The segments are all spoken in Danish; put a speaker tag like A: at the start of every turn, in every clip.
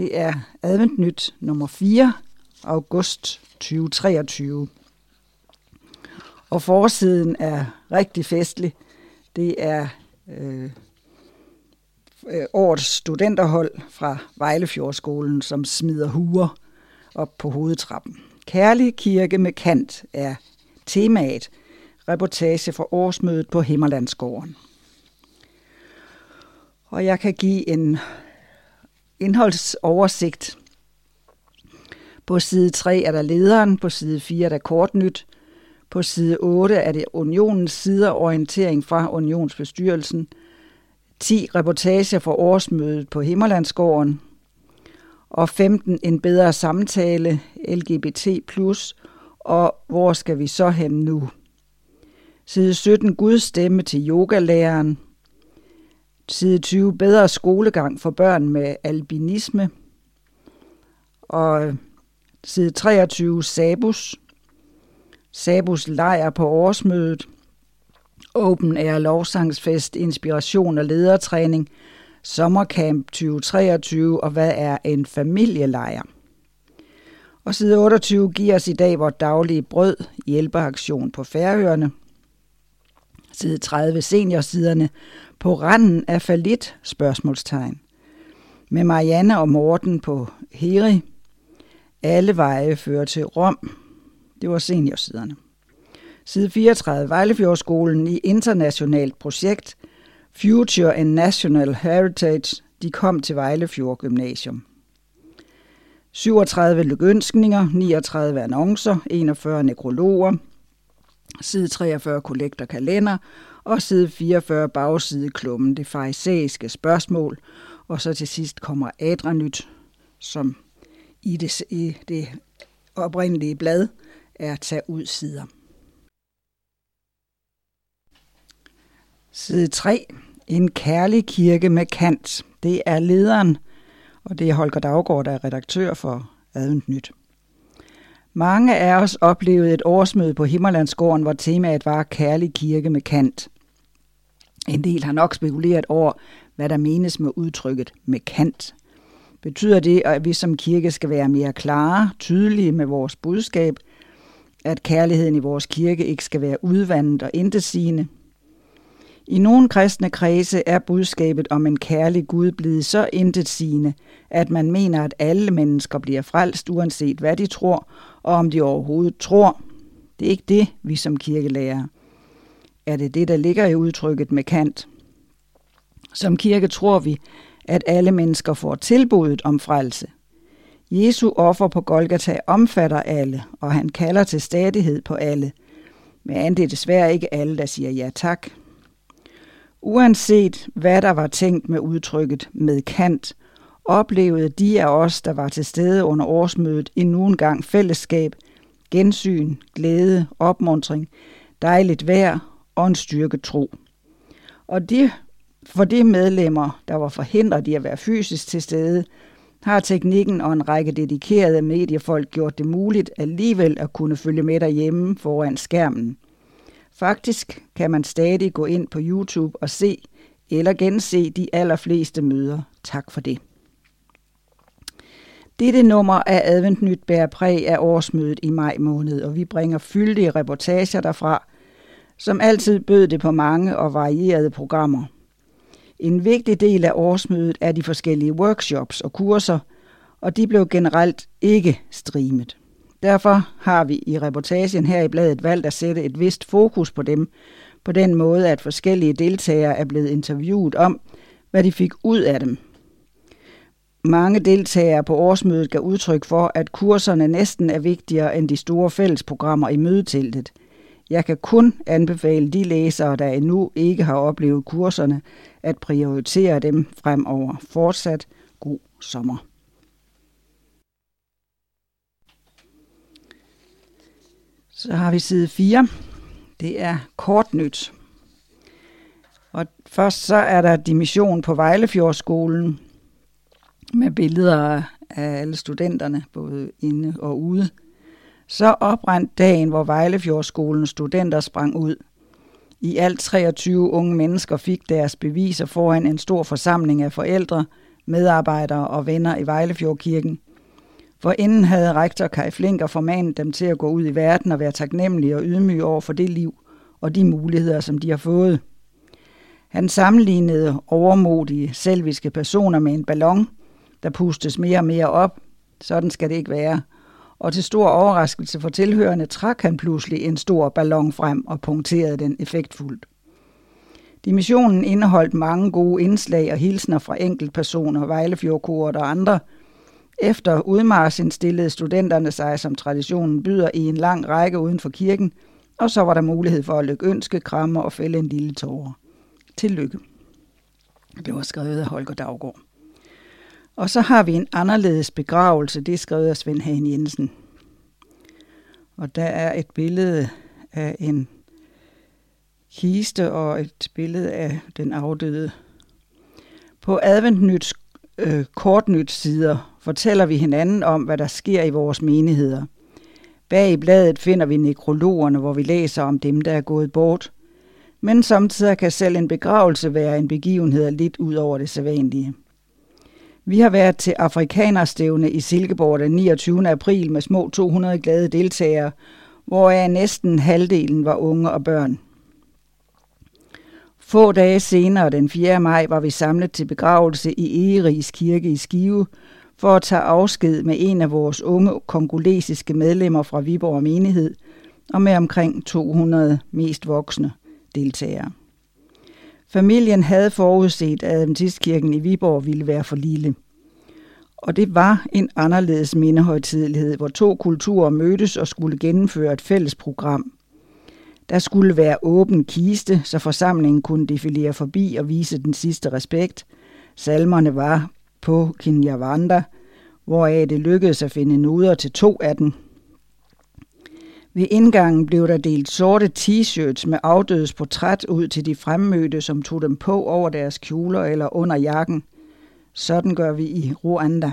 A: Det er adventnyt nummer 4, august 2023. Og forsiden er rigtig festlig. Det er øh, øh, årets studenterhold fra Vejlefjordskolen, som smider huer op på hovedtrappen. Kærlig kirke med kant er temaet. Reportage fra årsmødet på Himmerlandsgården. Og jeg kan give en indholdsoversigt. På side 3 er der lederen, på side 4 er der kortnyt, på side 8 er det unionens siderorientering fra unionsbestyrelsen, 10 reportager fra årsmødet på Himmerlandsgården, og 15 en bedre samtale, LGBT+, og hvor skal vi så hen nu? Side 17 Guds stemme til yogalæreren, Side 20. Bedre skolegang for børn med albinisme. Og øh, side 23. Sabus. Sabus lejr på årsmødet. Open Air lovsangsfest, inspiration og ledertræning. Sommercamp 2023 og hvad er en familielejr? Og side 28 giver os i dag vores daglige brød hjælpeaktion på Færøerne. Side 30 seniorsiderne på randen af falit? Spørgsmålstegn. Med Marianne og Morten på Heri. Alle veje fører til Rom. Det var seniorsiderne. Side 34. Vejlefjordskolen i internationalt projekt Future and National Heritage. De kom til Vejlefjord Gymnasium. 37 lykønskninger, 39 annoncer, 41 nekrologer, side 43 kollektor kalender og side 44 bagside klummen, det farisæiske spørgsmål, og så til sidst kommer Adranyt, som i det, i det oprindelige blad er tage ud sider. Side 3. En kærlig kirke med kant. Det er lederen, og det er Holger Daggaard, der er redaktør for Advent Nyt. Mange af os oplevede et årsmøde på Himmerlandsgården, hvor temaet var kærlig kirke med kant. En del har nok spekuleret over, hvad der menes med udtrykket med kant. Betyder det, at vi som kirke skal være mere klare, tydelige med vores budskab, at kærligheden i vores kirke ikke skal være udvandet og intetsigende? I nogle kristne kredse er budskabet om en kærlig Gud blevet så intetsigende, at man mener, at alle mennesker bliver frelst, uanset hvad de tror, og om de overhovedet tror. Det er ikke det, vi som kirke lærer er det det, der ligger i udtrykket med kant. Som kirke tror vi, at alle mennesker får tilbuddet om frelse. Jesu offer på Golgata omfatter alle, og han kalder til stadighed på alle. Men det er desværre ikke alle, der siger ja tak. Uanset hvad der var tænkt med udtrykket med kant, oplevede de af os, der var til stede under årsmødet, endnu en gang fællesskab, gensyn, glæde, opmuntring, dejligt vejr og en styrke tro. Og de, for de medlemmer, der var forhindret i at være fysisk til stede, har teknikken og en række dedikerede mediefolk gjort det muligt alligevel at kunne følge med derhjemme foran skærmen. Faktisk kan man stadig gå ind på YouTube og se eller gense de allerfleste møder. Tak for det. Dette nummer af Adventnyt bærer præg af årsmødet i maj måned, og vi bringer fyldige reportager derfra, som altid bød det på mange og varierede programmer. En vigtig del af årsmødet er de forskellige workshops og kurser, og de blev generelt ikke streamet. Derfor har vi i reportagen her i bladet valgt at sætte et vist fokus på dem, på den måde, at forskellige deltagere er blevet interviewet om, hvad de fik ud af dem. Mange deltagere på årsmødet gav udtryk for, at kurserne næsten er vigtigere end de store fællesprogrammer i mødeteltet – jeg kan kun anbefale de læsere, der endnu ikke har oplevet kurserne, at prioritere dem fremover. Fortsat god sommer. Så har vi side 4. Det er kort nyt. Og først så er der dimission på Vejlefjordskolen med billeder af alle studenterne, både inde og ude. Så oprandt dagen, hvor Vejlefjordskolens studenter sprang ud. I alt 23 unge mennesker fik deres beviser foran en stor forsamling af forældre, medarbejdere og venner i Vejlefjordkirken. For inden havde rektor Kai Flinker formanet dem til at gå ud i verden og være taknemmelige og ydmyge over for det liv og de muligheder, som de har fået. Han sammenlignede overmodige, selviske personer med en ballon, der pustes mere og mere op. Sådan skal det ikke være. Og til stor overraskelse for tilhørende trak han pludselig en stor ballon frem og punkterede den effektfuldt. Dimissionen indeholdt mange gode indslag og hilsner fra enkeltpersoner, Vejlefjordkort og andre. Efter udmarsen stillede studenterne sig, som traditionen byder, i en lang række uden for kirken, og så var der mulighed for at lykke ønske, kramme og fælde en lille tårer. Tillykke. Det var skrevet af Holger Daggaard. Og så har vi en anderledes begravelse, det er skrevet af Svend Hagen Jensen. Og der er et billede af en kiste og et billede af den afdøde. På Adventnyts øh, kortnyt sider fortæller vi hinanden om, hvad der sker i vores menigheder. Bag i bladet finder vi nekrologerne, hvor vi læser om dem, der er gået bort. Men samtidig kan selv en begravelse være en begivenhed lidt ud over det sædvanlige. Vi har været til afrikanerstævne i Silkeborg den 29. april med små 200 glade deltagere, hvoraf næsten halvdelen var unge og børn. Få dage senere, den 4. maj, var vi samlet til begravelse i Egeris Kirke i Skive, for at tage afsked med en af vores unge kongolesiske medlemmer fra Viborg menighed, og med omkring 200 mest voksne deltagere. Familien havde forudset, at Adventistkirken i Viborg ville være for lille. Og det var en anderledes mindehøjtidlighed, hvor to kulturer mødtes og skulle gennemføre et fælles program. Der skulle være åben kiste, så forsamlingen kunne defilere forbi og vise den sidste respekt. Salmerne var på Kinyavanda, hvoraf det lykkedes at finde noder til to af dem. Ved indgangen blev der delt sorte t-shirts med afdødes portræt ud til de fremmødte, som tog dem på over deres kjoler eller under jakken. Sådan gør vi i Rwanda.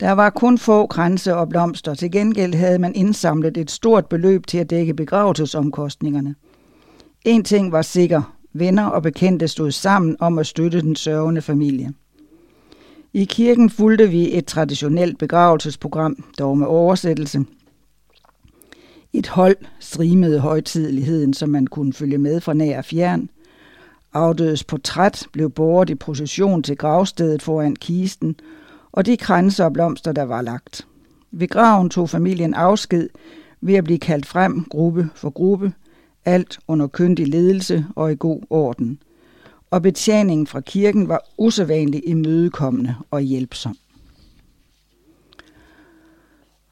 A: Der var kun få kranse og blomster. Til gengæld havde man indsamlet et stort beløb til at dække begravelsesomkostningerne. En ting var sikker. Venner og bekendte stod sammen om at støtte den sørgende familie. I kirken fulgte vi et traditionelt begravelsesprogram, dog med oversættelse. Et hold strimede højtideligheden, som man kunne følge med fra nær og fjern. Afdødes portræt blev båret i procession til gravstedet foran kisten, og de kranser og blomster, der var lagt. Ved graven tog familien afsked ved at blive kaldt frem gruppe for gruppe, alt under køndig ledelse og i god orden. Og betjeningen fra kirken var usædvanligt imødekommende og hjælpsom.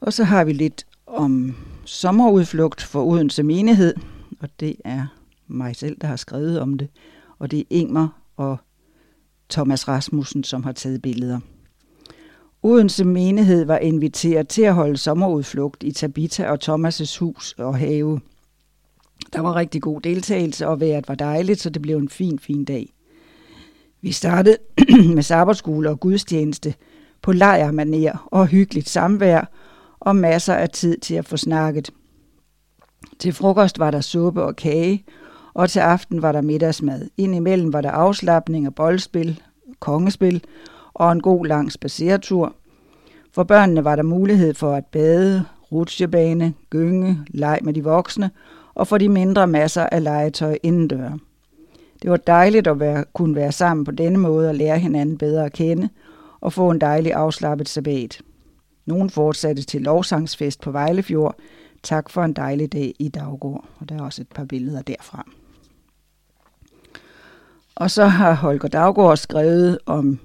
A: Og så har vi lidt om sommerudflugt for Odense Menighed, og det er mig selv, der har skrevet om det, og det er Ingmar og Thomas Rasmussen, som har taget billeder. Odense menighed var inviteret til at holde sommerudflugt i Tabita og Thomas' hus og have. Der var rigtig god deltagelse, og vejret var dejligt, så det blev en fin, fin dag. Vi startede med sabbatskole og gudstjeneste på lejrmaner og hyggeligt samvær og masser af tid til at få snakket. Til frokost var der suppe og kage, og til aften var der middagsmad. Indimellem var der afslappning og boldspil, kongespil og en god lang spaceretur. For børnene var der mulighed for at bade, rutsjebane, gynge, leg med de voksne, og for de mindre masser af legetøj indendør. Det var dejligt at være, kunne være sammen på denne måde og lære hinanden bedre at kende, og få en dejlig afslappet sabbat. Nogen fortsatte til lovsangsfest på Vejlefjord. Tak for en dejlig dag i Daggård. Og der er også et par billeder derfra. Og så har Holger Daggaard skrevet om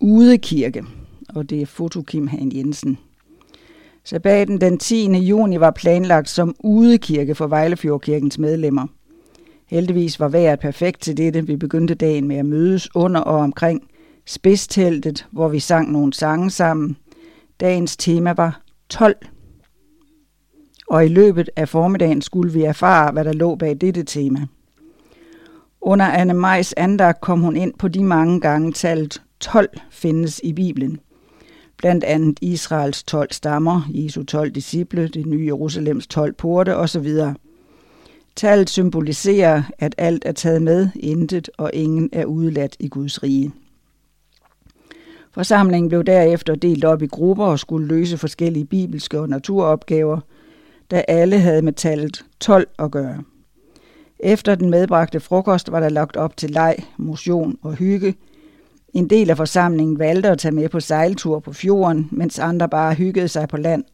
A: udekirke, og det er foto Kim Han Jensen. Sabbaten den 10. juni var planlagt som udekirke for Vejlefjordkirkens medlemmer. Heldigvis var vejret perfekt til dette. Vi begyndte dagen med at mødes under og omkring spidsteltet, hvor vi sang nogle sange sammen. Dagens tema var 12. Og i løbet af formiddagen skulle vi erfare, hvad der lå bag dette tema. Under Anne Majs andagt kom hun ind på de mange gange tallet 12 findes i Bibelen. Blandt andet Israels 12 stammer, Jesu 12 disciple, det nye Jerusalems 12 porte osv. Tallet symboliserer, at alt er taget med, intet og ingen er udeladt i Guds rige. Forsamlingen blev derefter delt op i grupper og skulle løse forskellige bibelske og naturopgaver, da alle havde med tallet 12 at gøre. Efter den medbragte frokost var der lagt op til leg, motion og hygge. En del af forsamlingen valgte at tage med på sejltur på fjorden, mens andre bare hyggede sig på land.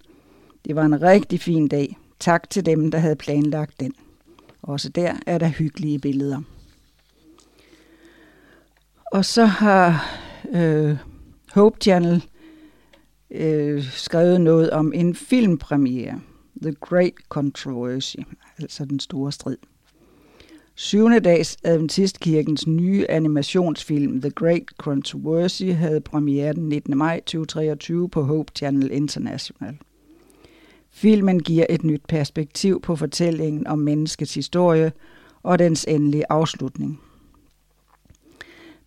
A: Det var en rigtig fin dag. Tak til dem, der havde planlagt den. Også der er der hyggelige billeder. Og så har øh, Hope Channel øh, skrevet noget om en filmpremiere. The Great Controversy, altså den store strid. Syvende dags Adventistkirkens nye animationsfilm The Great Controversy havde premiere den 19. maj 2023 på Hope Channel International. Filmen giver et nyt perspektiv på fortællingen om menneskets historie og dens endelige afslutning.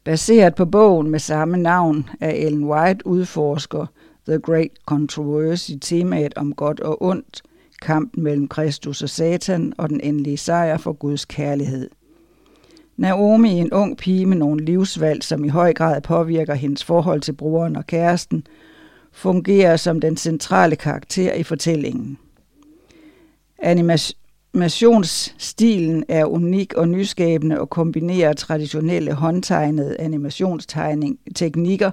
A: Baseret på bogen med samme navn af Ellen White udforsker The Great Controversy temaet om godt og ondt, kampen mellem Kristus og Satan og den endelige sejr for Guds kærlighed. Naomi, en ung pige med nogle livsvalg, som i høj grad påvirker hendes forhold til broren og kæresten, fungerer som den centrale karakter i fortællingen. Animationsstilen er unik og nyskabende og kombinerer traditionelle håndtegnede animationsteknikker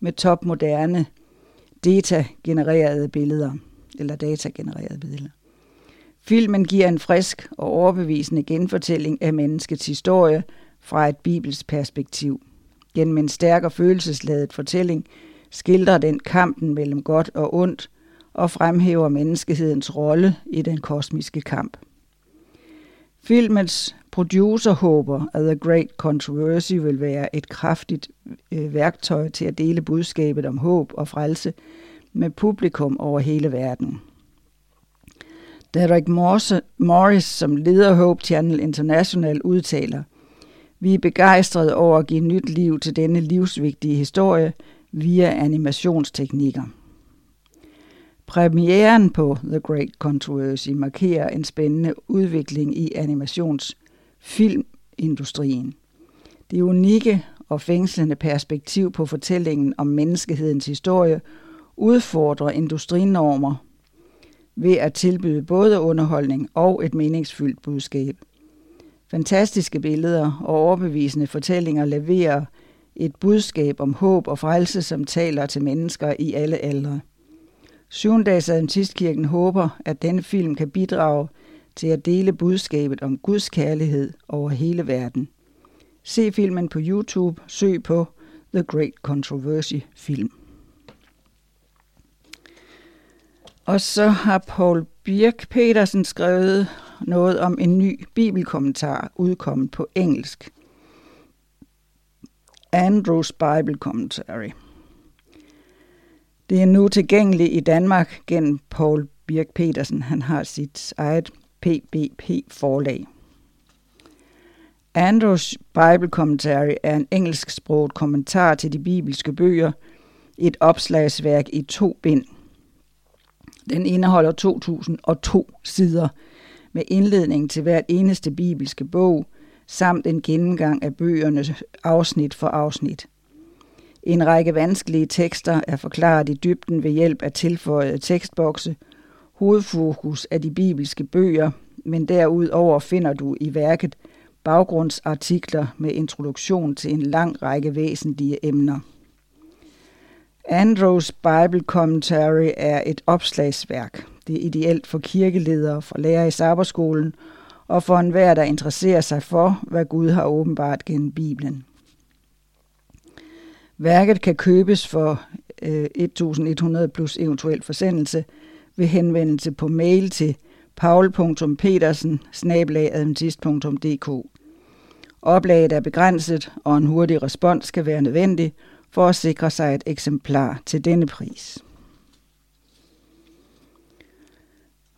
A: med topmoderne data-genererede billeder eller datagenererede billeder. Filmen giver en frisk og overbevisende genfortælling af menneskets historie fra et bibelsk perspektiv. Gennem en stærk og følelsesladet fortælling skildrer den kampen mellem godt og ondt og fremhæver menneskehedens rolle i den kosmiske kamp. Filmens producer håber, at The Great Controversy vil være et kraftigt øh, værktøj til at dele budskabet om håb og frelse med publikum over hele verden. Derek Morris, som leder Hope Channel International, udtaler, Vi er begejstrede over at give nyt liv til denne livsvigtige historie via animationsteknikker. Premieren på The Great Controversy markerer en spændende udvikling i animationsfilmindustrien. Det unikke og fængslende perspektiv på fortællingen om menneskehedens historie udfordrer industrinormer ved at tilbyde både underholdning og et meningsfyldt budskab. Fantastiske billeder og overbevisende fortællinger leverer et budskab om håb og frelse, som taler til mennesker i alle aldre. Syvendags Adventistkirken håber, at denne film kan bidrage til at dele budskabet om Guds kærlighed over hele verden. Se filmen på YouTube, søg på The Great Controversy Film. Og så har Paul Birk Petersen skrevet noget om en ny bibelkommentar udkommet på engelsk. Andrews Bible Commentary. Det er nu tilgængeligt i Danmark gennem Paul Birk Petersen. Han har sit eget PBP-forlag. Andrews Bible Commentary er en engelsksproget kommentar til de bibelske bøger, et opslagsværk i to bind – den indeholder 2002 sider med indledning til hvert eneste bibelske bog, samt en gennemgang af bøgerne afsnit for afsnit. En række vanskelige tekster er forklaret i dybden ved hjælp af tilføjede tekstbokse. Hovedfokus er de bibelske bøger, men derudover finder du i værket baggrundsartikler med introduktion til en lang række væsentlige emner. Andrews Bible Commentary er et opslagsværk. Det er ideelt for kirkeledere, for lærere i sabberskolen og for enhver, der interesserer sig for, hvad Gud har åbenbart gennem Bibelen. Værket kan købes for øh, 1100 plus eventuel forsendelse ved henvendelse på mail til paul.petersen Oplaget er begrænset, og en hurtig respons skal være nødvendig – for at sikre sig et eksemplar til denne pris.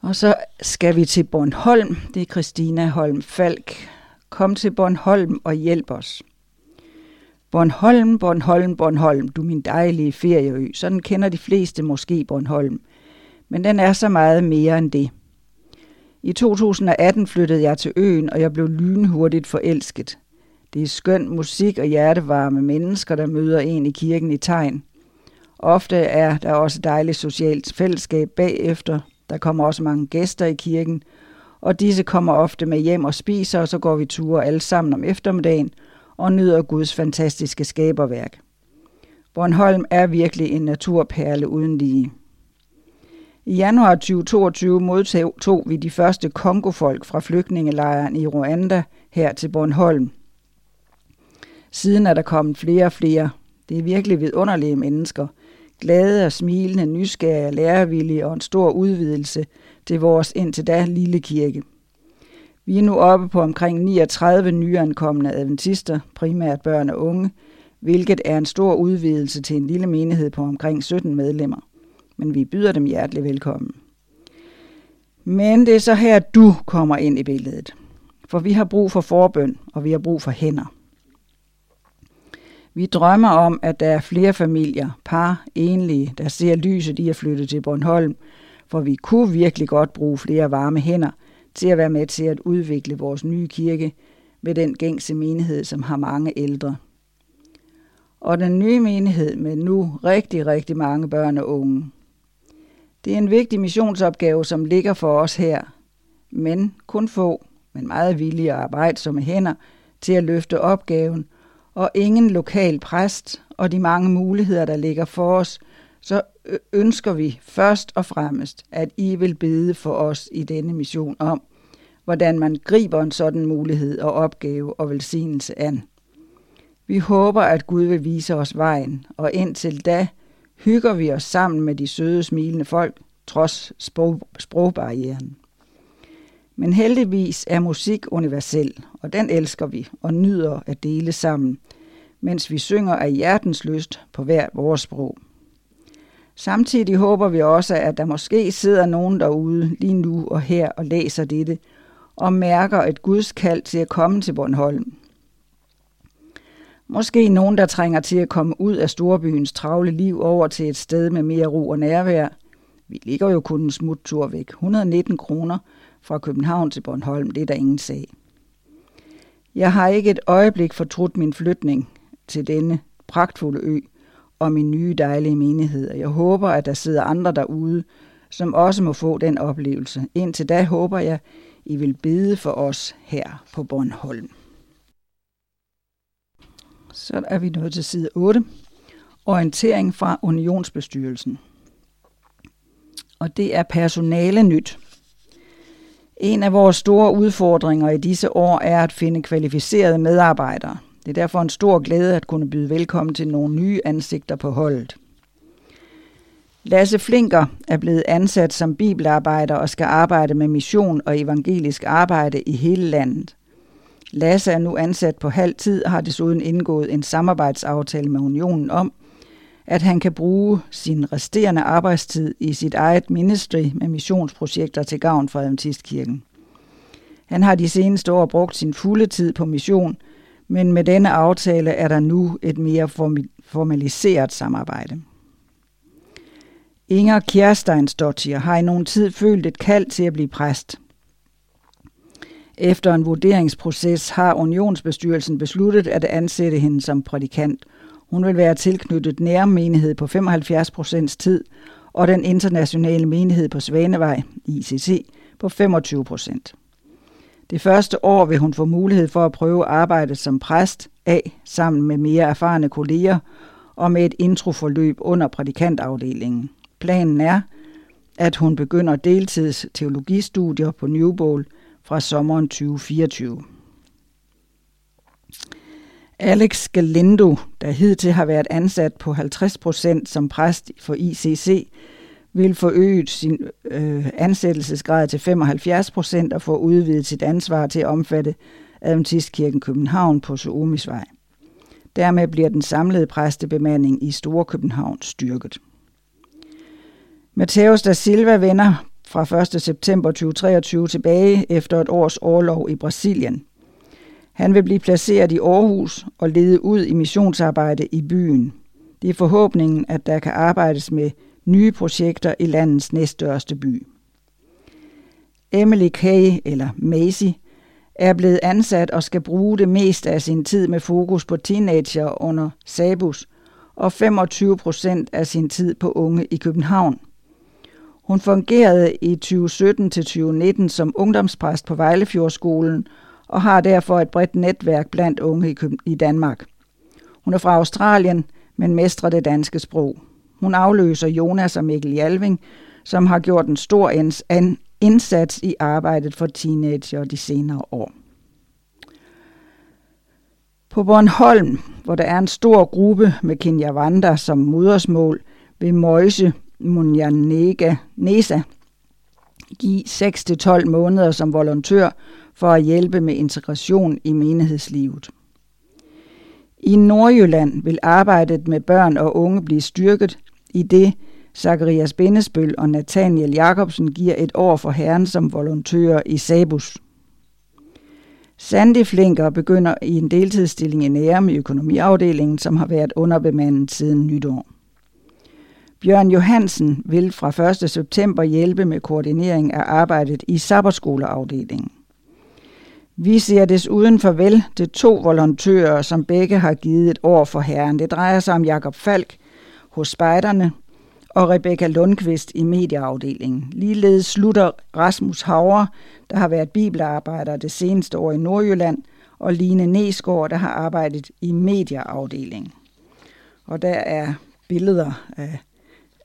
A: Og så skal vi til Bornholm. Det er Christina Holm Falk. Kom til Bornholm og hjælp os. Bornholm, Bornholm, Bornholm, du min dejlige ferieø. Sådan kender de fleste måske Bornholm. Men den er så meget mere end det. I 2018 flyttede jeg til øen, og jeg blev lynhurtigt forelsket. Det er skøn musik og hjertevarme mennesker, der møder en i kirken i tegn. Ofte er der også dejligt socialt fællesskab bagefter. Der kommer også mange gæster i kirken, og disse kommer ofte med hjem og spiser, og så går vi ture alle sammen om eftermiddagen og nyder Guds fantastiske skaberværk. Bornholm er virkelig en naturperle uden lige. I januar 2022 modtog vi de første kongofolk fra flygtningelejren i Rwanda her til Bornholm. Siden er der kommet flere og flere. Det er virkelig vidunderlige mennesker. Glade og smilende, nysgerrige, lærevillige og en stor udvidelse til vores indtil da lille kirke. Vi er nu oppe på omkring 39 nyankomne adventister, primært børn og unge, hvilket er en stor udvidelse til en lille menighed på omkring 17 medlemmer. Men vi byder dem hjertelig velkommen. Men det er så her, du kommer ind i billedet. For vi har brug for forbøn, og vi har brug for hænder. Vi drømmer om, at der er flere familier, par, enlige, der ser lyset i at flytte til Bornholm, for vi kunne virkelig godt bruge flere varme hænder til at være med til at udvikle vores nye kirke med den gængse menighed, som har mange ældre. Og den nye menighed med nu rigtig, rigtig mange børn og unge. Det er en vigtig missionsopgave, som ligger for os her, men kun få, men meget villige og arbejdsomme hænder til at løfte opgaven – og ingen lokal præst og de mange muligheder, der ligger for os, så ønsker vi først og fremmest, at I vil bede for os i denne mission om, hvordan man griber en sådan mulighed og opgave og velsignelse an. Vi håber, at Gud vil vise os vejen, og indtil da hygger vi os sammen med de søde, smilende folk, trods sprog, sprogbarrieren. Men heldigvis er musik universel, og den elsker vi og nyder at dele sammen, mens vi synger af hjertens lyst på hver vores sprog. Samtidig håber vi også, at der måske sidder nogen derude lige nu og her og læser dette, og mærker et Guds kald til at komme til Bornholm. Måske nogen, der trænger til at komme ud af storbyens travle liv over til et sted med mere ro og nærvær. Vi ligger jo kun en smuttur væk. 119 kroner fra København til Bornholm, det er der ingen sag. Jeg har ikke et øjeblik fortrudt min flytning til denne pragtfulde ø og min nye dejlige menighed. Jeg håber, at der sidder andre derude, som også må få den oplevelse. Indtil da håber jeg, I vil bede for os her på Bornholm. Så er vi nået til side 8. Orientering fra Unionsbestyrelsen. Og det er personale nyt. En af vores store udfordringer i disse år er at finde kvalificerede medarbejdere. Det er derfor en stor glæde at kunne byde velkommen til nogle nye ansigter på holdet. Lasse Flinker er blevet ansat som bibelarbejder og skal arbejde med mission og evangelisk arbejde i hele landet. Lasse er nu ansat på halv tid og har desuden indgået en samarbejdsaftale med Unionen om, at han kan bruge sin resterende arbejdstid i sit eget ministry med missionsprojekter til gavn for Adventistkirken. Han har de seneste år brugt sin fulde tid på mission, men med denne aftale er der nu et mere formaliseret samarbejde. Inger Kjærsteinsdottir har i nogen tid følt et kald til at blive præst. Efter en vurderingsproces har unionsbestyrelsen besluttet at ansætte hende som prædikant. Hun vil være tilknyttet nærmenighed på 75 procents tid og den internationale menighed på Svanevej, ICC, på 25 procent. Det første år vil hun få mulighed for at prøve arbejdet som præst af sammen med mere erfarne kolleger og med et introforløb under prædikantafdelingen. Planen er, at hun begynder deltids teologistudier på Newbold fra sommeren 2024. Alex Galindo, der hidtil har været ansat på 50% som præst for ICC, vil forøge sin øh, ansættelsesgrad til 75 procent og få udvidet sit ansvar til at omfatte Adventistkirken København på Suomisvej. Dermed bliver den samlede præstebemanding i Store København styrket. Mateus da Silva vender fra 1. september 2023 tilbage efter et års årlov i Brasilien. Han vil blive placeret i Aarhus og lede ud i missionsarbejde i byen. Det er forhåbningen, at der kan arbejdes med nye projekter i landets næststørste by. Emily Kay, eller Macy, er blevet ansat og skal bruge det meste af sin tid med fokus på teenager under Sabus og 25 procent af sin tid på unge i København. Hun fungerede i 2017 til 2019 som ungdomspræst på Vejlefjordskolen og har derfor et bredt netværk blandt unge i Danmark. Hun er fra Australien, men mestrer det danske sprog. Hun afløser Jonas og Mikkel Jalving, som har gjort en stor indsats i arbejdet for teenager de senere år. På Bornholm, hvor der er en stor gruppe med Kinyarwanda som modersmål, vil Møjse Munyanega Nesa give 6-12 måneder som volontør for at hjælpe med integration i menighedslivet. I Nordjylland vil arbejdet med børn og unge blive styrket i det Zacharias Bindesbøl og Nathaniel Jacobsen giver et år for herren som volontører i Sabus. Sandy Flinker begynder i en deltidsstilling i Nærum i økonomiafdelingen, som har været underbemandet siden nytår. Bjørn Johansen vil fra 1. september hjælpe med koordinering af arbejdet i sabberskoleafdelingen. Vi ser desuden farvel til to volontører, som begge har givet et år for herren. Det drejer sig om Jakob Falk hos Spejderne og Rebecca Lundqvist i medieafdelingen. Ligeledes slutter Rasmus Hauer, der har været bibelarbejder det seneste år i Nordjylland, og Line Nesgaard, der har arbejdet i medieafdelingen. Og der er billeder af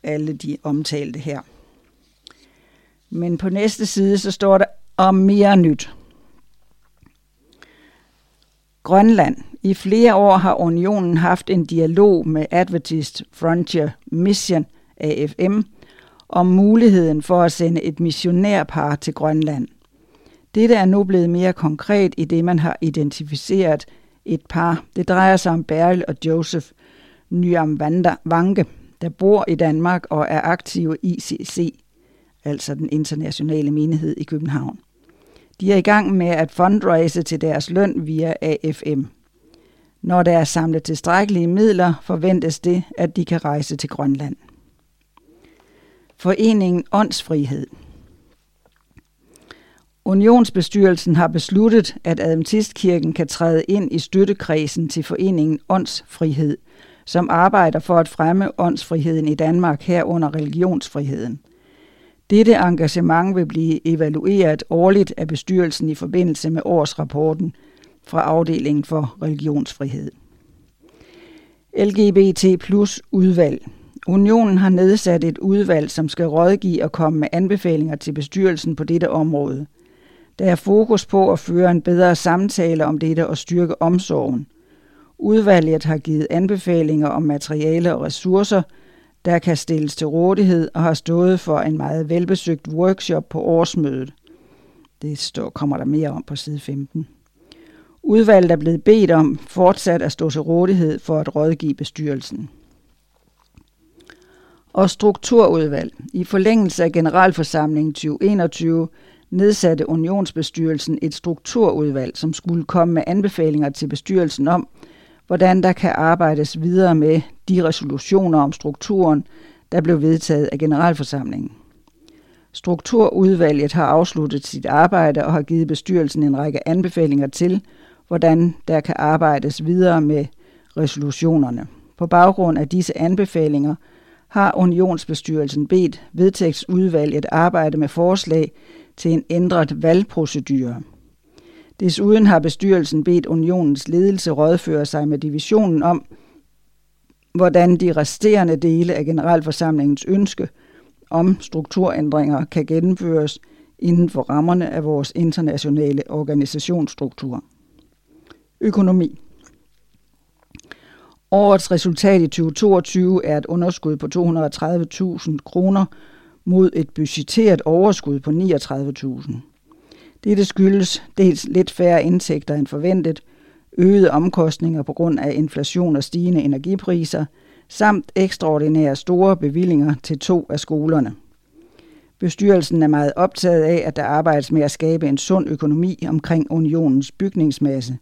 A: alle de omtalte her. Men på næste side så står der om mere nyt. Grønland. I flere år har unionen haft en dialog med Adventist Frontier Mission AFM om muligheden for at sende et missionærpar til Grønland. Dette er nu blevet mere konkret i det, man har identificeret et par. Det drejer sig om Beryl og Joseph Nyam Vange, der bor i Danmark og er aktive i ICC, altså den internationale menighed i København. De er i gang med at fundraise til deres løn via AFM. Når der er samlet tilstrækkelige midler, forventes det, at de kan rejse til Grønland. Foreningen Åndsfrihed. Unionsbestyrelsen har besluttet, at Adventistkirken kan træde ind i støttekredsen til foreningen Åndsfrihed, som arbejder for at fremme åndsfriheden i Danmark herunder religionsfriheden – dette engagement vil blive evalueret årligt af bestyrelsen i forbindelse med årsrapporten fra afdelingen for religionsfrihed. LGBT plus udvalg. Unionen har nedsat et udvalg, som skal rådgive og komme med anbefalinger til bestyrelsen på dette område. Der er fokus på at føre en bedre samtale om dette og styrke omsorgen. Udvalget har givet anbefalinger om materiale og ressourcer – der kan stilles til rådighed og har stået for en meget velbesøgt workshop på årsmødet. Det står, kommer der mere om på side 15. Udvalget er blevet bedt om fortsat at stå til rådighed for at rådgive bestyrelsen. Og strukturudvalg. I forlængelse af generalforsamlingen 2021 nedsatte unionsbestyrelsen et strukturudvalg, som skulle komme med anbefalinger til bestyrelsen om, hvordan der kan arbejdes videre med de resolutioner om strukturen, der blev vedtaget af generalforsamlingen. Strukturudvalget har afsluttet sit arbejde og har givet bestyrelsen en række anbefalinger til, hvordan der kan arbejdes videre med resolutionerne. På baggrund af disse anbefalinger har unionsbestyrelsen bedt vedtægtsudvalget arbejde med forslag til en ændret valgprocedure. Desuden har bestyrelsen bedt unionens ledelse rådføre sig med divisionen om, hvordan de resterende dele af generalforsamlingens ønske om strukturændringer kan gennemføres inden for rammerne af vores internationale organisationsstruktur. Økonomi. Årets resultat i 2022 er et underskud på 230.000 kroner mod et budgetteret overskud på 39.000. Dette skyldes dels lidt færre indtægter end forventet, øgede omkostninger på grund af inflation og stigende energipriser, samt ekstraordinære store bevillinger til to af skolerne. Bestyrelsen er meget optaget af, at der arbejdes med at skabe en sund økonomi omkring unionens bygningsmasse.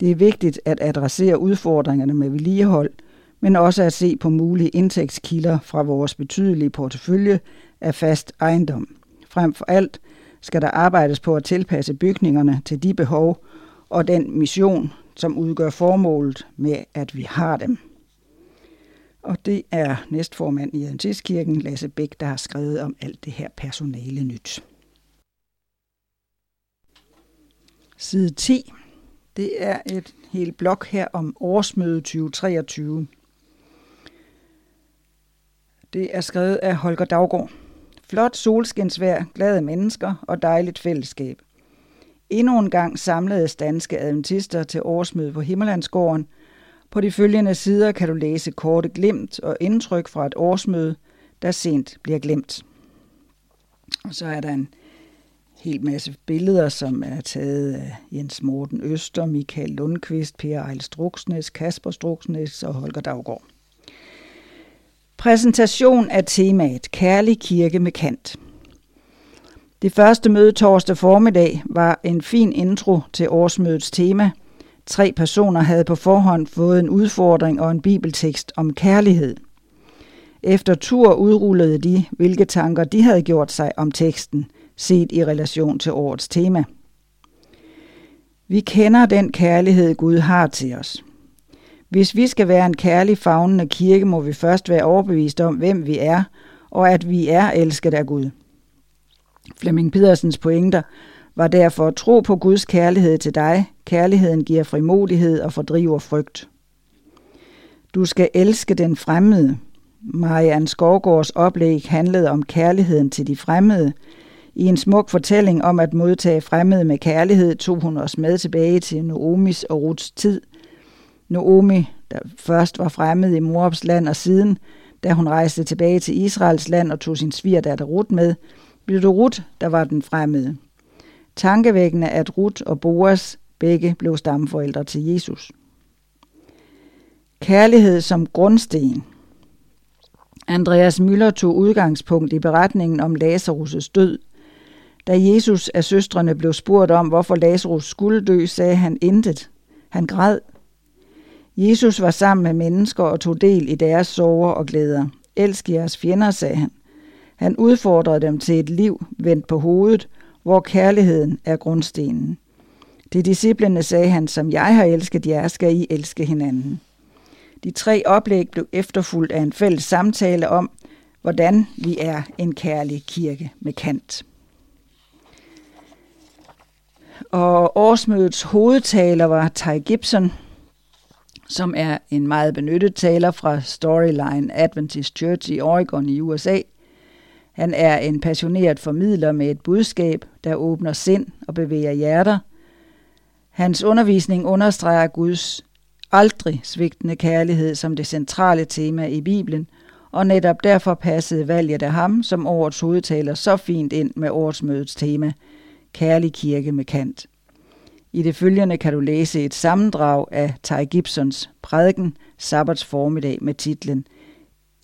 A: Det er vigtigt at adressere udfordringerne med vedligehold, men også at se på mulige indtægtskilder fra vores betydelige portefølje af fast ejendom. Frem for alt skal der arbejdes på at tilpasse bygningerne til de behov og den mission, som udgør formålet med, at vi har dem. Og det er næstformand i Adventistkirken, Lasse Bæk, der har skrevet om alt det her personale nyt. Side 10. Det er et helt blok her om årsmøde 2023. Det er skrevet af Holger Daggaard. Flot solskinsvær, glade mennesker og dejligt fællesskab. Endnu en gang samledes danske adventister til årsmøde på Himmerlandsgården. På de følgende sider kan du læse korte glimt og indtryk fra et årsmøde, der sent bliver glemt. Og så er der en hel masse billeder, som er taget af Jens Morten Øster, Michael Lundqvist, Per Ejl Struksnes, Kasper Struksnes og Holger Daggaard. Præsentation af temaet Kærlig kirke med kant. Det første møde torsdag formiddag var en fin intro til årsmødets tema. Tre personer havde på forhånd fået en udfordring og en bibeltekst om kærlighed. Efter tur udrullede de, hvilke tanker de havde gjort sig om teksten, set i relation til årets tema. Vi kender den kærlighed, Gud har til os. Hvis vi skal være en kærlig fagnende kirke, må vi først være overbevist om, hvem vi er, og at vi er elsket af Gud. Flemming Pedersens pointer var derfor tro på Guds kærlighed til dig. Kærligheden giver frimodighed og fordriver frygt. Du skal elske den fremmede. Marianne Skovgårds oplæg handlede om kærligheden til de fremmede. I en smuk fortælling om at modtage fremmede med kærlighed tog hun os med tilbage til Noomis og Ruts tid – Noomi, der først var fremmed i Moabs land og siden, da hun rejste tilbage til Israels land og tog sin svigerdatter Rut med, blev det Rut, der var den fremmede. Tankevækkende, at Rut og Boas begge blev stamforældre til Jesus. Kærlighed som grundsten. Andreas Møller tog udgangspunkt i beretningen om Lazarus' død. Da Jesus af søstrene blev spurgt om, hvorfor Lazarus skulle dø, sagde han intet. Han græd Jesus var sammen med mennesker og tog del i deres sorger og glæder. Elsk jeres fjender, sagde han. Han udfordrede dem til et liv vendt på hovedet, hvor kærligheden er grundstenen. Til disciplene sagde han, som jeg har elsket jer, skal I elske hinanden. De tre oplæg blev efterfulgt af en fælles samtale om, hvordan vi er en kærlig kirke med kant. Og årsmødets hovedtaler var Ty Gibson, som er en meget benyttet taler fra Storyline Adventist Church i Oregon i USA. Han er en passioneret formidler med et budskab, der åbner sind og bevæger hjerter. Hans undervisning understreger Guds aldrig svigtende kærlighed som det centrale tema i Bibelen, og netop derfor passede valget af ham som årets hovedtaler så fint ind med årsmødets tema, Kærlig kirke med kant. I det følgende kan du læse et sammendrag af Ty Gibsons prædiken Sabbats formiddag med titlen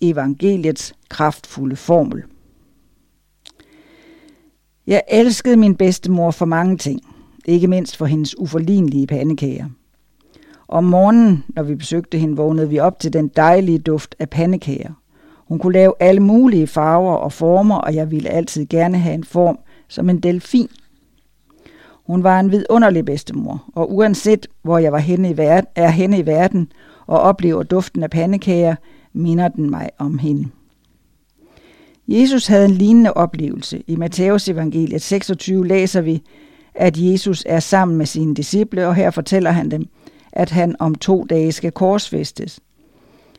A: Evangeliets kraftfulde formel. Jeg elskede min bedstemor for mange ting, ikke mindst for hendes uforlignelige pandekager. Om morgenen, når vi besøgte hende, vågnede vi op til den dejlige duft af pandekager. Hun kunne lave alle mulige farver og former, og jeg ville altid gerne have en form som en delfin – hun var en vidunderlig bedstemor, og uanset hvor jeg var henne i verden, er henne i verden og oplever duften af pandekager, minder den mig om hende. Jesus havde en lignende oplevelse. I Matteus evangeliet 26 læser vi, at Jesus er sammen med sine disciple, og her fortæller han dem, at han om to dage skal korsfæstes.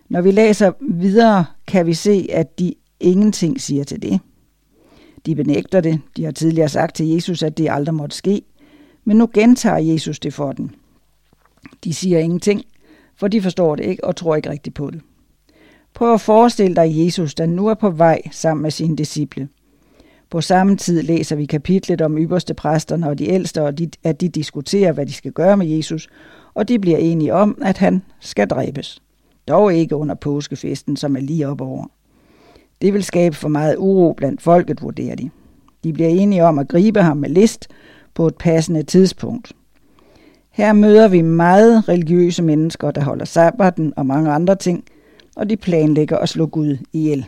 A: Når vi læser videre, kan vi se, at de ingenting siger til det. De benægter det. De har tidligere sagt til Jesus, at det aldrig måtte ske. Men nu gentager Jesus det for dem. De siger ingenting, for de forstår det ikke og tror ikke rigtigt på det. Prøv at forestille dig Jesus, der nu er på vej sammen med sine disciple. På samme tid læser vi kapitlet om ypperste præsterne og de ældste, og de, at de diskuterer, hvad de skal gøre med Jesus, og de bliver enige om, at han skal dræbes. Dog ikke under påskefesten, som er lige op over. Det vil skabe for meget uro blandt folket, vurderer de. De bliver enige om at gribe ham med list på et passende tidspunkt. Her møder vi meget religiøse mennesker, der holder sabbaten og mange andre ting, og de planlægger at slå Gud ihjel.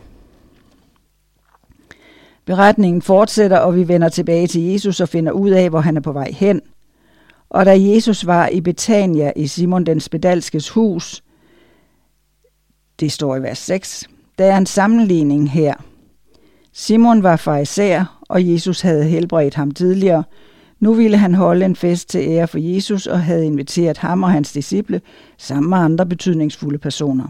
A: Beretningen fortsætter, og vi vender tilbage til Jesus og finder ud af, hvor han er på vej hen. Og da Jesus var i Betania i Simon den Spedalskes hus, Det står i vers 6. Der er en sammenligning her. Simon var farisæer, og Jesus havde helbredt ham tidligere. Nu ville han holde en fest til ære for Jesus og havde inviteret ham og hans disciple sammen med andre betydningsfulde personer.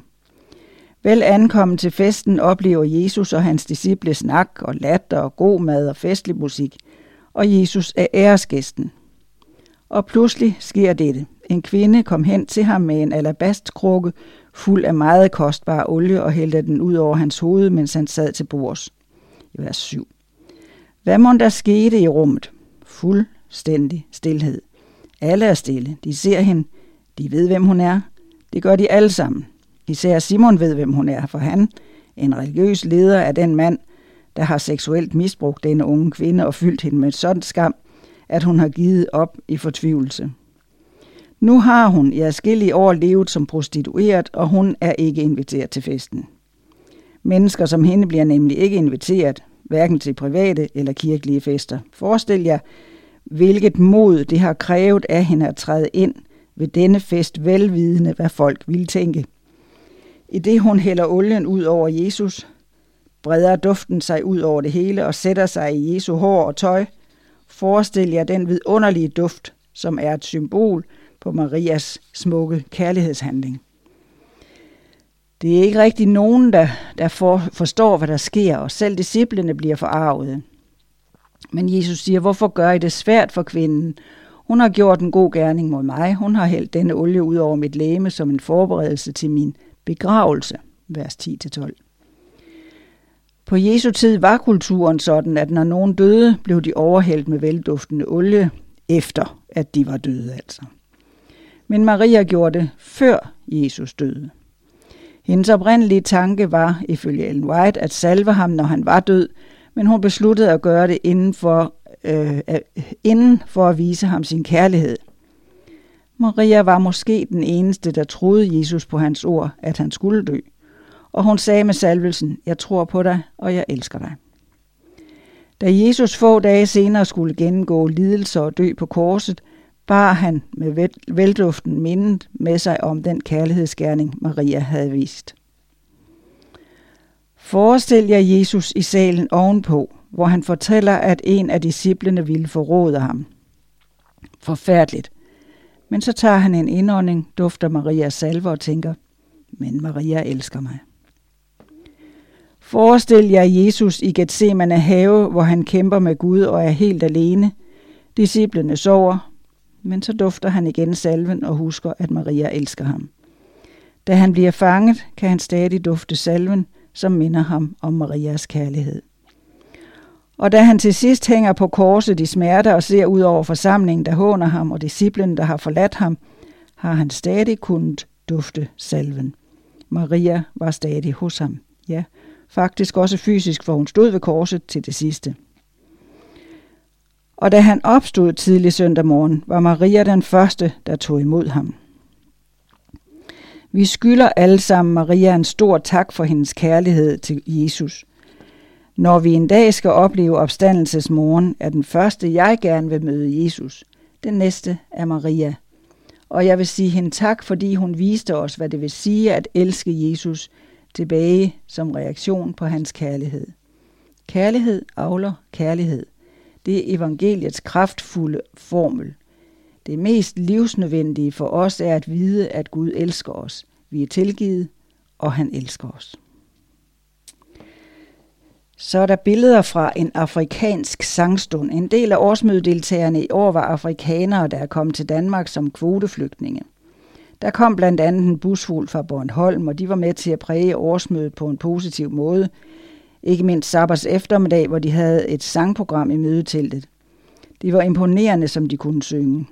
A: Vel ankommen til festen oplever Jesus og hans disciple snak og latter og god mad og festlig musik, og Jesus er æresgæsten. Og pludselig sker dette. En kvinde kom hen til ham med en alabastkrukke fuld af meget kostbar olie og hældte den ud over hans hoved, mens han sad til bords. I vers 7. Hvad må der skete i rummet? Fuldstændig stillhed. Alle er stille. De ser hende. De ved, hvem hun er. Det gør de alle sammen. Især Simon ved, hvem hun er, for han, en religiøs leder, af den mand, der har seksuelt misbrugt denne unge kvinde og fyldt hende med et sådan skam, at hun har givet op i fortvivlelse. Nu har hun i adskillige år levet som prostitueret, og hun er ikke inviteret til festen. Mennesker som hende bliver nemlig ikke inviteret, hverken til private eller kirkelige fester. Forestil jer, hvilket mod det har krævet af hende at træde ind ved denne fest, velvidende hvad folk ville tænke. I det hun hælder olien ud over Jesus, breder duften sig ud over det hele og sætter sig i Jesu hår og tøj. Forestil jer den vidunderlige duft, som er et symbol på Marias smukke kærlighedshandling. Det er ikke rigtig nogen, der, der for, forstår, hvad der sker, og selv disciplene bliver forarvet. Men Jesus siger, hvorfor gør I det svært for kvinden? Hun har gjort en god gerning mod mig. Hun har hældt denne olie ud over mit læme som en forberedelse til min begravelse. Vers 10-12. På Jesu tid var kulturen sådan, at når nogen døde, blev de overhældt med velduftende olie, efter at de var døde altså. Men Maria gjorde det før Jesus døde. Hendes oprindelige tanke var, ifølge Ellen White, at salve ham, når han var død, men hun besluttede at gøre det inden for, øh, inden for at vise ham sin kærlighed. Maria var måske den eneste, der troede Jesus på hans ord, at han skulle dø. Og hun sagde med salvelsen, jeg tror på dig, og jeg elsker dig. Da Jesus få dage senere skulle gennemgå lidelser og dø på korset, bar han med velduften mindet med sig om den kærlighedsgerning, Maria havde vist. Forestil jer Jesus i salen ovenpå, hvor han fortæller, at en af disciplene ville forråde ham. Forfærdeligt. Men så tager han en indånding, dufter Maria salve og tænker, men Maria elsker mig. Forestil jer Jesus i Gethsemane have, hvor han kæmper med Gud og er helt alene. Disciplene sover, men så dufter han igen salven og husker, at Maria elsker ham. Da han bliver fanget, kan han stadig dufte salven, som minder ham om Marias kærlighed. Og da han til sidst hænger på korset i smerte og ser ud over forsamlingen, der håner ham, og disciplen, der har forladt ham, har han stadig kunnet dufte salven. Maria var stadig hos ham. Ja, faktisk også fysisk, for hun stod ved korset til det sidste. Og da han opstod tidlig søndag morgen, var Maria den første, der tog imod ham. Vi skylder alle sammen Maria en stor tak for hendes kærlighed til Jesus. Når vi en dag skal opleve opstandelsesmorgen, er den første, jeg gerne vil møde Jesus. Den næste er Maria. Og jeg vil sige hende tak, fordi hun viste os, hvad det vil sige at elske Jesus tilbage som reaktion på hans kærlighed. Kærlighed avler kærlighed. Det er evangeliets kraftfulde formel. Det mest livsnødvendige for os er at vide, at Gud elsker os. Vi er tilgivet, og han elsker os. Så er der billeder fra en afrikansk sangstund. En del af årsmødedeltagerne i år var afrikanere, der er kommet til Danmark som kvoteflygtninge. Der kom blandt andet en busfuld fra Bornholm, og de var med til at præge årsmødet på en positiv måde. Ikke mindst Sabbers eftermiddag, hvor de havde et sangprogram i mødeteltet. Det var imponerende, som de kunne synge.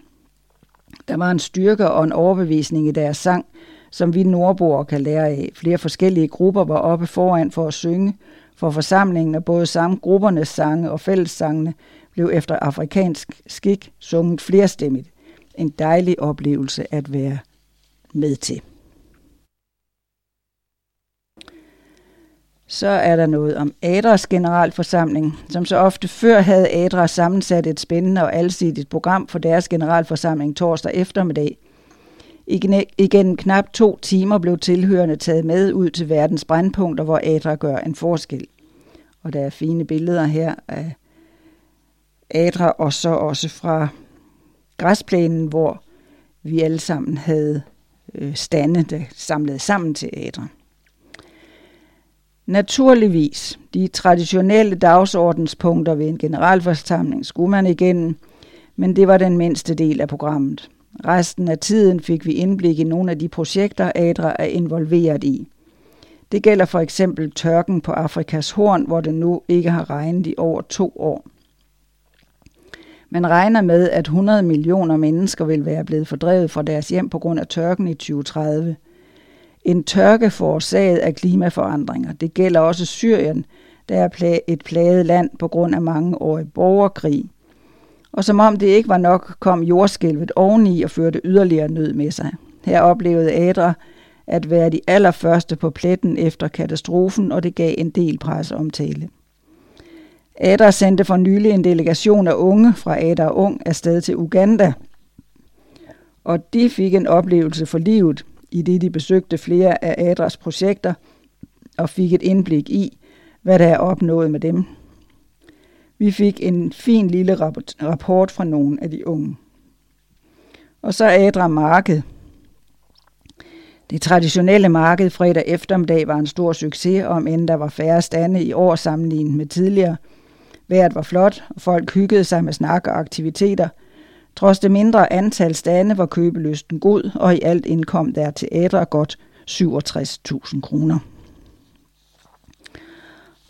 A: Der var en styrke og en overbevisning i deres sang, som vi nordboere kan lære af. Flere forskellige grupper var oppe foran for at synge, for forsamlingen af både samgruppernes sange og fællessangene blev efter afrikansk skik sunget flerstemmigt. En dejlig oplevelse at være med til. Så er der noget om Adras generalforsamling, som så ofte før havde Adra sammensat et spændende og alsidigt program for deres generalforsamling torsdag eftermiddag. Igen knap to timer blev tilhørende taget med ud til verdens brandpunkter, hvor Adra gør en forskel. Og der er fine billeder her af Adra, og så også fra græsplænen, hvor vi alle sammen havde øh, stande, der samlede sammen til Adra. Naturligvis, de traditionelle dagsordenspunkter ved en generalforsamling skulle man igennem, men det var den mindste del af programmet. Resten af tiden fik vi indblik i nogle af de projekter, Adra er involveret i. Det gælder for eksempel tørken på Afrikas horn, hvor det nu ikke har regnet i over to år. Man regner med, at 100 millioner mennesker vil være blevet fordrevet fra deres hjem på grund af tørken i 2030. En tørke forårsaget af klimaforandringer. Det gælder også Syrien, der er et plaget land på grund af mange år i borgerkrig. Og som om det ikke var nok, kom jordskælvet oveni og førte yderligere nød med sig. Her oplevede Adra at være de allerførste på pletten efter katastrofen, og det gav en del presseomtale. Adra sendte for nylig en delegation af unge fra Adra Ung afsted til Uganda, og de fik en oplevelse for livet, i det de besøgte flere af Adras projekter og fik et indblik i, hvad der er opnået med dem. Vi fik en fin lille rapport fra nogle af de unge. Og så Adra Marked. Det traditionelle marked fredag eftermiddag var en stor succes, om end der var færre stande i år sammenlignet med tidligere. Vejret var flot, og folk hyggede sig med snak og aktiviteter. Trods det mindre antal stande var købelysten god, og i alt indkom der til godt 67.000 kroner.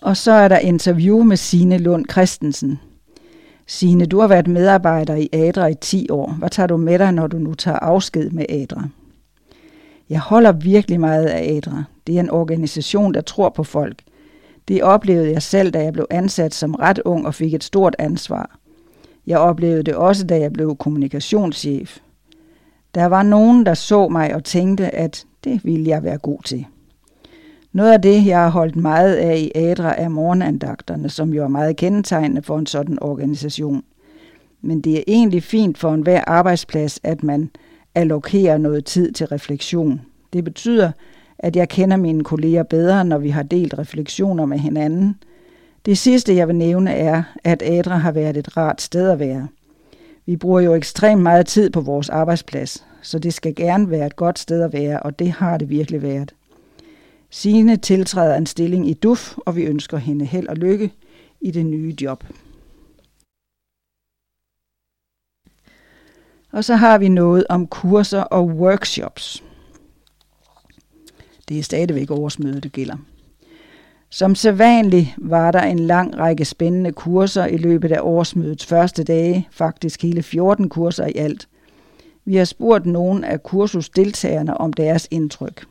A: Og så er der interview med Sine Lund Christensen. Sine, du har været medarbejder i Adra i 10 år. Hvad tager du med dig, når du nu tager afsked med Adra? Jeg holder virkelig meget af Adra. Det er en organisation, der tror på folk. Det oplevede jeg selv, da jeg blev ansat som ret ung og fik et stort ansvar. Jeg oplevede det også, da jeg blev kommunikationschef. Der var nogen, der så mig og tænkte, at det ville jeg være god til. Noget af det, jeg har holdt meget af i Adra, er morgenandagterne, som jo er meget kendetegnende for en sådan organisation. Men det er egentlig fint for enhver arbejdsplads, at man allokerer noget tid til refleksion. Det betyder, at jeg kender mine kolleger bedre, når vi har delt refleksioner med hinanden. Det sidste, jeg vil nævne, er, at Adra har været et rart sted at være. Vi bruger jo ekstremt meget tid på vores arbejdsplads, så det skal gerne være et godt sted at være, og det har det virkelig været. Signe tiltræder en stilling i DUF, og vi ønsker hende held og lykke i det nye job. Og så har vi noget om kurser og workshops. Det er stadigvæk årsmødet, det gælder. Som sædvanligt var der en lang række spændende kurser i løbet af årsmødets første dage, faktisk hele 14 kurser i alt. Vi har spurgt nogle af kursusdeltagerne om deres indtryk.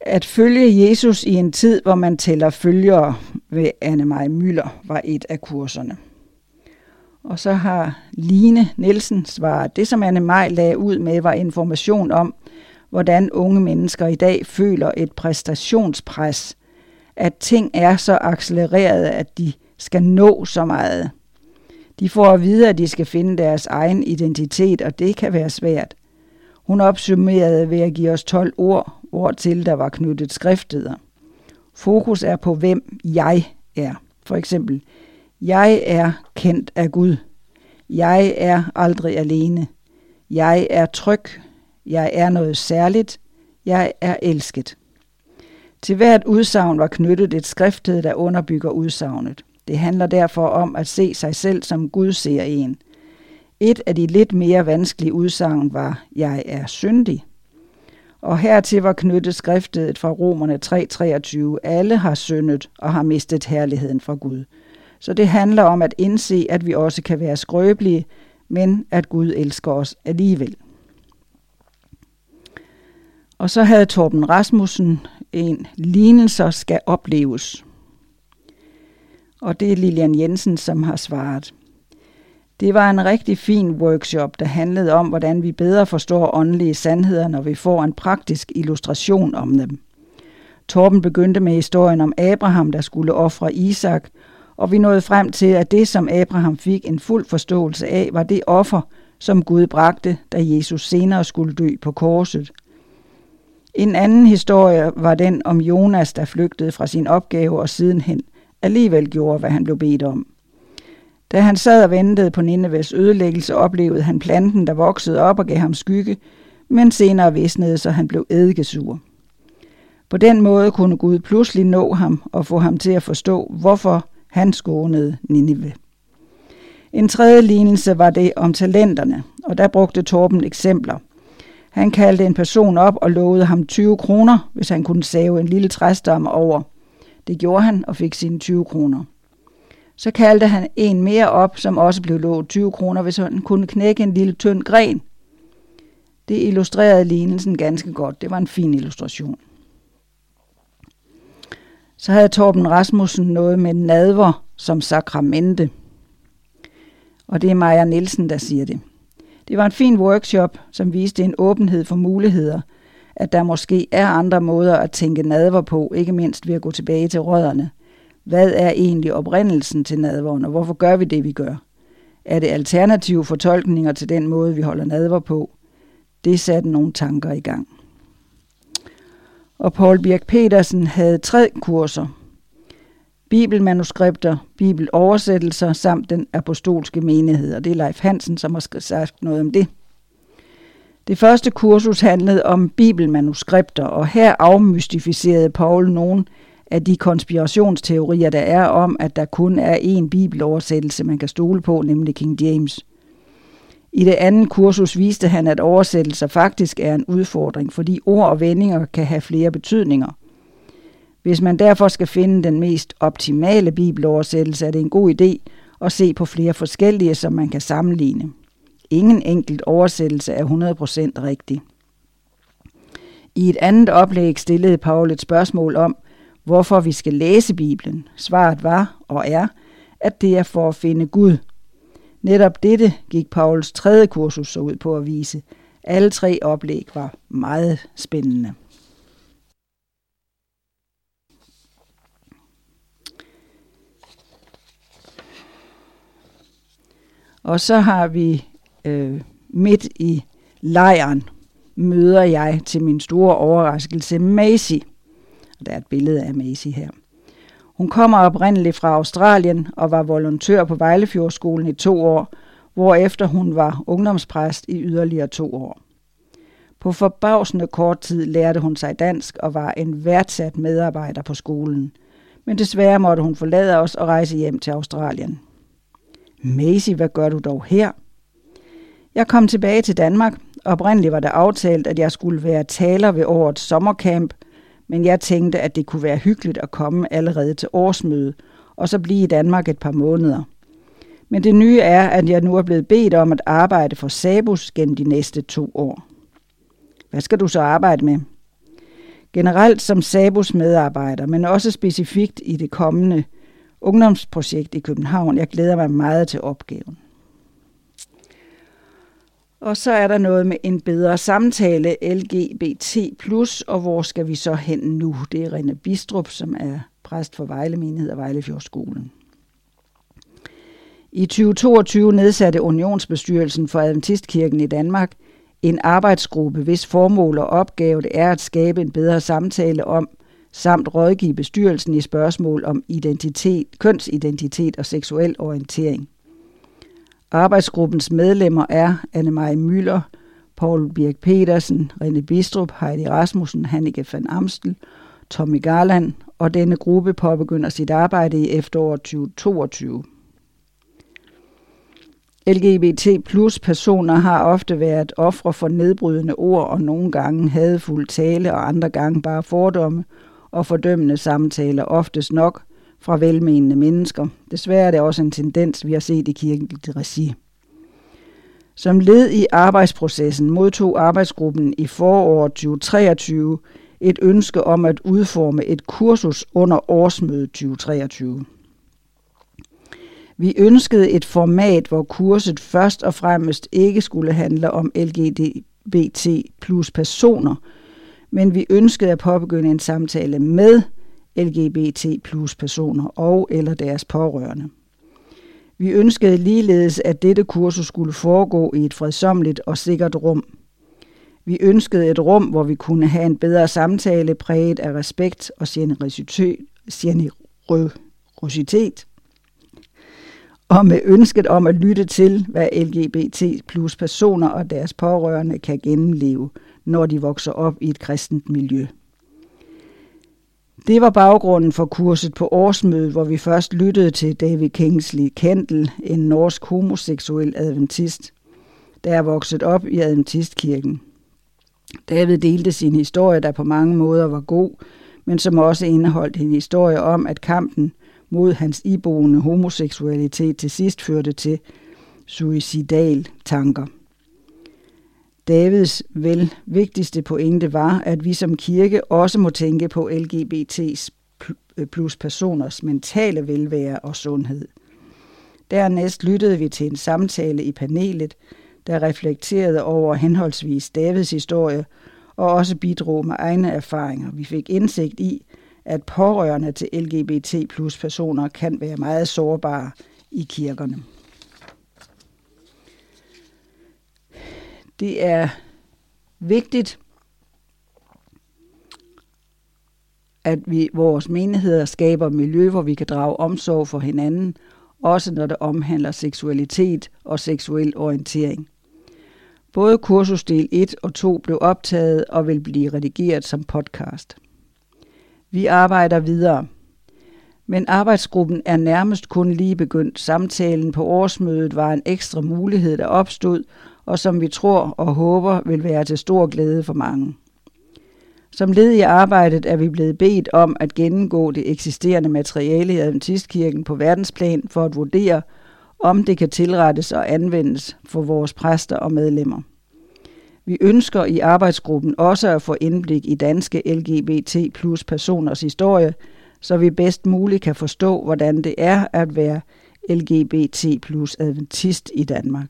A: At følge Jesus i en tid, hvor man tæller følgere ved Anne-Marie Møller, var et af kurserne. Og så har Line Nielsen svaret, det som Anne Maj lagde ud med, var information om, hvordan unge mennesker i dag føler et præstationspres, at ting er så accelereret, at de skal nå så meget. De får at vide, at de skal finde deres egen identitet, og det kan være svært. Hun opsummerede ved at give os 12 ord, hvor til der var knyttet skrifteder. Fokus er på, hvem jeg er. For eksempel, jeg er kendt af Gud. Jeg er aldrig alene. Jeg er tryg. Jeg er noget særligt. Jeg er elsket. Til hvert udsagn var knyttet et skrifted, der underbygger udsagnet. Det handler derfor om at se sig selv, som Gud ser en. Et af de lidt mere vanskelige udsagn var, jeg er syndig. Og hertil var knyttet skriftet fra Romerne 3:23, alle har syndet og har mistet herligheden fra Gud. Så det handler om at indse, at vi også kan være skrøbelige, men at Gud elsker os alligevel. Og så havde Torben Rasmussen en lignelser skal opleves. Og det er Lilian Jensen, som har svaret. Det var en rigtig fin workshop, der handlede om, hvordan vi bedre forstår åndelige sandheder, når vi får en praktisk illustration om dem. Torben begyndte med historien om Abraham, der skulle ofre Isak, og vi nåede frem til, at det, som Abraham fik en fuld forståelse af, var det offer, som Gud bragte, da Jesus senere skulle dø på korset. En anden historie var den om Jonas, der flygtede fra sin opgave og sidenhen alligevel gjorde, hvad han blev bedt om. Da han sad og ventede på Nineves ødelæggelse, oplevede han planten, der voksede op og gav ham skygge, men senere visnede, så han blev eddikesur. På den måde kunne Gud pludselig nå ham og få ham til at forstå, hvorfor han skånede Nineve. En tredje lignelse var det om talenterne, og der brugte Torben eksempler. Han kaldte en person op og lovede ham 20 kroner, hvis han kunne save en lille træstamme over. Det gjorde han og fik sine 20 kroner. Så kaldte han en mere op, som også blev lovet 20 kroner, hvis han kunne knække en lille tynd gren. Det illustrerede lignelsen ganske godt. Det var en fin illustration. Så havde Torben Rasmussen noget med nadver som sakramente. Og det er Maja Nielsen, der siger det. Det var en fin workshop, som viste en åbenhed for muligheder, at der måske er andre måder at tænke nadver på, ikke mindst ved at gå tilbage til rødderne. Hvad er egentlig oprindelsen til nadveren, og hvorfor gør vi det, vi gør? Er det alternative fortolkninger til den måde, vi holder nadver på? Det satte nogle tanker i gang. Og Paul Birk Petersen havde tre kurser. Bibelmanuskripter, bibeloversættelser samt den apostolske menighed. Og det er Leif Hansen, som har sagt noget om det. Det første kursus handlede om bibelmanuskripter, og her afmystificerede Paul nogle af de konspirationsteorier, der er om, at der kun er én bibeloversættelse, man kan stole på, nemlig King James. I det andet kursus viste han, at oversættelser faktisk er en udfordring, fordi ord og vendinger kan have flere betydninger. Hvis man derfor skal finde den mest optimale bibeloversættelse, er det en god idé at se på flere forskellige, som man kan sammenligne. Ingen enkelt oversættelse er 100% rigtig. I et andet oplæg stillede Paul et spørgsmål om, hvorfor vi skal læse Bibelen. Svaret var og er, at det er for at finde Gud. Netop dette gik Pauls tredje kursus så ud på at vise. Alle tre oplæg var meget spændende. Og så har vi øh, midt i lejren, møder jeg til min store overraskelse Macy. Og der er et billede af Macy her. Hun kommer oprindeligt fra Australien og var volontør på Vejlefjordskolen i to år, hvorefter hun var ungdomspræst i yderligere to år. På forbavsende kort tid lærte hun sig dansk og var en værdsat medarbejder på skolen. Men desværre måtte hun forlade os og rejse hjem til Australien. Maisie, hvad gør du dog her? Jeg kom tilbage til Danmark. Oprindeligt var det aftalt, at jeg skulle være taler ved årets sommercamp, men jeg tænkte, at det kunne være hyggeligt at komme allerede til årsmøde, og så blive i Danmark et par måneder. Men det nye er, at jeg nu er blevet bedt om at arbejde for Sabus gennem de næste to år. Hvad skal du så arbejde med? Generelt som Sabus medarbejder, men også specifikt i det kommende ungdomsprojekt i København. Jeg glæder mig meget til opgaven. Og så er der noget med en bedre samtale, LGBT+, og hvor skal vi så hen nu? Det er Rene Bistrup, som er præst for Vejle Menighed og Vejlefjordskolen. I 2022 nedsatte Unionsbestyrelsen for Adventistkirken i Danmark en arbejdsgruppe, hvis formål og opgave det er at skabe en bedre samtale om, samt rådgive bestyrelsen i spørgsmål om identitet, kønsidentitet og seksuel orientering. Arbejdsgruppens medlemmer er Anne-Marie Møller, Paul Birk Petersen, René Bistrup, Heidi Rasmussen, Hannike van Amstel, Tommy Garland, og denne gruppe påbegynder sit arbejde i efteråret 2022. LGBT plus personer har ofte været ofre for nedbrydende ord og nogle gange hadfuld tale og andre gange bare fordomme og fordømmende samtaler, oftest nok fra velmenende mennesker. Desværre er det også en tendens, vi har set i kirkeligt regi. Som led i arbejdsprocessen modtog arbejdsgruppen i foråret 2023 et ønske om at udforme et kursus under årsmødet 2023. Vi ønskede et format, hvor kurset først og fremmest ikke skulle handle om LGBT plus personer, men vi ønskede at påbegynde en samtale med LGBT plus personer og eller deres pårørende. Vi ønskede ligeledes, at dette kursus skulle foregå i et fredsomligt og sikkert rum. Vi ønskede et rum, hvor vi kunne have en bedre samtale præget af respekt og generøsitet, og med ønsket om at lytte til, hvad LGBT plus personer og deres pårørende kan gennemleve, når de vokser op i et kristent miljø. Det var baggrunden for kurset på årsmødet, hvor vi først lyttede til David Kingsley Kendall, en norsk homoseksuel adventist, der er vokset op i Adventistkirken. David delte sin historie, der på mange måder var god, men som også indeholdt en historie om, at kampen mod hans iboende homoseksualitet til sidst førte til suicidal tanker. Davids vel vigtigste pointe var, at vi som kirke også må tænke på LGBT's øh, plus personers mentale velvære og sundhed. Dernæst lyttede vi til en samtale i panelet, der reflekterede over henholdsvis Davids historie og også bidrog med egne erfaringer. Vi fik indsigt i, at pårørende til LGBT plus personer kan være meget sårbare i kirkerne. Det er vigtigt, at vi vores menigheder skaber miljø, hvor vi kan drage omsorg for hinanden, også når det omhandler seksualitet og seksuel orientering. Både kursusdel 1 og 2 blev optaget og vil blive redigeret som podcast. Vi arbejder videre. Men arbejdsgruppen er nærmest kun lige begyndt. Samtalen på årsmødet var en ekstra mulighed, der opstod, og som vi tror og håber vil være til stor glæde for mange. Som led i arbejdet er vi blevet bedt om at gennemgå det eksisterende materiale i Adventistkirken på verdensplan for at vurdere, om det kan tilrettes og anvendes for vores præster og medlemmer. Vi ønsker i arbejdsgruppen også at få indblik i danske LGBT plus personers historie, så vi bedst muligt kan forstå, hvordan det er at være LGBT plus adventist i Danmark.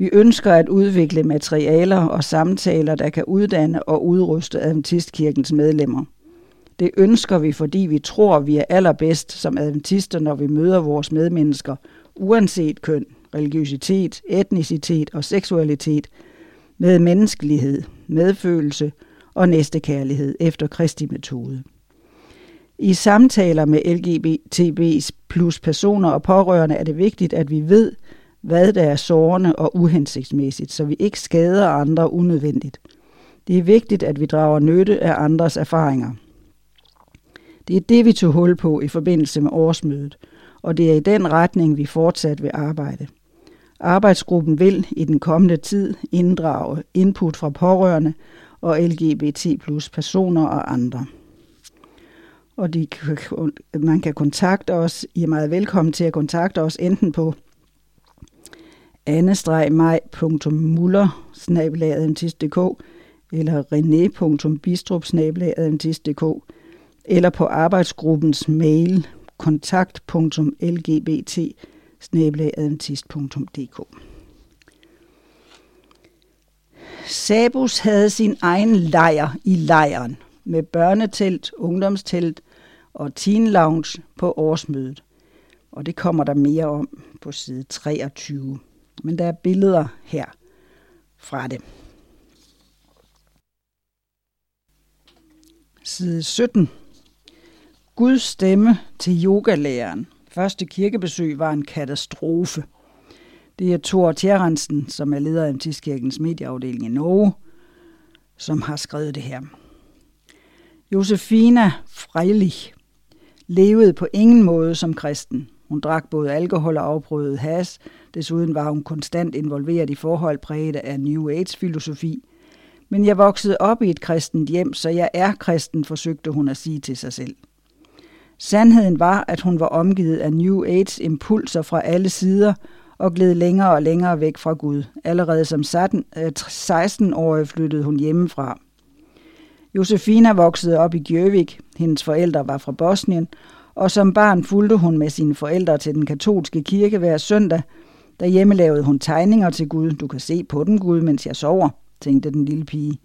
A: Vi ønsker at udvikle materialer og samtaler, der kan uddanne og udruste Adventistkirkens medlemmer. Det ønsker vi, fordi vi tror, vi er allerbedst som adventister, når vi møder vores medmennesker, uanset køn, religiøsitet, etnicitet og seksualitet – med menneskelighed, medfølelse og næstekærlighed efter Kristi metode. I samtaler med LGBTB's plus personer og pårørende er det vigtigt, at vi ved, hvad der er sårende og uhensigtsmæssigt, så vi ikke skader andre unødvendigt. Det er vigtigt, at vi drager nytte af andres erfaringer. Det er det, vi tog hul på i forbindelse med årsmødet, og det er i den retning, vi fortsat vil arbejde. Arbejdsgruppen vil i den kommende tid inddrage input fra pårørende og LGBT plus personer og andre. Og de, man kan kontakte os, I er meget velkommen til at kontakte os enten på anne-maj.muller eller rené.bistrup eller på arbejdsgruppens mail kontakt.lgbt snabelagadventist.dk. Sabus havde sin egen lejr i lejren med børnetelt, ungdomstelt og teen lounge på årsmødet. Og det kommer der mere om på side 23. Men der er billeder her fra det. Side 17. Guds stemme til yogalæreren. Første kirkebesøg var en katastrofe. Det er Thor Tjerrensen, som er leder af Tiskirkens medieafdeling i Norge, som har skrevet det her. Josefina Freilich levede på ingen måde som kristen. Hun drak både alkohol og afprøvede has. Desuden var hun konstant involveret i forhold præget af New Age-filosofi. Men jeg voksede op i et kristent hjem, så jeg er kristen, forsøgte hun at sige til sig selv. Sandheden var, at hun var omgivet af New Age impulser fra alle sider og gled længere og længere væk fra Gud. Allerede som 16-årig øh, flyttede hun hjemmefra. Josefina voksede op i Gjøvik. Hendes forældre var fra Bosnien, og som barn fulgte hun med sine forældre til den katolske kirke hver søndag. Derhjemme lavede hun tegninger til Gud. Du kan se på den, Gud, mens jeg sover, tænkte den lille pige.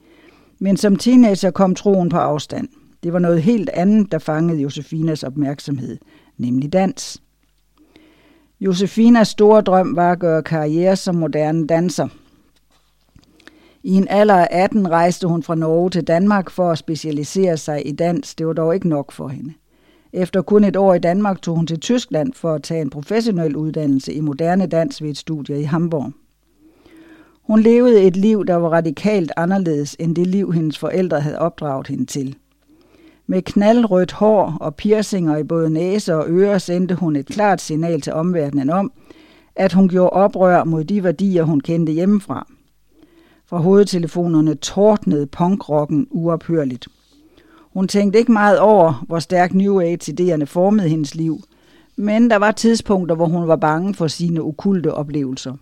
A: Men som teenager kom troen på afstand. Det var noget helt andet, der fangede Josefinas opmærksomhed, nemlig dans. Josefinas store drøm var at gøre karriere som moderne danser. I en alder af 18 rejste hun fra Norge til Danmark for at specialisere sig i dans. Det var dog ikke nok for hende. Efter kun et år i Danmark tog hun til Tyskland for at tage en professionel uddannelse i moderne dans ved et studie i Hamburg. Hun levede et liv, der var radikalt anderledes end det liv, hendes forældre havde opdraget hende til. Med knaldrødt hår og piercinger i både næse og ører sendte hun et klart signal til omverdenen om, at hun gjorde oprør mod de værdier, hun kendte hjemmefra. Fra hovedtelefonerne tordnede punkrocken uophørligt. Hun tænkte ikke meget over, hvor stærk New Age-idéerne formede hendes liv, men der var tidspunkter, hvor hun var bange for sine okulte oplevelser.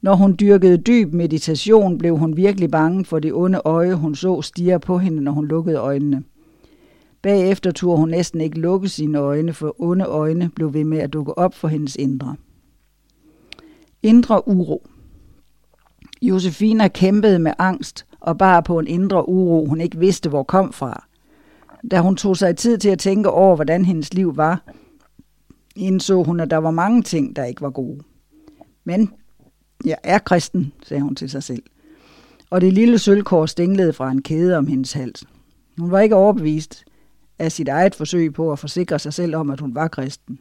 A: Når hun dyrkede dyb meditation, blev hun virkelig bange for det onde øje, hun så stirre på hende, når hun lukkede øjnene. Bagefter turde hun næsten ikke lukke sine øjne, for onde øjne blev ved med at dukke op for hendes indre. Indre uro. Josefina kæmpede med angst og bare på en indre uro, hun ikke vidste, hvor kom fra. Da hun tog sig tid til at tænke over, hvordan hendes liv var, indså hun, at der var mange ting, der ikke var gode. Men jeg er kristen, sagde hun til sig selv. Og det lille sølvkår dinglede fra en kæde om hendes hals. Hun var ikke overbevist af sit eget forsøg på at forsikre sig selv om, at hun var kristen.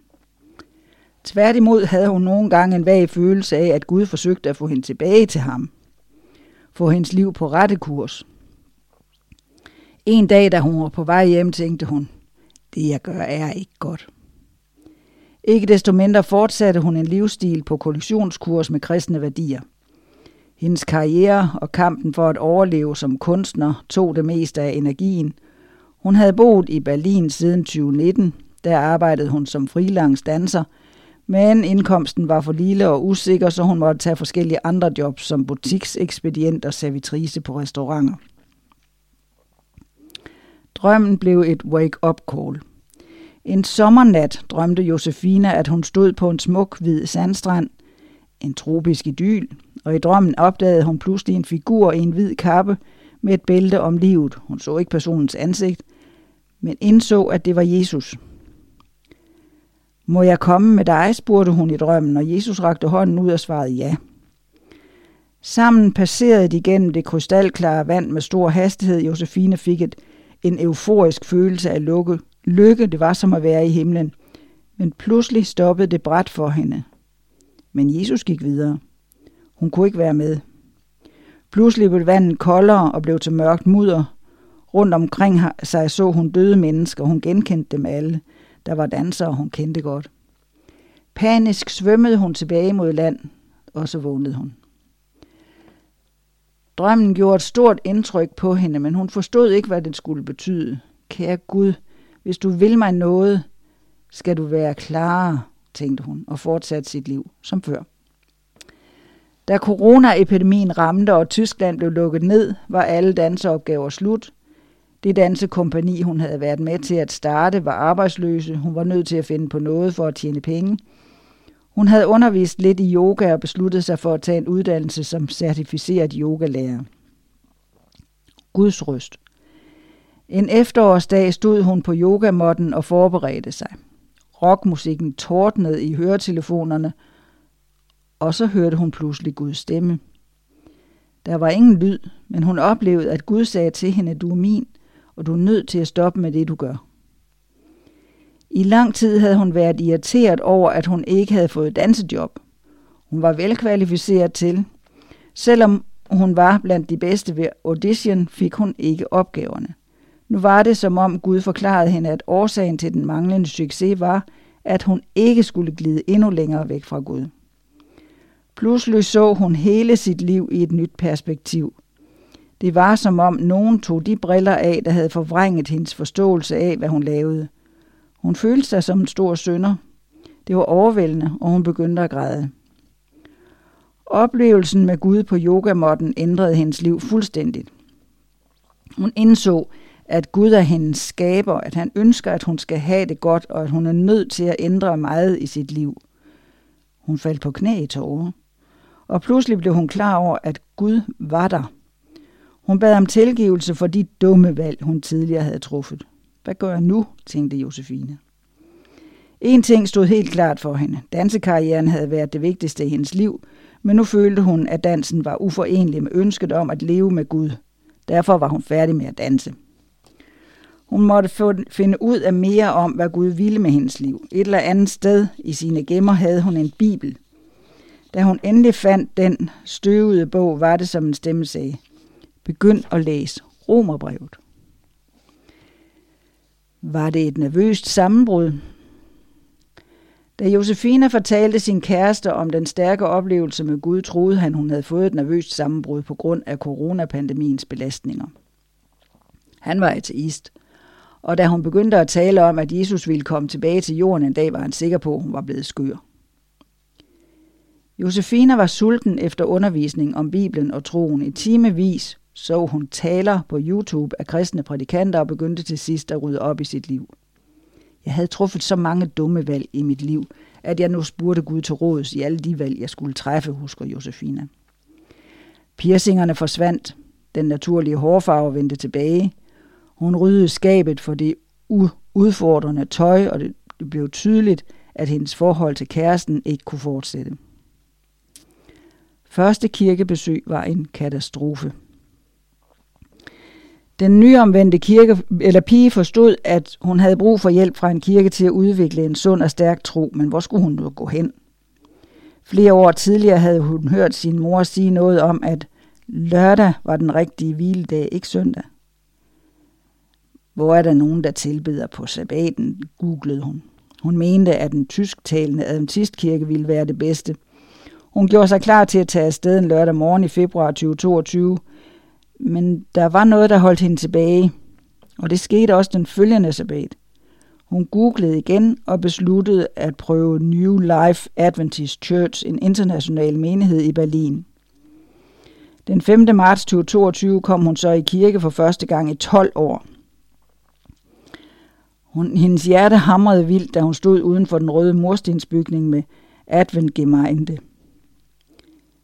A: Tværtimod havde hun nogle gange en vag følelse af, at Gud forsøgte at få hende tilbage til ham. Få hendes liv på rette kurs. En dag, da hun var på vej hjem, tænkte hun, det jeg gør er ikke godt. Ikke desto mindre fortsatte hun en livsstil på kollektionskurs med kristne værdier. Hendes karriere og kampen for at overleve som kunstner tog det meste af energien. Hun havde boet i Berlin siden 2019. Der arbejdede hun som freelance danser, men indkomsten var for lille og usikker, så hun måtte tage forskellige andre jobs som butiksekspedient og servitrice på restauranter. Drømmen blev et wake-up call – en sommernat drømte Josefina, at hun stod på en smuk hvid sandstrand, en tropisk idyl, og i drømmen opdagede hun pludselig en figur i en hvid kappe med et bælte om livet. Hun så ikke personens ansigt, men indså, at det var Jesus. Må jeg komme med dig, spurgte hun i drømmen, og Jesus rakte hånden ud og svarede ja. Sammen passerede de gennem det krystalklare vand med stor hastighed. Josefine fik et, en euforisk følelse af lukke, Lykke, det var som at være i himlen. Men pludselig stoppede det bræt for hende. Men Jesus gik videre. Hun kunne ikke være med. Pludselig blev vandet koldere og blev til mørkt mudder. Rundt omkring sig så hun døde mennesker. Hun genkendte dem alle. Der var dansere, hun kendte godt. Panisk svømmede hun tilbage mod land, og så vågnede hun. Drømmen gjorde et stort indtryk på hende, men hun forstod ikke, hvad den skulle betyde. Kære Gud, hvis du vil mig noget, skal du være klar, tænkte hun, og fortsatte sit liv som før. Da coronaepidemien ramte, og Tyskland blev lukket ned, var alle danseopgaver slut. Det dansekompani, hun havde været med til at starte, var arbejdsløse. Hun var nødt til at finde på noget for at tjene penge. Hun havde undervist lidt i yoga og besluttet sig for at tage en uddannelse som certificeret yogalærer. Guds røst. En efterårsdag stod hun på yogamotten og forberedte sig. Rockmusikken tordnede i høretelefonerne, og så hørte hun pludselig Guds stemme. Der var ingen lyd, men hun oplevede, at Gud sagde til hende, du er min, og du er nødt til at stoppe med det, du gør. I lang tid havde hun været irriteret over, at hun ikke havde fået dansejob. Hun var velkvalificeret til. Selvom hun var blandt de bedste ved audition, fik hun ikke opgaverne. Nu var det som om Gud forklarede hende, at årsagen til den manglende succes var, at hun ikke skulle glide endnu længere væk fra Gud. Pludselig så hun hele sit liv i et nyt perspektiv. Det var som om nogen tog de briller af, der havde forvrænget hendes forståelse af, hvad hun lavede. Hun følte sig som en stor sønder. Det var overvældende, og hun begyndte at græde. Oplevelsen med Gud på yogamotten ændrede hendes liv fuldstændigt. Hun indså, at Gud er hendes skaber, at han ønsker, at hun skal have det godt, og at hun er nødt til at ændre meget i sit liv. Hun faldt på knæ i tårer, og pludselig blev hun klar over, at Gud var der. Hun bad om tilgivelse for de dumme valg, hun tidligere havde truffet. Hvad gør jeg nu, tænkte Josefine. En ting stod helt klart for hende. Dansekarrieren havde været det vigtigste i hendes liv, men nu følte hun, at dansen var uforenelig med ønsket om at leve med Gud. Derfor var hun færdig med at danse. Hun måtte finde ud af mere om, hvad Gud ville med hendes liv. Et eller andet sted i sine gemmer havde hun en bibel. Da hun endelig fandt den støvede bog, var det som en stemme sagde, begynd at læse Romerbrevet. Var det et nervøst sammenbrud? Da Josefina fortalte sin kæreste om den stærke oplevelse med Gud, troede han, hun havde fået et nervøst sammenbrud på grund af coronapandemiens belastninger. Han var ateist, og da hun begyndte at tale om, at Jesus ville komme tilbage til jorden en dag, var han sikker på, at hun var blevet skør. Josefina var sulten efter undervisning om Bibelen og troen. I timevis så hun taler på YouTube af kristne prædikanter og begyndte til sidst at rydde op i sit liv. Jeg havde truffet så mange dumme valg i mit liv, at jeg nu spurgte Gud til råds i alle de valg, jeg skulle træffe, husker Josefina. Piercingerne forsvandt. Den naturlige hårfarve vendte tilbage. Hun ryddede skabet for det udfordrende tøj, og det blev tydeligt, at hendes forhold til kæresten ikke kunne fortsætte. Første kirkebesøg var en katastrofe. Den nyomvendte kirke, eller pige forstod, at hun havde brug for hjælp fra en kirke til at udvikle en sund og stærk tro, men hvor skulle hun nu gå hen? Flere år tidligere havde hun hørt sin mor sige noget om, at lørdag var den rigtige hviledag, ikke søndag. Hvor er der nogen, der tilbeder på sabbaten, googlede hun. Hun mente, at den tysktalende adventistkirke ville være det bedste. Hun gjorde sig klar til at tage afsted en lørdag morgen i februar 2022, men der var noget, der holdt hende tilbage, og det skete også den følgende sabbat. Hun googlede igen og besluttede at prøve New Life Adventist Church, en international menighed i Berlin. Den 5. marts 2022 kom hun så i kirke for første gang i 12 år. Hun, hendes hjerte hamrede vildt, da hun stod uden for den røde murstensbygning med Adventgemeinde.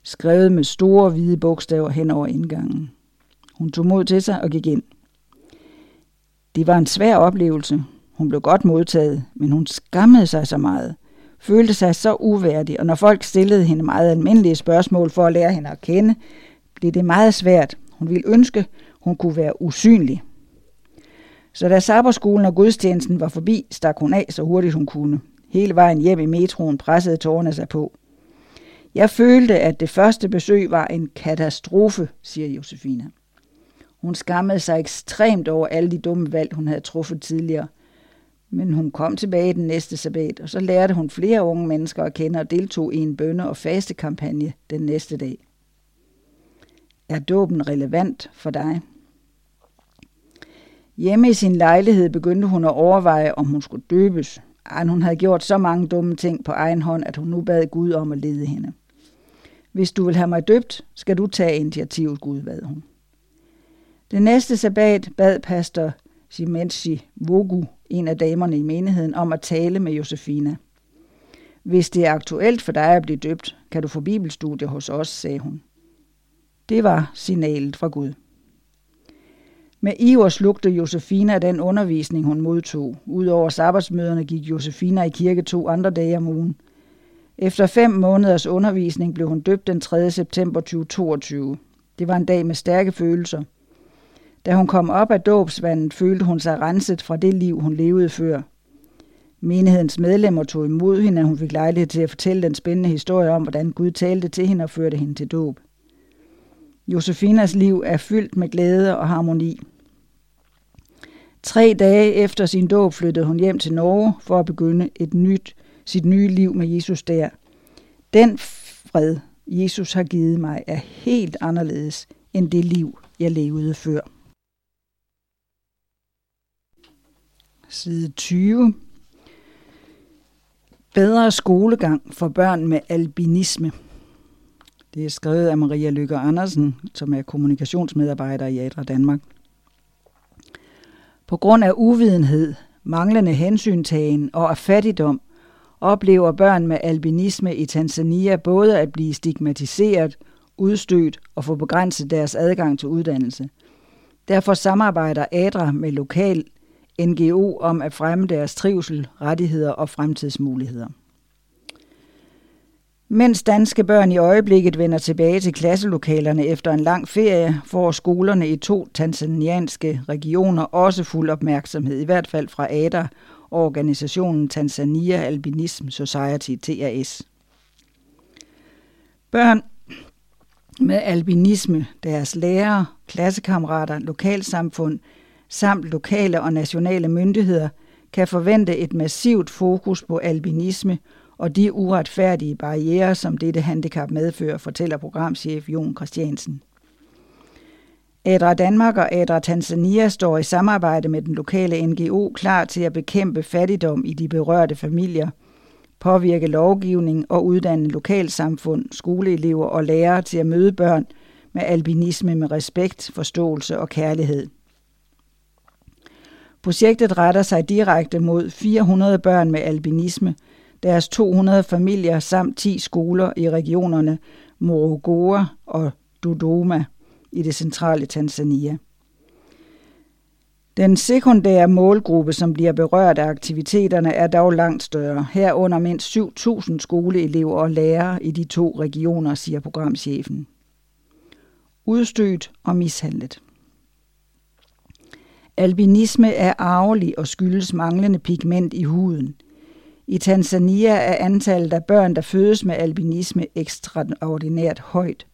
A: Skrevet med store hvide bogstaver hen over indgangen. Hun tog mod til sig og gik ind. Det var en svær oplevelse. Hun blev godt modtaget, men hun skammede sig så meget. Følte sig så uværdig, og når folk stillede hende meget almindelige spørgsmål for at lære hende at kende, blev det meget svært. Hun ville ønske, hun kunne være usynlig. Så da sabberskolen og gudstjenesten var forbi, stak hun af så hurtigt hun kunne. Hele vejen hjem i metroen pressede tårerne sig på. Jeg følte, at det første besøg var en katastrofe, siger Josefina. Hun skammede sig ekstremt over alle de dumme valg, hun havde truffet tidligere. Men hun kom tilbage den næste sabbat, og så lærte hun flere unge mennesker at kende og deltog i en bønne- og fastekampagne den næste dag. Er dåben relevant for dig? Hjemme i sin lejlighed begyndte hun at overveje, om hun skulle døbes. Ej, hun havde gjort så mange dumme ting på egen hånd, at hun nu bad Gud om at lede hende. Hvis du vil have mig døbt, skal du tage initiativet, Gud, bad hun. Den næste sabbat bad pastor Simensi Vogu, en af damerne i menigheden, om at tale med Josefina. Hvis det er aktuelt for dig at blive døbt, kan du få bibelstudie hos os, sagde hun. Det var signalet fra Gud. Med iver slugte Josefina den undervisning, hun modtog. Udover sabbatsmøderne gik Josefina i kirke to andre dage om ugen. Efter fem måneders undervisning blev hun døbt den 3. september 2022. Det var en dag med stærke følelser – da hun kom op af dåbsvandet, følte hun sig renset fra det liv, hun levede før. Menighedens medlemmer tog imod hende, at hun fik lejlighed til at fortælle den spændende historie om, hvordan Gud talte til hende og førte hende til dåb. Josefinas liv er fyldt med glæde og harmoni. Tre dage efter sin dåb flyttede hun hjem til Norge for at begynde et nyt, sit nye liv med Jesus der. Den fred, Jesus har givet mig, er helt anderledes end det liv, jeg levede før. Side 20. Bedre skolegang for børn med albinisme. Det er skrevet af Maria Lykke Andersen, som er kommunikationsmedarbejder i Adra Danmark. På grund af uvidenhed, manglende hensyntagen og af fattigdom, oplever børn med albinisme i Tanzania både at blive stigmatiseret, udstødt og få begrænset deres adgang til uddannelse. Derfor samarbejder ADRA med lokal NGO om at fremme deres trivsel, rettigheder og fremtidsmuligheder. Mens danske børn i øjeblikket vender tilbage til klasselokalerne efter en lang ferie, får skolerne i to tanzanianske regioner også fuld opmærksomhed, i hvert fald fra ADA og organisationen Tanzania Albinism Society, TAS. Børn med albinisme, deres lærere, klassekammerater, lokalsamfund samt lokale og nationale myndigheder kan forvente et massivt fokus på albinisme og de uretfærdige barriere, som dette handicap medfører, fortæller programchef Jon Christiansen. Adra Danmark og Adra Tanzania står i samarbejde med den lokale NGO klar til at bekæmpe fattigdom i de berørte familier, påvirke lovgivning og uddanne lokalsamfund, skoleelever og lærere til at møde børn med albinisme med respekt, forståelse og kærlighed. Projektet retter sig direkte mod 400 børn med albinisme, deres 200 familier samt 10 skoler i regionerne Morogoro og Dodoma i det centrale Tanzania. Den sekundære målgruppe, som bliver berørt af aktiviteterne, er dog langt større. Herunder mindst 7.000 skoleelever og lærere i de to regioner, siger programchefen. Udstødt og mishandlet. Albinisme er arvelig og skyldes manglende pigment i huden. I Tanzania er antallet af børn, der fødes med albinisme, ekstraordinært højt.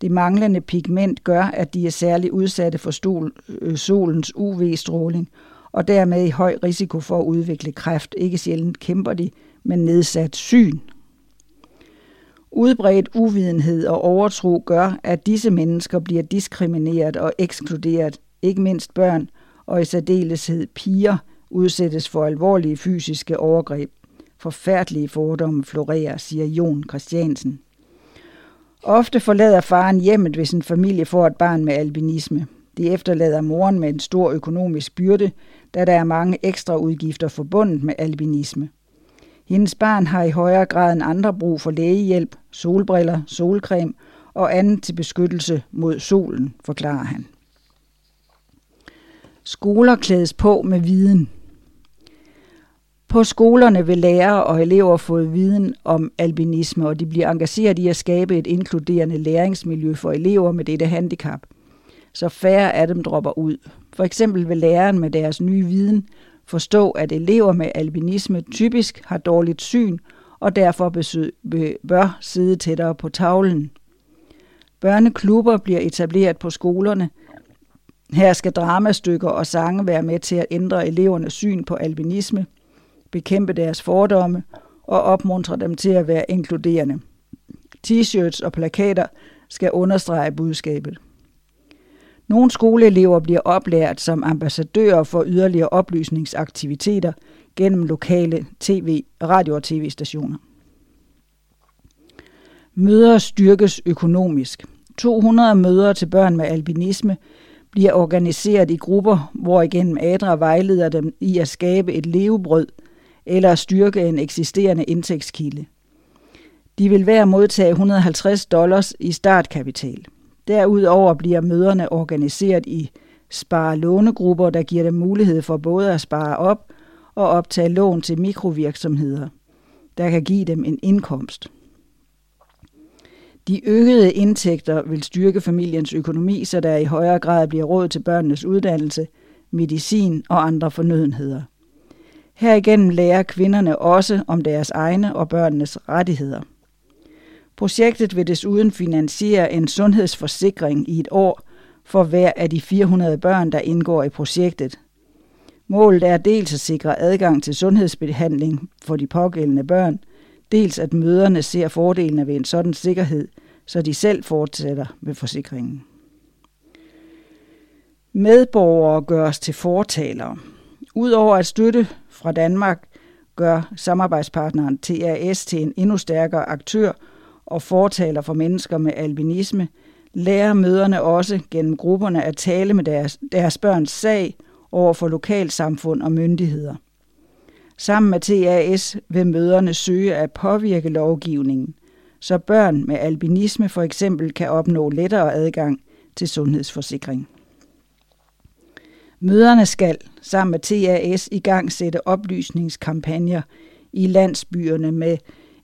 A: Det manglende pigment gør, at de er særligt udsatte for stol, øh, solens UV-stråling, og dermed i høj risiko for at udvikle kræft. Ikke sjældent kæmper de med nedsat syn. Udbredt uvidenhed og overtro gør, at disse mennesker bliver diskrimineret og ekskluderet, ikke mindst børn, og i særdeleshed piger, udsættes for alvorlige fysiske overgreb. Forfærdelige fordomme florerer, siger Jon Christiansen. Ofte forlader faren hjemmet, hvis en familie får et barn med albinisme. Det efterlader moren med en stor økonomisk byrde, da der er mange ekstra udgifter forbundet med albinisme. Hendes barn har i højere grad end andre brug for lægehjælp, solbriller, solcreme og andet til beskyttelse mod solen, forklarer han. Skoler klædes på med viden. På skolerne vil lærere og elever få viden om albinisme, og de bliver engageret i at skabe et inkluderende læringsmiljø for elever med dette handicap, så færre af dem dropper ud. For eksempel vil læreren med deres nye viden forstå, at elever med albinisme typisk har dårligt syn og derfor bør sidde tættere på tavlen. Børneklubber bliver etableret på skolerne. Her skal dramastykker og sange være med til at ændre elevernes syn på albinisme – bekæmpe deres fordomme og opmuntre dem til at være inkluderende. T-shirts og plakater skal understrege budskabet. Nogle skoleelever bliver oplært som ambassadører for yderligere oplysningsaktiviteter gennem lokale TV, radio- og tv-stationer. Møder styrkes økonomisk. 200 møder til børn med albinisme bliver organiseret i grupper, hvor igennem ADRA vejleder dem i at skabe et levebrød – eller styrke en eksisterende indtægtskilde. De vil hver modtage 150 dollars i startkapital. Derudover bliver møderne organiseret i spare-lånegrupper, der giver dem mulighed for både at spare op og optage lån til mikrovirksomheder, der kan give dem en indkomst. De øgede indtægter vil styrke familiens økonomi, så der i højere grad bliver råd til børnenes uddannelse, medicin og andre fornødenheder. Herigennem lærer kvinderne også om deres egne og børnenes rettigheder. Projektet vil desuden finansiere en sundhedsforsikring i et år for hver af de 400 børn, der indgår i projektet. Målet er dels at sikre adgang til sundhedsbehandling for de pågældende børn, dels at møderne ser fordelene ved en sådan sikkerhed, så de selv fortsætter med forsikringen. Medborgere gøres til fortalere. Udover at støtte fra Danmark gør samarbejdspartneren TAS til en endnu stærkere aktør og fortaler for mennesker med albinisme, lærer møderne også gennem grupperne at tale med deres, deres børns sag over for lokalsamfund og myndigheder. Sammen med TAS vil møderne søge at påvirke lovgivningen, så børn med albinisme for eksempel kan opnå lettere adgang til sundhedsforsikring. Møderne skal sammen med TAS i gang sætte oplysningskampagner i landsbyerne med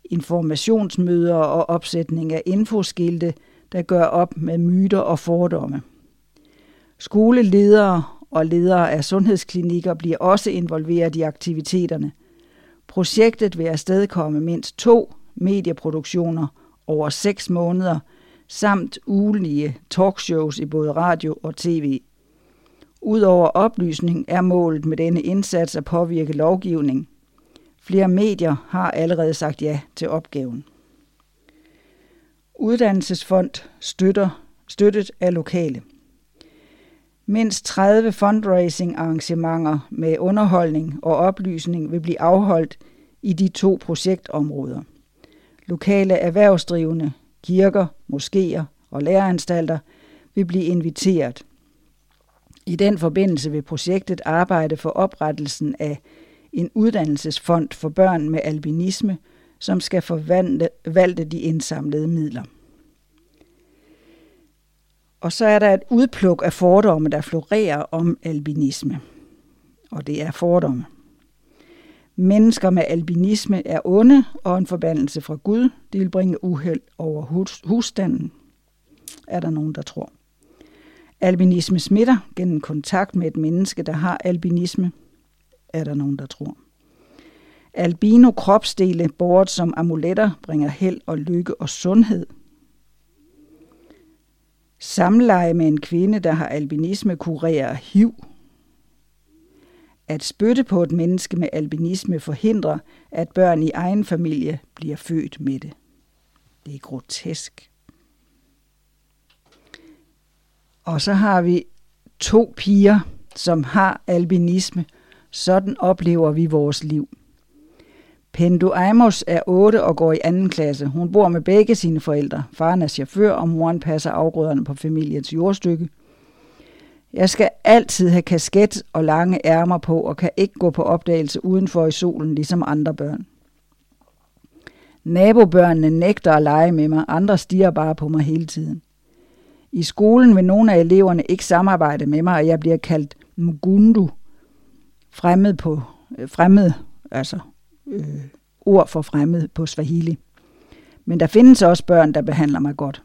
A: informationsmøder og opsætning af infoskilte, der gør op med myter og fordomme. Skoleledere og ledere af sundhedsklinikker bliver også involveret i aktiviteterne. Projektet vil afstedkomme mindst to medieproduktioner over seks måneder, samt ugenlige talkshows i både radio og tv. Udover oplysning er målet med denne indsats at påvirke lovgivning. Flere medier har allerede sagt ja til opgaven. Uddannelsesfond støtter, støttet af lokale. Mindst 30 fundraising arrangementer med underholdning og oplysning vil blive afholdt i de to projektområder. Lokale erhvervsdrivende, kirker, moskéer og læreanstalter vil blive inviteret. I den forbindelse vil projektet arbejde for oprettelsen af en uddannelsesfond for børn med albinisme, som skal forvalte de indsamlede midler. Og så er der et udpluk af fordomme, der florerer om albinisme. Og det er fordomme. Mennesker med albinisme er onde og en forbandelse fra Gud. Det vil bringe uheld over hus- husstanden, er der nogen, der tror. Albinisme smitter gennem kontakt med et menneske, der har albinisme, er der nogen, der tror. Albino kropsdele båret som amuletter bringer held og lykke og sundhed. Samleje med en kvinde, der har albinisme, kurerer HIV. At spytte på et menneske med albinisme forhindrer, at børn i egen familie bliver født med det. Det er grotesk. Og så har vi to piger, som har albinisme. Sådan oplever vi vores liv. Pendo Amos er 8 og går i anden klasse. Hun bor med begge sine forældre. Faren er chauffør, og moren passer afgrøderne på familiens jordstykke. Jeg skal altid have kasket og lange ærmer på, og kan ikke gå på opdagelse udenfor i solen, ligesom andre børn. Nabobørnene nægter at lege med mig, andre stiger bare på mig hele tiden. I skolen vil nogle af eleverne ikke samarbejde med mig, og jeg bliver kaldt Mugundu, fremmed på øh, fremmed, altså øh, ord for fremmed på Swahili. Men der findes også børn, der behandler mig godt.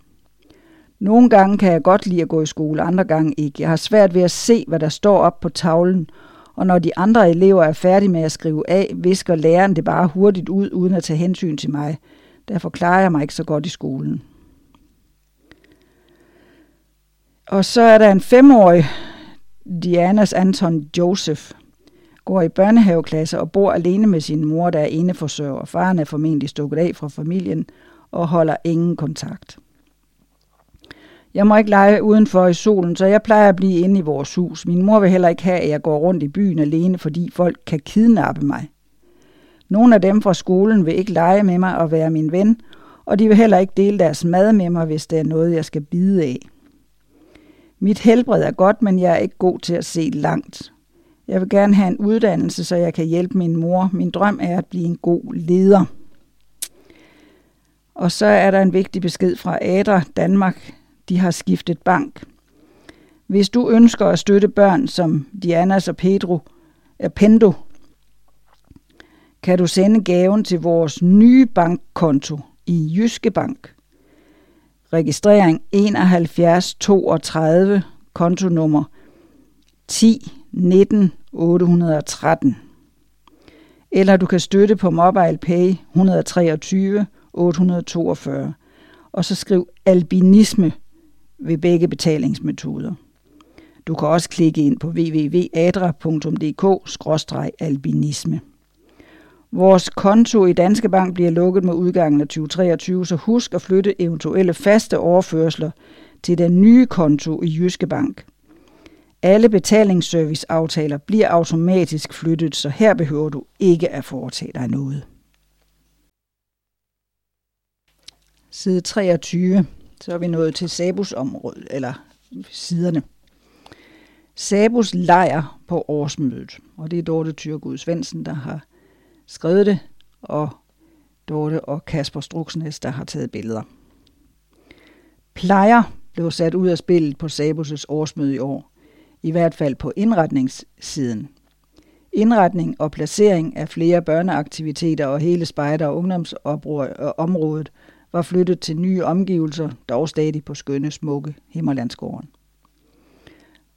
A: Nogle gange kan jeg godt lide at gå i skole, andre gange ikke. Jeg har svært ved at se, hvad der står op på tavlen, og når de andre elever er færdige med at skrive af, visker læreren det bare hurtigt ud, uden at tage hensyn til mig. Derfor klarer jeg mig ikke så godt i skolen. Og så er der en femårig, Dianas Anton Joseph, går i børnehaveklasse og bor alene med sin mor, der er eneforsørger. Faren er formentlig stukket af fra familien og holder ingen kontakt. Jeg må ikke lege udenfor i solen, så jeg plejer at blive inde i vores hus. Min mor vil heller ikke have, at jeg går rundt i byen alene, fordi folk kan kidnappe mig. Nogle af dem fra skolen vil ikke lege med mig og være min ven, og de vil heller ikke dele deres mad med mig, hvis det er noget, jeg skal bide af. Mit helbred er godt, men jeg er ikke god til at se langt. Jeg vil gerne have en uddannelse, så jeg kan hjælpe min mor. Min drøm er at blive en god leder. Og så er der en vigtig besked fra Adra Danmark. De har skiftet bank. Hvis du ønsker at støtte børn som Dianas og Pedro, er Pendo, kan du sende gaven til vores nye bankkonto i Jyske Bank. Registrering 7132, kontonummer 10 19 813. Eller du kan støtte på MobilePay 123 842, og så skriv albinisme ved begge betalingsmetoder. Du kan også klikke ind på www.adra.dk-albinisme. Vores konto i Danske Bank bliver lukket med udgangen af 2023, så husk at flytte eventuelle faste overførsler til den nye konto i Jyske Bank. Alle betalingsserviceaftaler bliver automatisk flyttet, så her behøver du ikke at foretage dig noget. Side 23, så er vi nået til Sabus område, eller siderne. Sabus lejr på årsmødet, og det er Dorte Tyrgud Svendsen, der har skrevet det, og Dorte og Kasper Struksnes, der har taget billeder. Plejer blev sat ud af spillet på Sabus' årsmøde i år i hvert fald på indretningssiden. Indretning og placering af flere børneaktiviteter og hele spejder- og ungdomsområdet var flyttet til nye omgivelser, dog stadig på skønne, smukke Himmerlandsgården.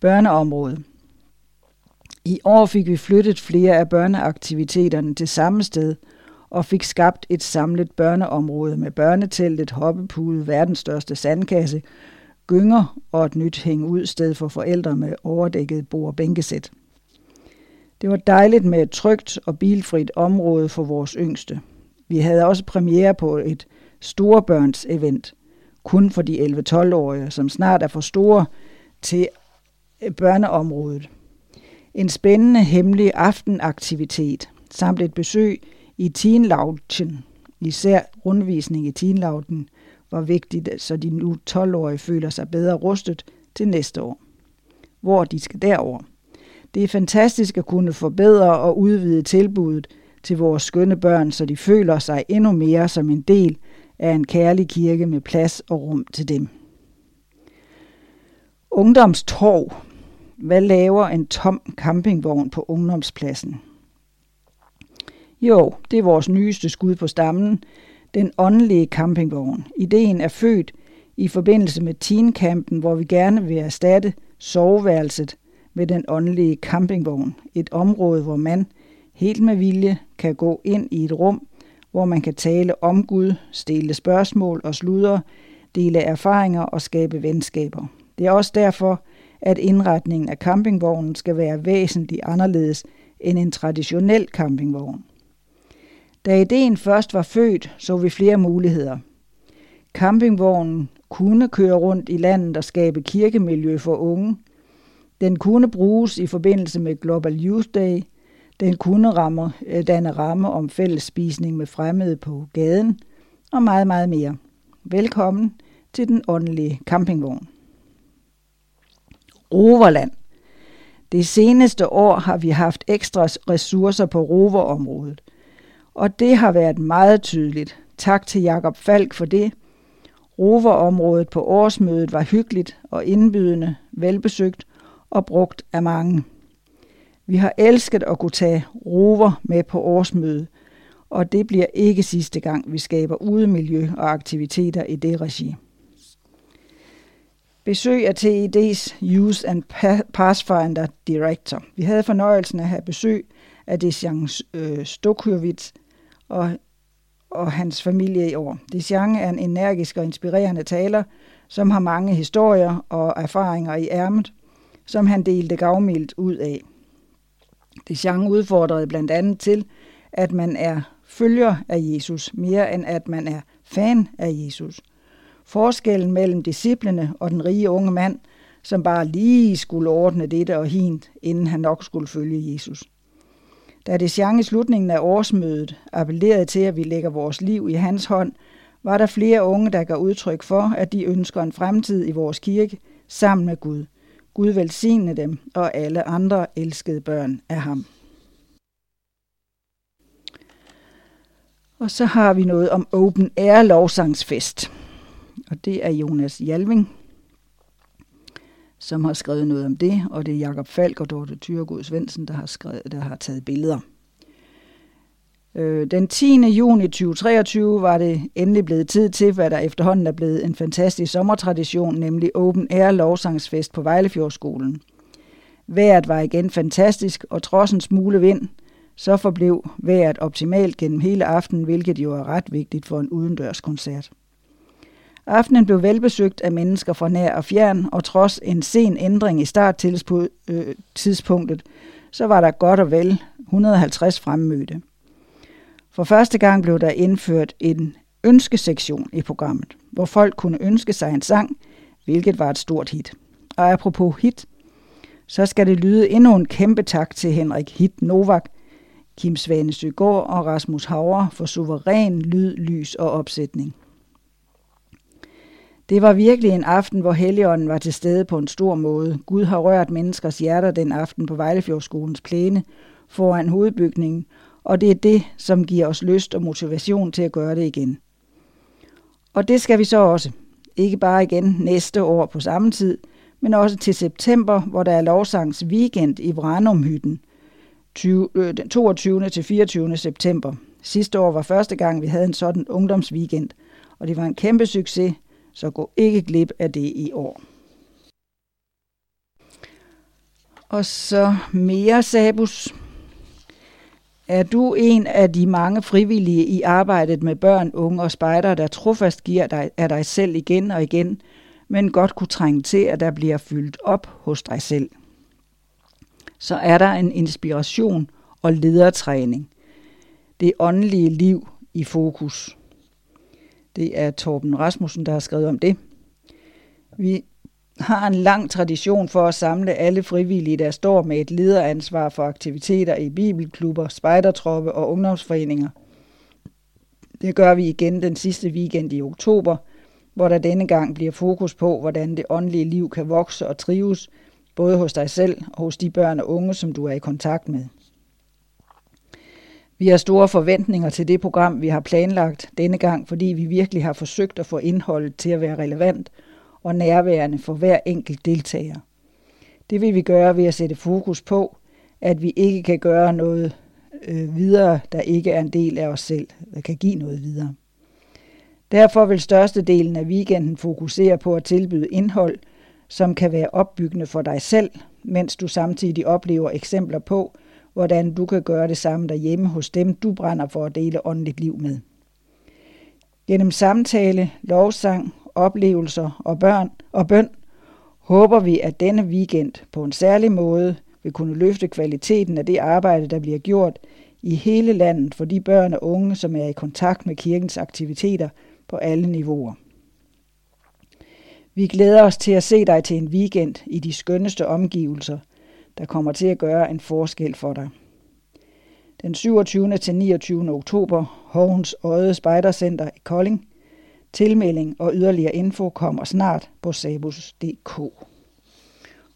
A: Børneområdet. I år fik vi flyttet flere af børneaktiviteterne til samme sted og fik skabt et samlet børneområde med børneteltet, hoppepude, verdens største sandkasse, gynger og et nyt hænge ud sted for forældre med overdækket bord- og bænkesæt. Det var dejligt med et trygt og bilfrit område for vores yngste. Vi havde også premiere på et storebørns event, kun for de 11-12-årige, som snart er for store til øh, børneområdet. En spændende hemmelig aftenaktivitet samt et besøg i Teen Især rundvisning i Teenlauten, var vigtigt, så de nu 12-årige føler sig bedre rustet til næste år. Hvor de skal derover. Det er fantastisk at kunne forbedre og udvide tilbuddet til vores skønne børn, så de føler sig endnu mere som en del af en kærlig kirke med plads og rum til dem. Ungdomstorv. Hvad laver en tom campingvogn på ungdomspladsen? Jo, det er vores nyeste skud på stammen, den åndelige campingvogn. Ideen er født i forbindelse med teencampen, hvor vi gerne vil erstatte soveværelset med den åndelige campingvogn. Et område, hvor man helt med vilje kan gå ind i et rum, hvor man kan tale om Gud, stille spørgsmål og sludre, dele erfaringer og skabe venskaber. Det er også derfor, at indretningen af campingvognen skal være væsentligt anderledes end en traditionel campingvogn. Da ideen først var født, så vi flere muligheder. Campingvognen kunne køre rundt i landet og skabe kirkemiljø for unge. Den kunne bruges i forbindelse med Global Youth Day. Den kunne ramme, øh, danne ramme om fælles spisning med fremmede på gaden og meget, meget mere. Velkommen til den åndelige campingvogn. Roverland. Det seneste år har vi haft ekstra ressourcer på roverområdet. Og det har været meget tydeligt. Tak til Jakob Falk for det. Roverområdet på årsmødet var hyggeligt og indbydende, velbesøgt og brugt af mange. Vi har elsket at kunne tage rover med på årsmødet, og det bliver ikke sidste gang, vi skaber udemiljø og aktiviteter i det regi. Besøg af TED's Use and Pathfinder Director. Vi havde fornøjelsen af at have besøg af Dejan øh, Stokhovits og, og hans familie i år. Desjang er en energisk og inspirerende taler, som har mange historier og erfaringer i ærmet, som han delte gavmildt ud af. Desjang udfordrede blandt andet til, at man er følger af Jesus, mere end at man er fan af Jesus. Forskellen mellem disciplene og den rige unge mand, som bare lige skulle ordne dette og hint, inden han nok skulle følge Jesus. Da det i slutningen af årsmødet appellerede til, at vi lægger vores liv i hans hånd, var der flere unge, der gav udtryk for, at de ønsker en fremtid i vores kirke sammen med Gud. Gud velsigne dem og alle andre elskede børn af ham. Og så har vi noget om Open Air lovsangsfest. Og det er Jonas Jalving, som har skrevet noget om det, og det er Jakob Falk og Dorte Thyregod Svendsen, der har, skrevet, der har taget billeder. Øh, den 10. juni 2023 var det endelig blevet tid til, hvad der efterhånden er blevet en fantastisk sommertradition, nemlig Open Air lovsangsfest på Vejlefjordskolen. Vejret var igen fantastisk, og trods en smule vind, så forblev vejret optimalt gennem hele aftenen, hvilket jo er ret vigtigt for en udendørskoncert. Aftenen blev velbesøgt af mennesker fra nær og fjern, og trods en sen ændring i starttidspunktet, øh, så var der godt og vel 150 fremmødte. For første gang blev der indført en ønskesektion i programmet, hvor folk kunne ønske sig en sang, hvilket var et stort hit. Og apropos hit, så skal det lyde endnu en kæmpe tak til Henrik Hit Novak, Kim Svane Søgaard og Rasmus Hauer for suveræn lyd, lys og opsætning. Det var virkelig en aften, hvor Helligånden var til stede på en stor måde. Gud har rørt menneskers hjerter den aften på Vejlefjordskolens plæne foran hovedbygningen, og det er det, som giver os lyst og motivation til at gøre det igen. Og det skal vi så også. Ikke bare igen næste år på samme tid, men også til september, hvor der er lovsangs weekend i Vranumhytten 22. Øh, til 24. september. Sidste år var første gang, vi havde en sådan ungdomsweekend, og det var en kæmpe succes, så gå ikke glip af det i år. Og så mere Sabus. Er du en af de mange frivillige i arbejdet med børn, unge og spejder, der trofast giver dig af dig selv igen og igen, men godt kunne trænge til, at der bliver fyldt op hos dig selv? Så er der en inspiration og ledertræning. Det åndelige liv i fokus. Det er Torben Rasmussen, der har skrevet om det. Vi har en lang tradition for at samle alle frivillige, der står med et lederansvar for aktiviteter i bibelklubber, spejdertroppe og ungdomsforeninger. Det gør vi igen den sidste weekend i oktober, hvor der denne gang bliver fokus på, hvordan det åndelige liv kan vokse og trives, både hos dig selv og hos de børn og unge, som du er i kontakt med. Vi har store forventninger til det program, vi har planlagt denne gang, fordi vi virkelig har forsøgt at få indholdet til at være relevant og nærværende for hver enkelt deltager. Det vil vi gøre ved at sætte fokus på, at vi ikke kan gøre noget øh, videre, der ikke er en del af os selv, der kan give noget videre. Derfor vil størstedelen af weekenden fokusere på at tilbyde indhold, som kan være opbyggende for dig selv, mens du samtidig oplever eksempler på, hvordan du kan gøre det samme derhjemme hos dem, du brænder for at dele åndeligt liv med. Gennem samtale, lovsang, oplevelser og børn og bøn håber vi, at denne weekend på en særlig måde vil kunne løfte kvaliteten af det arbejde, der bliver gjort i hele landet for de børn og unge, som er i kontakt med kirkens aktiviteter på alle niveauer. Vi glæder os til at se dig til en weekend i de skønneste omgivelser, der kommer til at gøre en forskel for dig. Den 27. til 29. oktober, Hovens Øde Spejdercenter i Kolding. Tilmelding og yderligere info kommer snart på sabus.dk.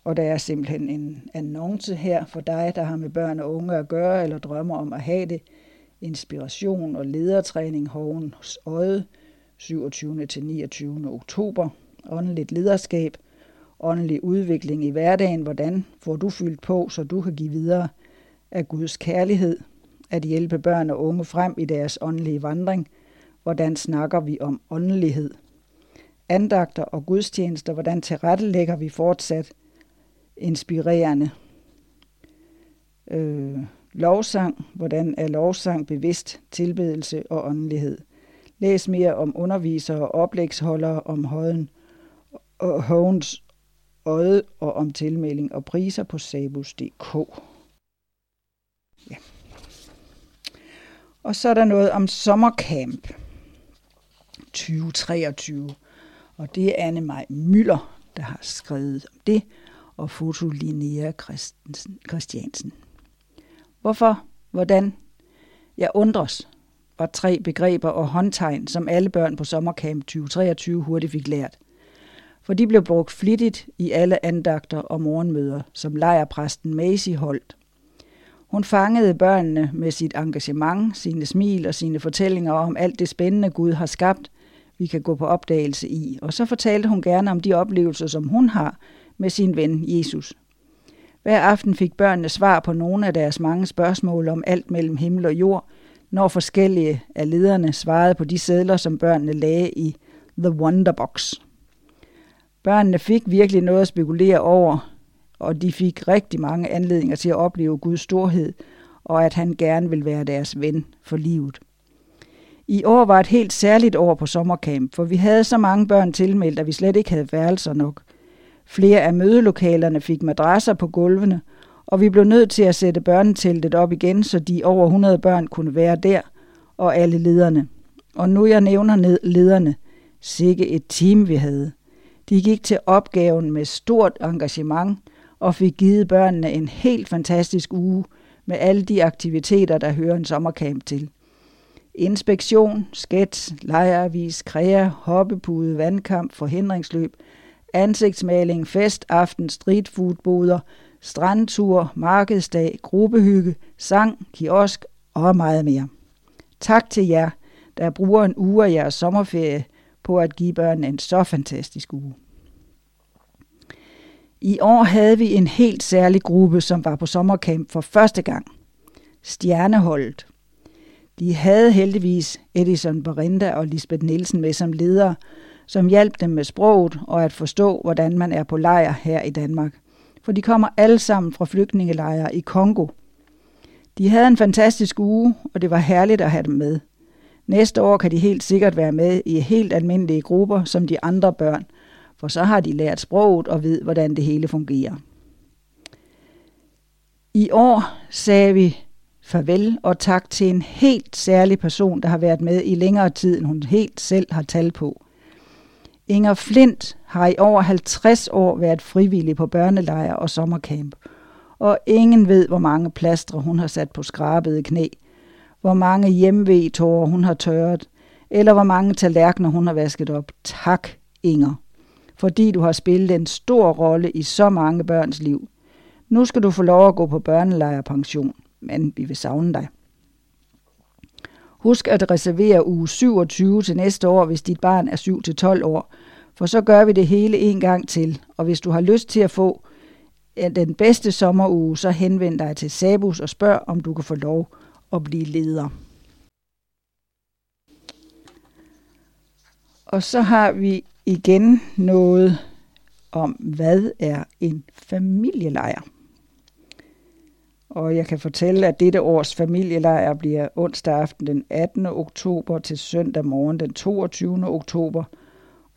A: Og der er simpelthen en annonce her for dig, der har med børn og unge at gøre, eller drømmer om at have det. Inspiration og ledertræning Hovens Øde, 27. til 29. oktober. Åndeligt lederskab, åndelig udvikling i hverdagen. Hvordan får du fyldt på, så du kan give videre af Guds kærlighed, at hjælpe børn og unge frem i deres åndelige vandring. Hvordan snakker vi om åndelighed? Andagter og gudstjenester, hvordan tilrettelægger vi fortsat inspirerende? Øh, lovsang, hvordan er lovsang bevidst tilbedelse og åndelighed? Læs mere om undervisere og oplægsholdere om højen og Hovens øje og om tilmelding og priser på sabus.dk. Ja. Og så er der noget om sommercamp 2023. Og det er Anne Maj Møller, der har skrevet om det, og foto Linnea Christiansen. Hvorfor? Hvordan? Jeg undres, var tre begreber og håndtegn, som alle børn på sommercamp 2023 hurtigt fik lært for de blev brugt flittigt i alle andagter og morgenmøder, som lejrpræsten Macy holdt. Hun fangede børnene med sit engagement, sine smil og sine fortællinger om alt det spændende Gud har skabt, vi kan gå på opdagelse i. Og så fortalte hun gerne om de oplevelser, som hun har med sin ven Jesus. Hver aften fik børnene svar på nogle af deres mange spørgsmål om alt mellem himmel og jord, når forskellige af lederne svarede på de sædler, som børnene lagde i The Wonderbox. Børnene fik virkelig noget at spekulere over, og de fik rigtig mange anledninger til at opleve Guds storhed, og at han gerne vil være deres ven for livet. I år var et helt særligt år på sommercamp, for vi havde så mange børn tilmeldt, at vi slet ikke havde værelser nok. Flere af mødelokalerne fik madrasser på gulvene, og vi blev nødt til at sætte børneteltet op igen, så de over 100 børn kunne være der, og alle lederne. Og nu jeg nævner ned lederne, sikke et team vi havde. De gik til opgaven med stort engagement og fik givet børnene en helt fantastisk uge med alle de aktiviteter, der hører en sommercamp til. Inspektion, skets, lejeavis, kræa, hoppepude, vandkamp, forhindringsløb, ansigtsmaling, fest, aften, streetfoodboder, strandtur, markedsdag, gruppehygge, sang, kiosk og meget mere. Tak til jer, der bruger en uge af jeres sommerferie på at give børnene en så fantastisk uge. I år havde vi en helt særlig gruppe, som var på sommercamp for første gang. Stjerneholdet. De havde heldigvis Edison Berinda og Lisbeth Nielsen med som ledere, som hjalp dem med sproget og at forstå, hvordan man er på lejr her i Danmark. For de kommer alle sammen fra flygtningelejre i Kongo. De havde en fantastisk uge, og det var herligt at have dem med. Næste år kan de helt sikkert være med i helt almindelige grupper som de andre børn, for så har de lært sproget og ved, hvordan det hele fungerer. I år sagde vi farvel og tak til en helt særlig person, der har været med i længere tid, end hun helt selv har tal på. Inger Flint har i over 50 år været frivillig på børnelejr og sommercamp, og ingen ved, hvor mange plastre hun har sat på skrabede knæ, hvor mange hjemvetårer hun har tørret, eller hvor mange tallerkener hun har vasket op. Tak, Inger, fordi du har spillet en stor rolle i så mange børns liv. Nu skal du få lov at gå på børnelejrpension, men vi vil savne dig. Husk at reservere uge 27 til næste år, hvis dit barn er 7-12 år, for så gør vi det hele en gang til. Og hvis du har lyst til at få øh, den bedste sommeruge, så henvend dig til Sabus og spørg, om du kan få lov at blive leder. Og så har vi igen noget om, hvad er en familielejr. Og jeg kan fortælle, at dette års familielejr bliver onsdag aften den 18. oktober til søndag morgen den 22. oktober.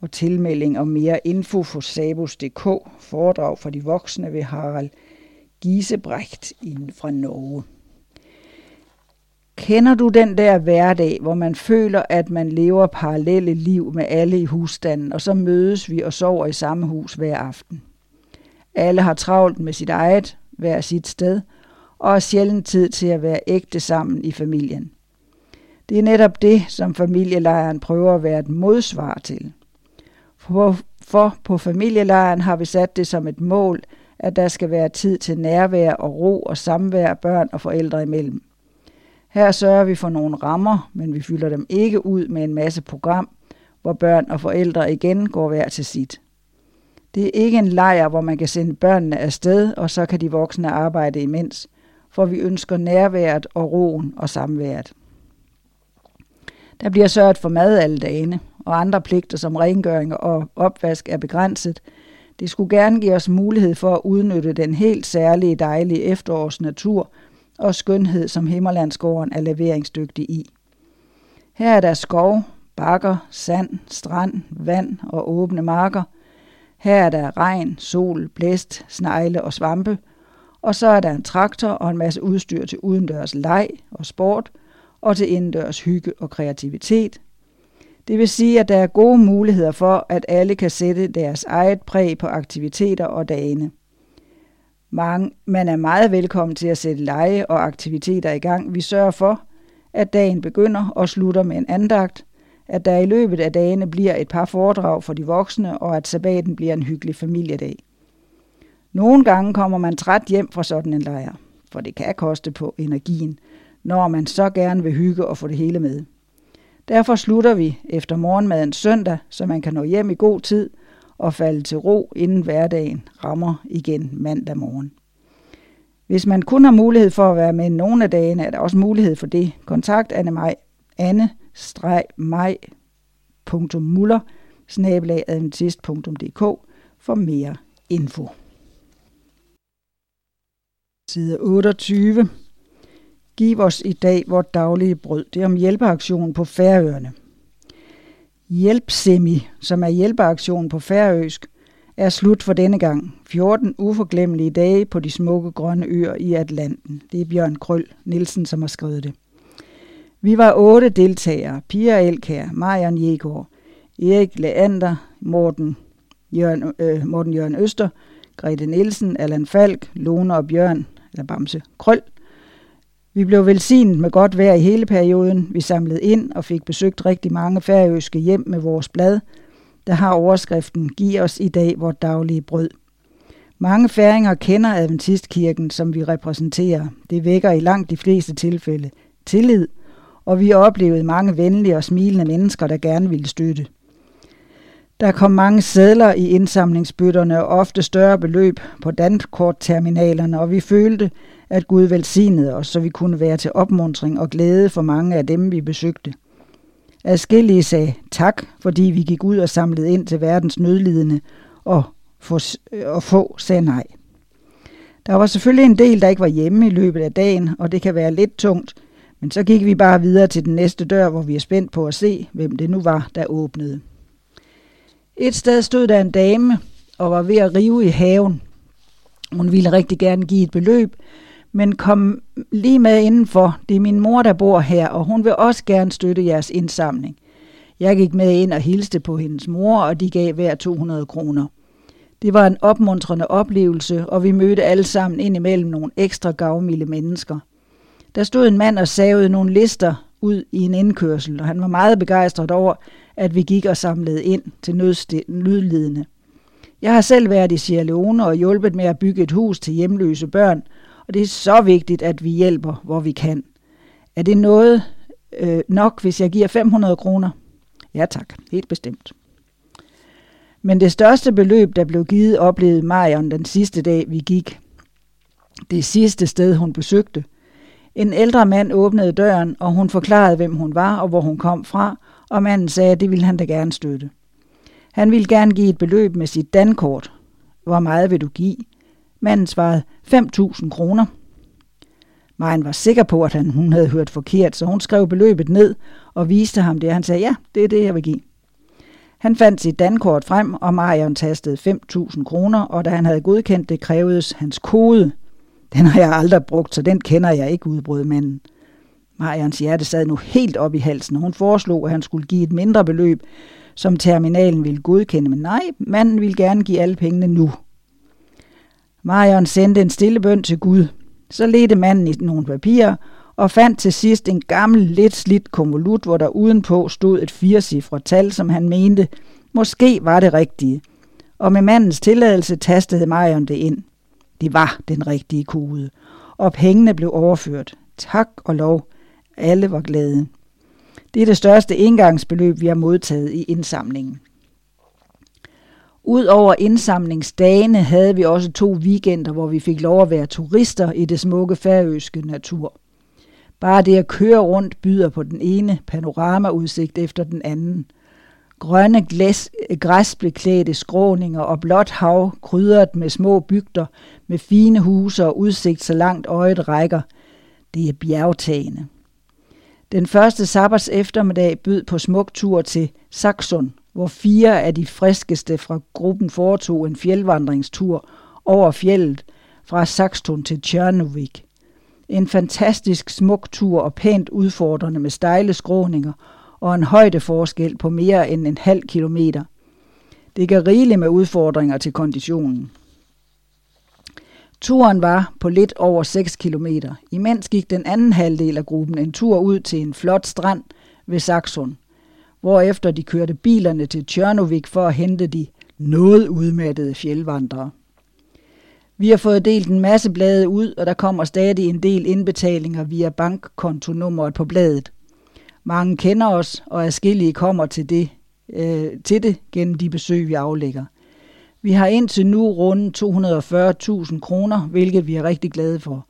A: Og tilmelding og mere info for sabus.dk, foredrag for de voksne ved Harald Gisebrecht fra Norge. Kender du den der hverdag, hvor man føler, at man lever parallelle liv med alle i husstanden, og så mødes vi og sover i samme hus hver aften? Alle har travlt med sit eget, hver sit sted – og har sjældent tid til at være ægte sammen i familien. Det er netop det, som familielejren prøver at være et modsvar til. For, for på familielejren har vi sat det som et mål, at der skal være tid til nærvær og ro og samvær børn og forældre imellem. Her sørger vi for nogle rammer, men vi fylder dem ikke ud med en masse program, hvor børn og forældre igen går hver til sit. Det er ikke en lejr, hvor man kan sende børnene afsted, og så kan de voksne arbejde imens for vi ønsker nærværet og roen og samværet. Der bliver sørget for mad alle dagene, og andre pligter som rengøring og opvask er begrænset. Det skulle gerne give os mulighed for at udnytte den helt særlige dejlige efterårsnatur og skønhed, som Himmerlandsgården er leveringsdygtig i. Her er der skov, bakker, sand, strand, vand og åbne marker. Her er der regn, sol, blæst, snegle og svampe, og så er der en traktor og en masse udstyr til udendørs leg og sport, og til indendørs hygge og kreativitet. Det vil sige, at der er gode muligheder for, at alle kan sætte deres eget præg på aktiviteter og dagene. Man er meget velkommen til at sætte lege og aktiviteter i gang. Vi sørger for, at dagen begynder og slutter med en andagt, at der i løbet af dagene bliver et par foredrag for de voksne, og at sabbaten bliver en hyggelig familiedag. Nogle gange kommer man træt hjem fra sådan en lejr, for det kan koste på energien, når man så gerne vil hygge og få det hele med. Derfor slutter vi efter morgenmaden søndag, så man kan nå hjem i god tid og falde til ro, inden hverdagen rammer igen mandag morgen. Hvis man kun har mulighed for at være med nogle af dagene, er der også mulighed for det. Kontakt Anne Maj, anne muller for mere info. Side 28. Giv os i dag vort daglige brød. Det er om hjælpeaktionen på Færøerne. Hjælpsemi, som er hjælpeaktionen på færøsk, er slut for denne gang. 14 uforglemmelige dage på de smukke grønne øer i Atlanten. Det er Bjørn Krøl Nielsen, som har skrevet det. Vi var otte deltagere. Pia Elkær, Marian Jegård, Erik Leander, Morten Jørgen, øh, Morten Jørgen Øster, Grete Nielsen, Allan Falk, Lone og Bjørn eller Bamse Krøl. Vi blev velsignet med godt vejr i hele perioden. Vi samlede ind og fik besøgt rigtig mange færøske hjem med vores blad, der har overskriften Giv os i dag vort daglige brød. Mange færinger kender Adventistkirken, som vi repræsenterer. Det vækker i langt de fleste tilfælde tillid, og vi oplevede mange venlige og smilende mennesker, der gerne ville støtte. Der kom mange sædler i indsamlingsbøtterne og ofte større beløb på dankortterminalerne, og vi følte, at Gud velsignede os, så vi kunne være til opmuntring og glæde for mange af dem, vi besøgte. Adskillige sagde tak, fordi vi gik ud og samlede ind til verdens nødlidende, og, få, og få sagde nej. Der var selvfølgelig en del, der ikke var hjemme i løbet af dagen, og det kan være lidt tungt, men så gik vi bare videre til den næste dør, hvor vi er spændt på at se, hvem det nu var, der åbnede. Et sted stod der en dame og var ved at rive i haven. Hun ville rigtig gerne give et beløb, men kom lige med indenfor. Det er min mor, der bor her, og hun vil også gerne støtte jeres indsamling. Jeg gik med ind og hilste på hendes mor, og de gav hver 200 kroner. Det var en opmuntrende oplevelse, og vi mødte alle sammen ind imellem nogle ekstra gavmilde mennesker. Der stod en mand og savede nogle lister ud i en indkørsel, og han var meget begejstret over, at vi gik og samlede ind til nødlidende. Jeg har selv været i Sierra Leone og hjulpet med at bygge et hus til hjemløse børn, og det er så vigtigt, at vi hjælper, hvor vi kan. Er det noget øh, nok, hvis jeg giver 500 kroner? Ja tak, helt bestemt. Men det største beløb, der blev givet, oplevede Marion den sidste dag, vi gik. Det sidste sted, hun besøgte. En ældre mand åbnede døren, og hun forklarede, hvem hun var og hvor hun kom fra, og manden sagde, at det ville han da gerne støtte. Han ville gerne give et beløb med sit dankort. Hvor meget vil du give? Manden svarede 5.000 kroner. Maren var sikker på, at han, hun havde hørt forkert, så hun skrev beløbet ned og viste ham det. Han sagde, ja, det er det, jeg vil give. Han fandt sit dankort frem, og Marion tastede 5.000 kroner, og da han havde godkendt det, krævedes hans kode. Den har jeg aldrig brugt, så den kender jeg ikke, udbrød manden. Marions hjerte sad nu helt op i halsen, og hun foreslog, at han skulle give et mindre beløb, som terminalen ville godkende, men nej, manden ville gerne give alle pengene nu. Marion sendte en stille bøn til Gud. Så ledte manden i nogle papirer og fandt til sidst en gammel, lidt slidt konvolut, hvor der udenpå stod et firecifret tal, som han mente måske var det rigtige. Og med mandens tilladelse tastede Marion det ind. Det var den rigtige kode, og pengene blev overført. Tak og lov. Alle var glade. Det er det største indgangsbeløb, vi har modtaget i indsamlingen. Udover indsamlingsdagene havde vi også to weekender, hvor vi fik lov at være turister i det smukke færøske natur. Bare det at køre rundt byder på den ene panoramaudsigt efter den anden. Grønne glæs, græsbeklædte skråninger og blåt hav krydret med små bygder med fine huse og udsigt så langt øjet rækker. Det er bjergtagende. Den første sabbats eftermiddag bød på smuk tur til Saxon, hvor fire af de friskeste fra gruppen foretog en fjeldvandringstur over fjellet fra Saxton til Tjernovik. En fantastisk smuk tur og pænt udfordrende med stejle skråninger og en højdeforskel på mere end en halv kilometer. Det gav rigeligt med udfordringer til konditionen. Turen var på lidt over 6 km. Imens gik den anden halvdel af gruppen en tur ud til en flot strand ved Saxon, hvorefter de kørte bilerne til Tjørnovik for at hente de noget udmattede fjeldvandrere. Vi har fået delt en masse blade ud, og der kommer stadig en del indbetalinger via bankkontonummeret på bladet. Mange kender os, og adskillige kommer til det, øh, til det gennem de besøg, vi aflægger. Vi har indtil nu rundt 240.000 kroner, hvilket vi er rigtig glade for.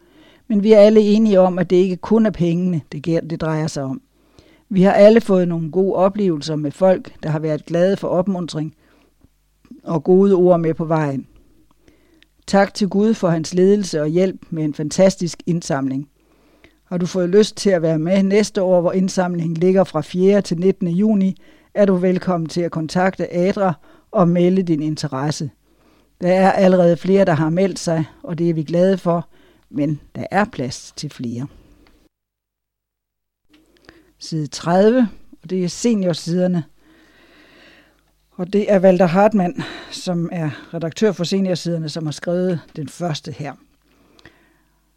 A: Men vi er alle enige om, at det ikke kun er pengene, det, det drejer sig om. Vi har alle fået nogle gode oplevelser med folk, der har været glade for opmuntring og gode ord med på vejen. Tak til Gud for hans ledelse og hjælp med en fantastisk indsamling. Har du fået lyst til at være med næste år, hvor indsamlingen ligger fra 4. til 19. juni, er du velkommen til at kontakte Adra og melde din interesse. Der er allerede flere, der har meldt sig, og det er vi glade for, men der er plads til flere. Side 30, og det er seniorsiderne. Og det er Walter Hartmann, som er redaktør for seniorsiderne, som har skrevet den første her.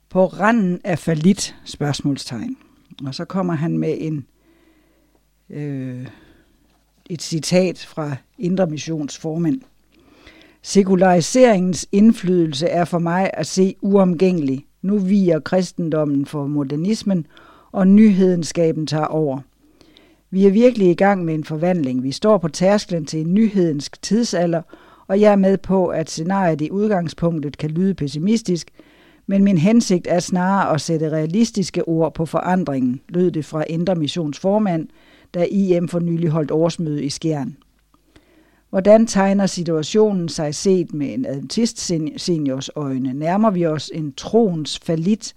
A: På randen af falit, spørgsmålstegn. Og så kommer han med en øh, et citat fra Indre Missions formand. Sekulariseringens indflydelse er for mig at se uomgængelig. Nu viger kristendommen for modernismen, og nyhedenskaben tager over. Vi er virkelig i gang med en forvandling. Vi står på tærsklen til en nyhedensk tidsalder, og jeg er med på, at scenariet i udgangspunktet kan lyde pessimistisk, men min hensigt er snarere at sætte realistiske ord på forandringen, lød det fra Indre Missions formand, da IM for nylig holdt årsmøde i Skjern. Hvordan tegner situationen sig set med en adventist seniors øjne? Nærmer vi os en troens falit,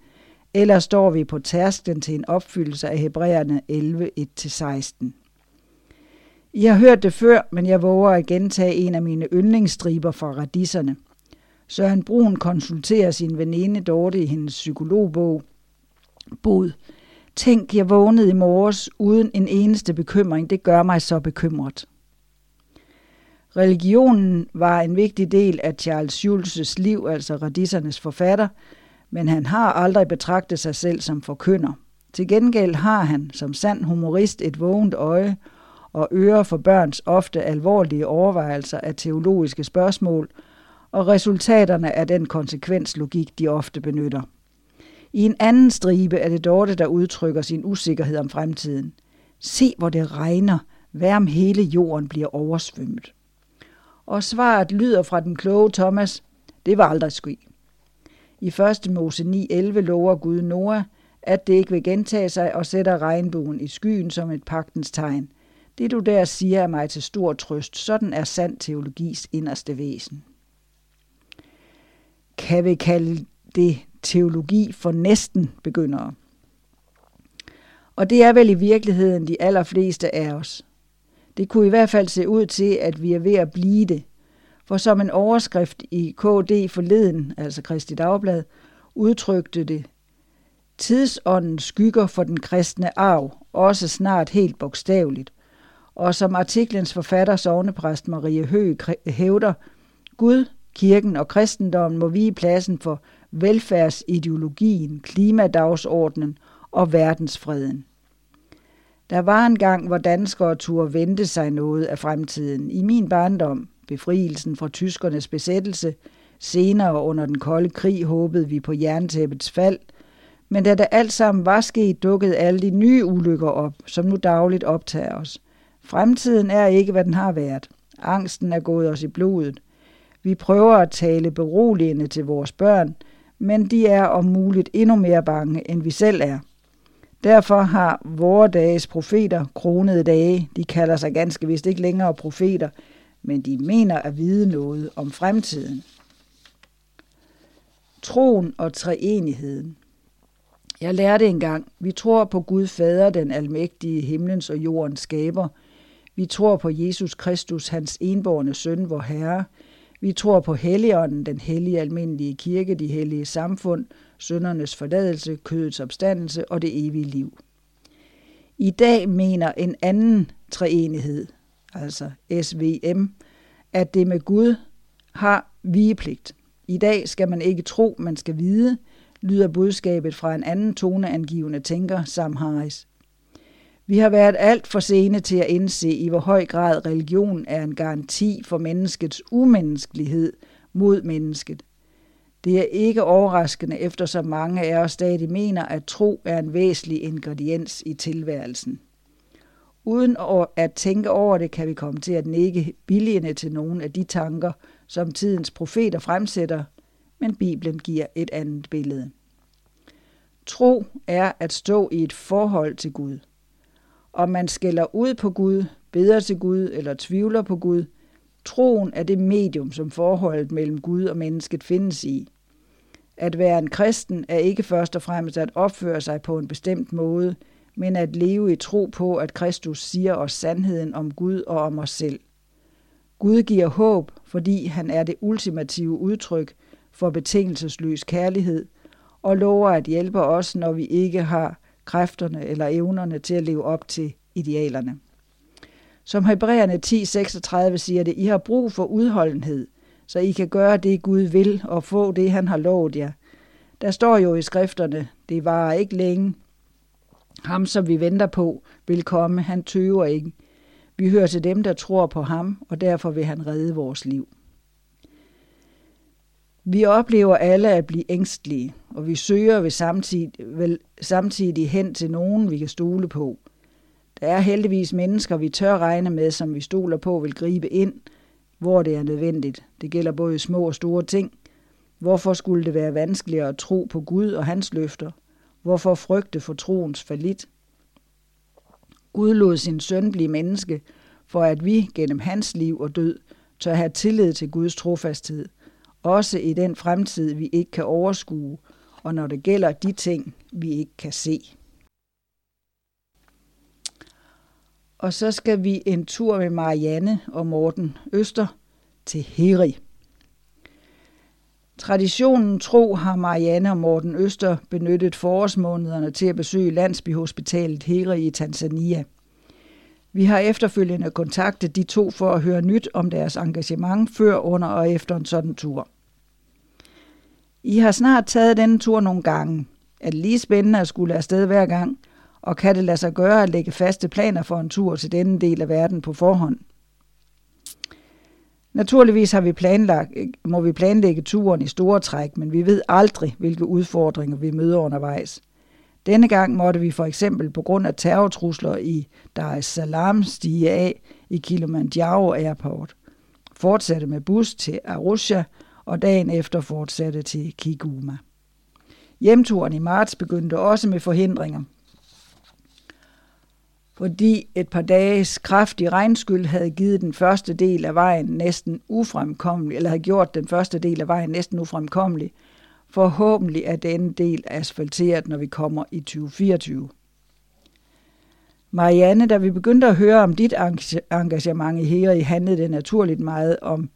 A: eller står vi på tærsklen til en opfyldelse af Hebræerne 11, 1-16? I har hørt det før, men jeg våger at gentage en af mine yndlingsstriber fra radisserne. Søren Brun konsulterer sin veninde Dorte i hendes psykologbog. Bod. Tænk, jeg vågnede i morges uden en eneste bekymring. Det gør mig så bekymret. Religionen var en vigtig del af Charles Schulzes liv, altså radissernes forfatter, men han har aldrig betragtet sig selv som forkynder. Til gengæld har han som sand humorist et vågent øje og øre for børns ofte alvorlige overvejelser af teologiske spørgsmål og resultaterne af den konsekvenslogik, de ofte benytter. I en anden stribe er det Dorte, der udtrykker sin usikkerhed om fremtiden. Se, hvor det regner. Hvad om hele jorden bliver oversvømmet? Og svaret lyder fra den kloge Thomas, det var aldrig ske. I 1. Mose 9.11 lover Gud Noah, at det ikke vil gentage sig og sætter regnbuen i skyen som et pagtens tegn. Det du der siger er mig til stor trøst. Sådan er sand teologis inderste væsen. Kan vi kalde det teologi for næsten begyndere? Og det er vel i virkeligheden de allerfleste af os. Det kunne i hvert fald se ud til, at vi er ved at blive det. For som en overskrift i KD forleden, altså Kristi Dagblad, udtrykte det, tidsånden skygger for den kristne arv, også snart helt bogstaveligt. Og som artiklens forfatter, sovnepræst Marie Høgh, hævder, Gud, kirken og kristendommen må vige pladsen for velfærdsideologien, klimadagsordenen og verdensfreden. Der var en gang, hvor danskere turde vente sig noget af fremtiden. I min barndom, befrielsen fra tyskernes besættelse, senere under den kolde krig håbede vi på jerntæppets fald, men da det alt sammen var sket, dukkede alle de nye ulykker op, som nu dagligt optager os. Fremtiden er ikke, hvad den har været. Angsten er gået os i blodet. Vi prøver at tale beroligende til vores børn, men de er om muligt endnu mere bange, end vi selv er. Derfor har vore dages profeter kronede dage. De kalder sig ganske vist ikke længere profeter, men de mener at vide noget om fremtiden. Troen og treenigheden. Jeg lærte engang, vi tror på Gud Fader, den almægtige himlens og jordens skaber. Vi tror på Jesus Kristus, hans enborne søn, vor Herre. Vi tror på Helligånden, den hellige almindelige kirke, de hellige samfund, søndernes forladelse, kødets opstandelse og det evige liv. I dag mener en anden treenighed, altså SVM, at det med Gud har vigepligt. I dag skal man ikke tro, man skal vide, lyder budskabet fra en anden toneangivende tænker, Sam Harris. Vi har været alt for sene til at indse, i hvor høj grad religion er en garanti for menneskets umenneskelighed mod mennesket. Det er ikke overraskende, efter så mange af os stadig mener, at tro er en væsentlig ingrediens i tilværelsen. Uden at tænke over det, kan vi komme til at nikke billigende til nogle af de tanker, som tidens profeter fremsætter, men Bibelen giver et andet billede. Tro er at stå i et forhold til Gud. Om man skælder ud på Gud, beder til Gud eller tvivler på Gud, troen er det medium, som forholdet mellem Gud og mennesket findes i. At være en kristen er ikke først og fremmest at opføre sig på en bestemt måde, men at leve i tro på, at Kristus siger os sandheden om Gud og om os selv. Gud giver håb, fordi han er det ultimative udtryk for betingelsesløs kærlighed, og lover at hjælpe os, når vi ikke har kræfterne eller evnerne til at leve op til idealerne. Som Hebræerne 10:36 siger det, I har brug for udholdenhed, så I kan gøre det, Gud vil, og få det, han har lovet jer. Der står jo i skrifterne, det var ikke længe. Ham, som vi venter på, vil komme, han tøver ikke. Vi hører til dem, der tror på ham, og derfor vil han redde vores liv. Vi oplever alle at blive ængstlige, og vi søger ved samtidig, vel, samtidig hen til nogen, vi kan stole på. Der er heldigvis mennesker, vi tør regne med, som vi stoler på vil gribe ind, hvor det er nødvendigt. Det gælder både små og store ting. Hvorfor skulle det være vanskeligere at tro på Gud og hans løfter? Hvorfor frygte for troens falit? Gud lod sin søn blive menneske, for at vi gennem hans liv og død tør have tillid til Guds trofasthed, også i den fremtid, vi ikke kan overskue, og når det gælder de ting, vi ikke kan se. Og så skal vi en tur med Marianne og Morten Øster til Heri. Traditionen tro har Marianne og Morten Øster benyttet forårsmånederne til at besøge landsbyhospitalet Heri i Tanzania. Vi har efterfølgende kontaktet de to for at høre nyt om deres engagement før, under og efter en sådan tur. I har snart taget denne tur nogle gange. Er det lige spændende at skulle afsted hver gang? Og kan det lade sig gøre at lægge faste planer for en tur til denne del af verden på forhånd? Naturligvis har vi planlagt, må vi planlægge turen i store træk, men vi ved aldrig, hvilke udfordringer vi møder undervejs. Denne gang måtte vi for eksempel på grund af terrortrusler i Dar es Salaam stige af i Kilimanjaro Airport, fortsatte med bus til Arusha og dagen efter fortsatte til Kiguma. Hjemturen i marts begyndte også med forhindringer, fordi et par dages kraftig regnskyld havde givet den første del af vejen næsten ufremkommelig, eller havde gjort den første del af vejen næsten ufremkommelig. Forhåbentlig er denne del asfalteret, når vi kommer i 2024. Marianne, da vi begyndte at høre om dit engagement i Heri, handlede det naturligt meget om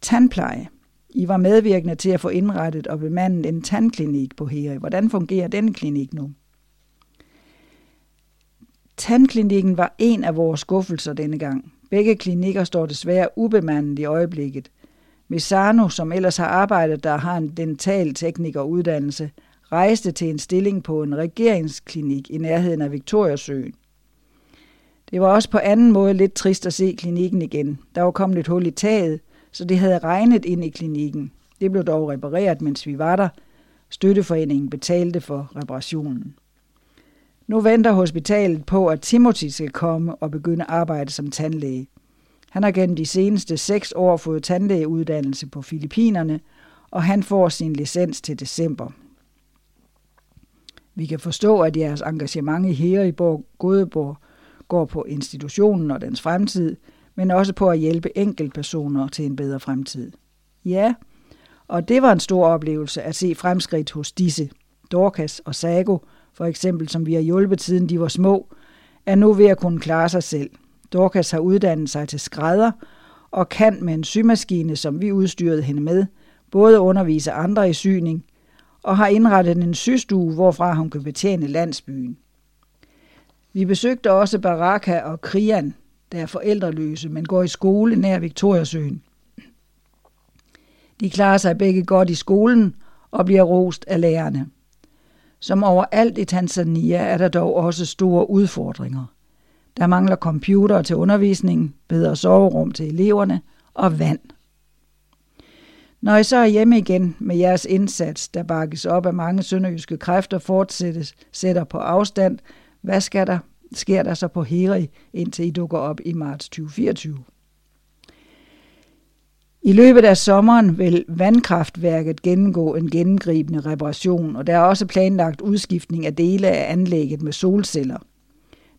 A: tandpleje. I var medvirkende til at få indrettet og bemandet en tandklinik på Heri. Hvordan fungerer den klinik nu? Tandklinikken var en af vores skuffelser denne gang. Begge klinikker står desværre ubemandet i øjeblikket. Misano, som ellers har arbejdet der har en dental uddannelse, rejste til en stilling på en regeringsklinik i nærheden af Victoriasøen. Det var også på anden måde lidt trist at se klinikken igen. Der var kommet et hul i taget, så det havde regnet ind i klinikken. Det blev dog repareret, mens vi var der. Støtteforeningen betalte for reparationen. Nu venter hospitalet på, at Timothy skal komme og begynde arbejde som tandlæge. Han har gennem de seneste seks år fået tandlægeuddannelse på Filippinerne, og han får sin licens til december. Vi kan forstå, at jeres engagement i Heriborg Godeborg går på institutionen og dens fremtid, men også på at hjælpe enkeltpersoner til en bedre fremtid. Ja, og det var en stor oplevelse at se fremskridt hos disse, Dorcas og Sago, for eksempel som vi har hjulpet siden de var små, er nu ved at kunne klare sig selv. Dorcas har uddannet sig til skrædder og kan med en symaskine, som vi udstyrede hende med, både undervise andre i syning og har indrettet en systue, hvorfra hun kan betjene landsbyen. Vi besøgte også Baraka og Krian, der er forældreløse, men går i skole nær Victoriasøen. De klarer sig begge godt i skolen og bliver rost af lærerne. Som overalt i Tanzania er der dog også store udfordringer. Der mangler computere til undervisning, bedre soverum til eleverne og vand. Når I så er hjemme igen med jeres indsats, der bakkes op af mange sønderjyske kræfter, fortsættes, sætter på afstand, hvad skal der, sker der så på Heri, indtil I dukker op i marts 2024? I løbet af sommeren vil vandkraftværket gennemgå en gennemgribende reparation, og der er også planlagt udskiftning af dele af anlægget med solceller.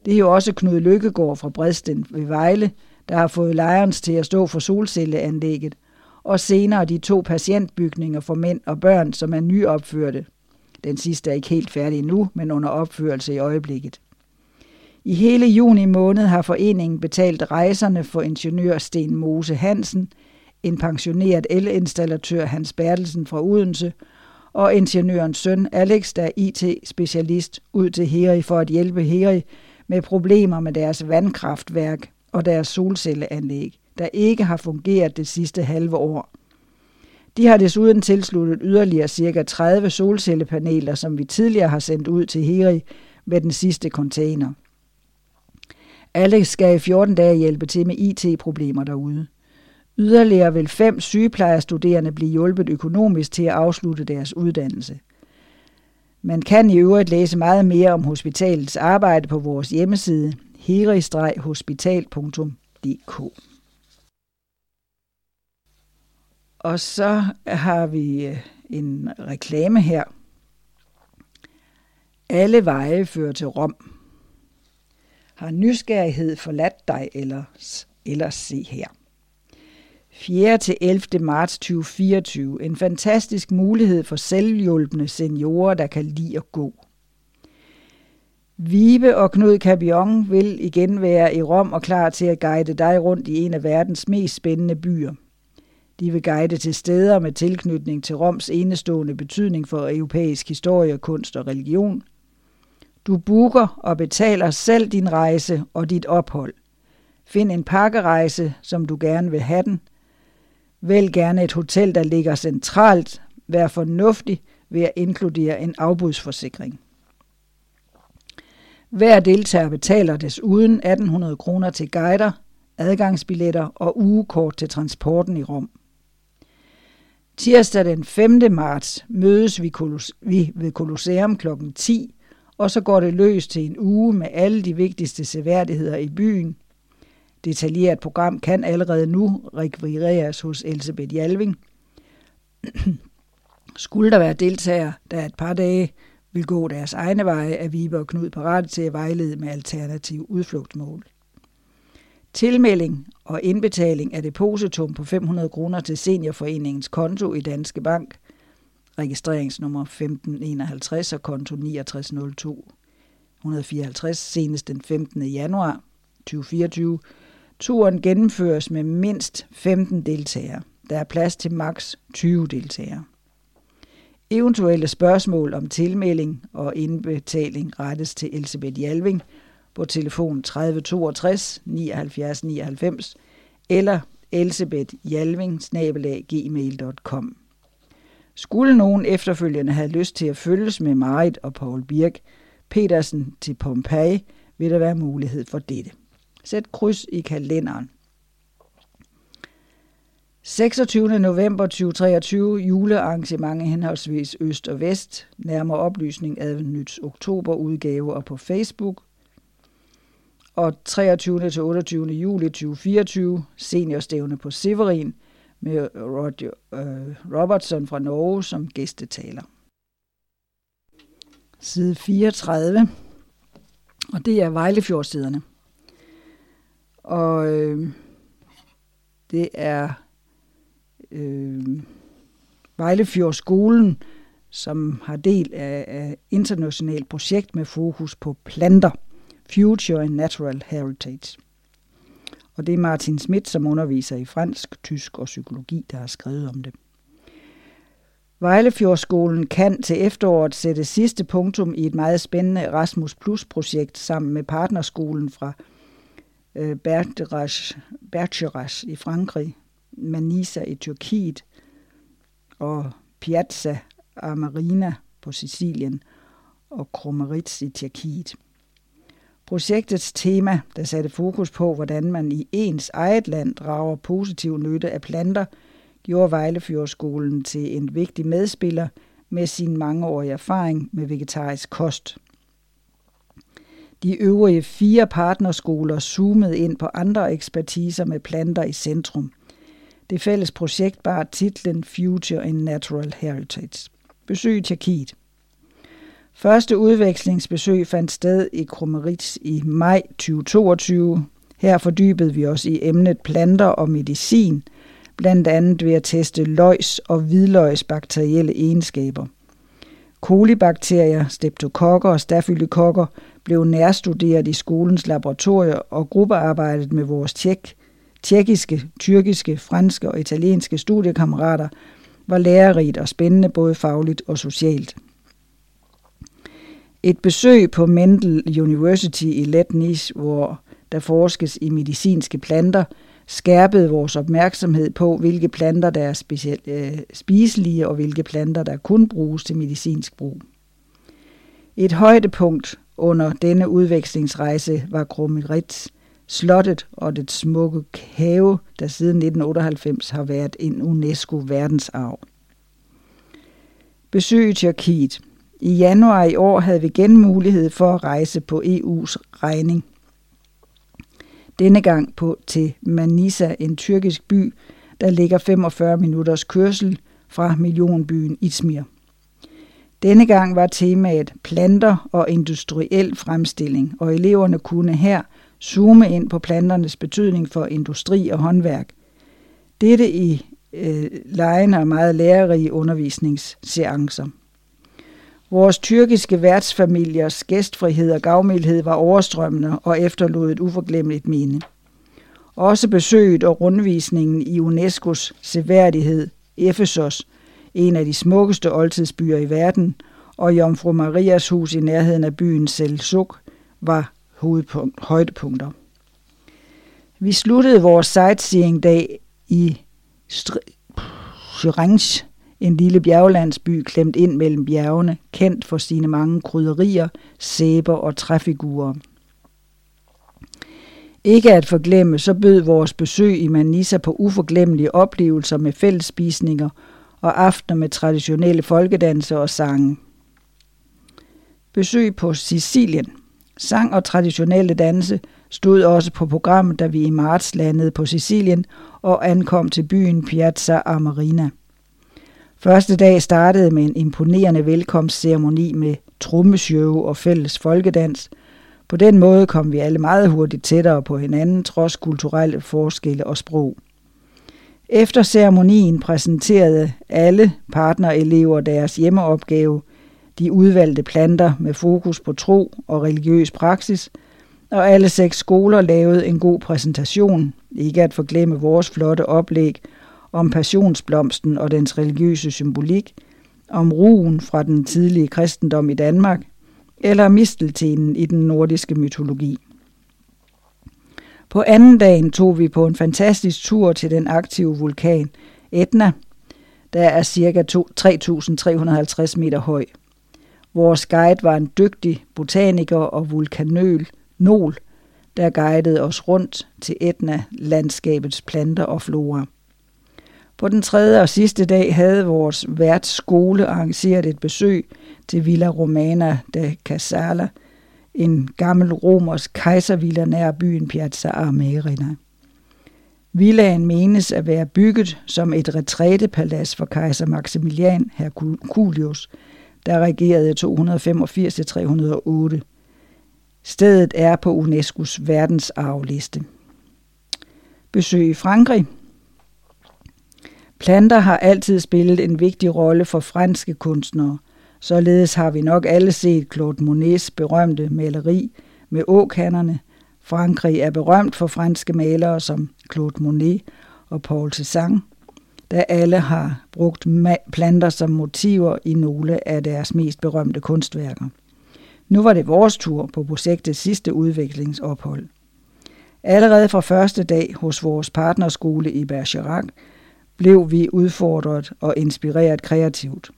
A: Det er jo også Knud Lykkegaard fra Bredsten ved Vejle, der har fået Lions til at stå for solcelleanlægget, og senere de to patientbygninger for mænd og børn, som er nyopførte. Den sidste er ikke helt færdig nu, men under opførelse i øjeblikket. I hele juni måned har foreningen betalt rejserne for ingeniør Sten Mose Hansen, en pensioneret elinstallatør Hans Bertelsen fra Odense og ingeniørens søn Alex, der er IT-specialist, ud til Heri for at hjælpe Heri med problemer med deres vandkraftværk og deres solcelleanlæg, der ikke har fungeret det sidste halve år. De har desuden tilsluttet yderligere ca. 30 solcellepaneler, som vi tidligere har sendt ud til Heri med den sidste container. Alex skal i 14 dage hjælpe til med IT-problemer derude. Yderligere vil fem sygeplejerstuderende blive hjulpet økonomisk til at afslutte deres uddannelse. Man kan i øvrigt læse meget mere om hospitalets arbejde på vores hjemmeside heri-hospital.dk. Og så har vi øh, en reklame her. Alle veje fører til Rom. Har nysgerrighed forladt dig ellers, ellers se her. 4. til 11. marts 2024. En fantastisk mulighed for selvhjulpende seniorer, der kan lide at gå. Vibe og Knud Cabion vil igen være i Rom og klar til at guide dig rundt i en af verdens mest spændende byer. De vil guide til steder med tilknytning til Roms enestående betydning for europæisk historie, kunst og religion. Du booker og betaler selv din rejse og dit ophold. Find en pakkerejse, som du gerne vil have den – Vælg gerne et hotel, der ligger centralt. Vær fornuftig ved at inkludere en afbudsforsikring. Hver deltager betaler desuden 1800 kroner til guider, adgangsbilletter og ugekort til transporten i Rom. Tirsdag den 5. marts mødes vi, vi ved Colosseum kl. 10, og så går det løs til en uge med alle de vigtigste seværdigheder i byen – detaljeret program kan allerede nu rekvireres hos Elisabeth Jalving. Skulle der være deltagere, der et par dage vil gå deres egne veje, er Vibe og Knud parate til at vejlede med alternativ udflugtsmål. Tilmelding og indbetaling af depositum på 500 kroner til Seniorforeningens konto i Danske Bank, registreringsnummer 1551 og konto 6902 154 senest den 15. januar 2024 Turen gennemføres med mindst 15 deltagere. Der er plads til maks 20 deltagere. Eventuelle spørgsmål om tilmelding og indbetaling rettes til Elisabeth Jalving på telefon 30 62 79 99 eller elsebethjalving-gmail.com. Skulle nogen efterfølgende have lyst til at følges med Marit og Paul Birk Petersen til Pompeji, vil der være mulighed for dette. Sæt kryds i kalenderen. 26. november 2023, julearrangement henholdsvis Øst og Vest. Nærmere oplysning Adventnyts oktober udgave og på Facebook. Og 23. til 28. juli 2024, seniorstævne på Severin med Roger øh, Robertson fra Norge som gæstetaler. Side 34, og det er Vejlefjordsiderne. Og øh, det er øh, Vejlefjordskolen, som har del af, af internationalt projekt med fokus på planter, Future and Natural Heritage. Og det er Martin Schmidt, som underviser i fransk, tysk og psykologi, der har skrevet om det. Vejlefjordskolen kan til efteråret sætte sidste punktum i et meget spændende Erasmus Plus-projekt sammen med partnerskolen fra øh, Bergerac, i Frankrig, Manisa i Tyrkiet og Piazza Armerina på Sicilien og Kromeritz i Tyrkiet. Projektets tema, der satte fokus på, hvordan man i ens eget land drager positiv nytte af planter, gjorde Vejlefjordskolen til en vigtig medspiller med sin mangeårige erfaring med vegetarisk kost – de øvrige fire partnerskoler zoomede ind på andre ekspertiser med planter i centrum. Det fælles projekt bar titlen Future in Natural Heritage. Besøg Tjekkiet. Første udvekslingsbesøg fandt sted i Kromeritz i maj 2022. Her fordybede vi os i emnet planter og medicin, blandt andet ved at teste løgs og hvidløgs bakterielle egenskaber. Kolibakterier, streptokokker og stafylokokker blev nærstuderet i skolens laboratorier, og gruppearbejdet med vores tjek, tjekkiske, tyrkiske, franske og italienske studiekammerater var lærerigt og spændende både fagligt og socialt. Et besøg på Mendel University i Letnis, hvor der forskes i medicinske planter, skærpede vores opmærksomhed på, hvilke planter der er specielt øh, spiselige og hvilke planter der kun bruges til medicinsk brug. Et højdepunkt under denne udvekslingsrejse var Kromeritz, slottet og det smukke have, der siden 1998 har været en UNESCO verdensarv. Besøg i Tyrkiet. I januar i år havde vi igen mulighed for at rejse på EU's regning. Denne gang på til Manisa, en tyrkisk by, der ligger 45 minutters kørsel fra millionbyen Izmir. Denne gang var temaet planter og industriel fremstilling, og eleverne kunne her zoome ind på planternes betydning for industri og håndværk. Dette i øh, lejende og meget lærerige undervisningsseancer. Vores tyrkiske værtsfamiliers gæstfrihed og gavmildhed var overstrømmende og efterlod et uforglemmeligt minde. Også besøget og rundvisningen i UNESCO's seværdighed, Efesos, en af de smukkeste oldtidsbyer i verden, og Jomfru Marias hus i nærheden af byen Selçuk var højdepunkter. Vi sluttede vores sightseeing-dag i Syringe, en lille bjerglandsby klemt ind mellem bjergene, kendt for sine mange krydderier, sæber og træfigurer. Ikke at forglemme, så bød vores besøg i Manisa på uforglemmelige oplevelser med fællesspisninger og aftener med traditionelle folkedanse og sange. Besøg på Sicilien. Sang og traditionelle danse stod også på programmet, da vi i marts landede på Sicilien og ankom til byen Piazza Armerina. Første dag startede med en imponerende velkomstceremoni med trommeshow og fælles folkedans. På den måde kom vi alle meget hurtigt tættere på hinanden, trods kulturelle forskelle og sprog. Efter ceremonien præsenterede alle partnerelever deres hjemmeopgave, de udvalgte planter med fokus på tro og religiøs praksis, og alle seks skoler lavede en god præsentation, ikke at forglemme vores flotte oplæg om passionsblomsten og dens religiøse symbolik, om ruen fra den tidlige kristendom i Danmark, eller misteltenen i den nordiske mytologi. På anden dagen tog vi på en fantastisk tur til den aktive vulkan Etna, der er ca. 3.350 meter høj. Vores guide var en dygtig botaniker og vulkanøl, Nol, der guidede os rundt til Etna-landskabets planter og flora. På den tredje og sidste dag havde vores værtsskole arrangeret et besøg til Villa Romana de Casala, en gammel romersk kejservilla nær byen Piazza Armerina. Villaen menes at være bygget som et retrætepalads for kejser Maximilian Herculius, der regerede 285-308. Stedet er på UNESCO's verdensarvliste. Besøg i Frankrig – Planter har altid spillet en vigtig rolle for franske kunstnere. Således har vi nok alle set Claude Monets berømte maleri med åkanderne. Frankrig er berømt for franske malere som Claude Monet og Paul Cézanne, da alle har brugt planter som motiver i nogle af deres mest berømte kunstværker. Nu var det vores tur på projektets sidste udviklingsophold. Allerede fra første dag hos vores partnerskole i Bergerac blev vi udfordret og inspireret kreativt.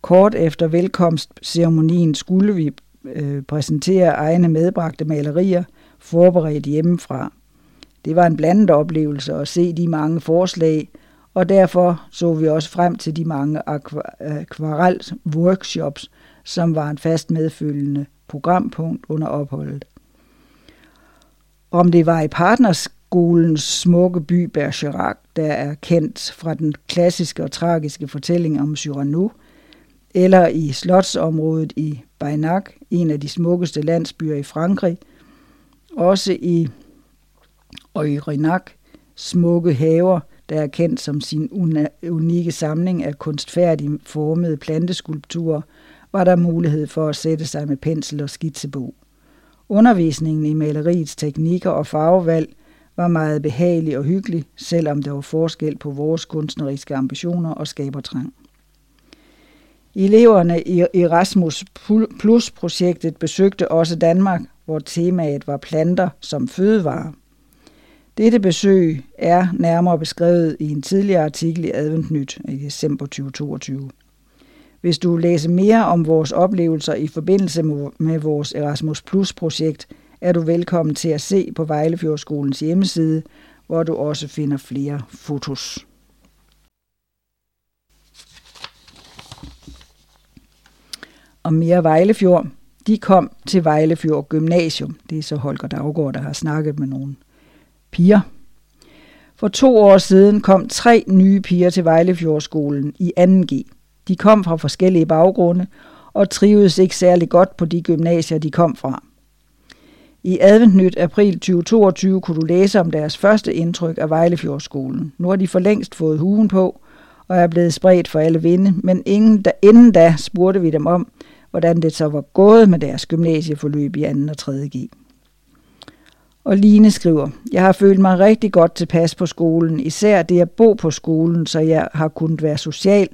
A: Kort efter velkomstceremonien skulle vi øh, præsentere egne medbragte malerier, forberedt hjemmefra. Det var en blandet oplevelse at se de mange forslag, og derfor så vi også frem til de mange akvarel-workshops, som var en fast medfølgende programpunkt under opholdet. Om det var i partnerskolens smukke by Bergerac, der er kendt fra den klassiske og tragiske fortælling om Cyrano, eller i slotsområdet i Baynac, en af de smukkeste landsbyer i Frankrig, også i Eurinak, smukke haver, der er kendt som sin unikke samling af kunstfærdigt formede planteskulpturer, var der mulighed for at sætte sig med pensel og skitsebog. Undervisningen i maleriets teknikker og farvevalg var meget behagelig og hyggelig, selvom der var forskel på vores kunstneriske ambitioner og skabertrang. Eleverne i Erasmus Plus-projektet besøgte også Danmark, hvor temaet var planter som fødevare. Dette besøg er nærmere beskrevet i en tidligere artikel i Advent Nyt i december 2022. Hvis du vil læse mere om vores oplevelser i forbindelse med vores Erasmus Plus-projekt, er du velkommen til at se på Vejlefjordskolens hjemmeside, hvor du også finder flere fotos. Og Mere Vejlefjord, de kom til Vejlefjord Gymnasium. Det er så Holger Daggaard, der har snakket med nogle piger. For to år siden kom tre nye piger til Vejlefjordskolen i 2G. De kom fra forskellige baggrunde og trivedes ikke særlig godt på de gymnasier, de kom fra. I Adventnyt april 2022 kunne du læse om deres første indtryk af Vejlefjordskolen. Nu har de for længst fået hugen på og er blevet spredt for alle vinde, men inden da, inden da spurgte vi dem om, hvordan det så var gået med deres gymnasieforløb i 2. og 3. G. Og Line skriver, jeg har følt mig rigtig godt tilpas på skolen, især det at bo på skolen, så jeg har kunnet være social,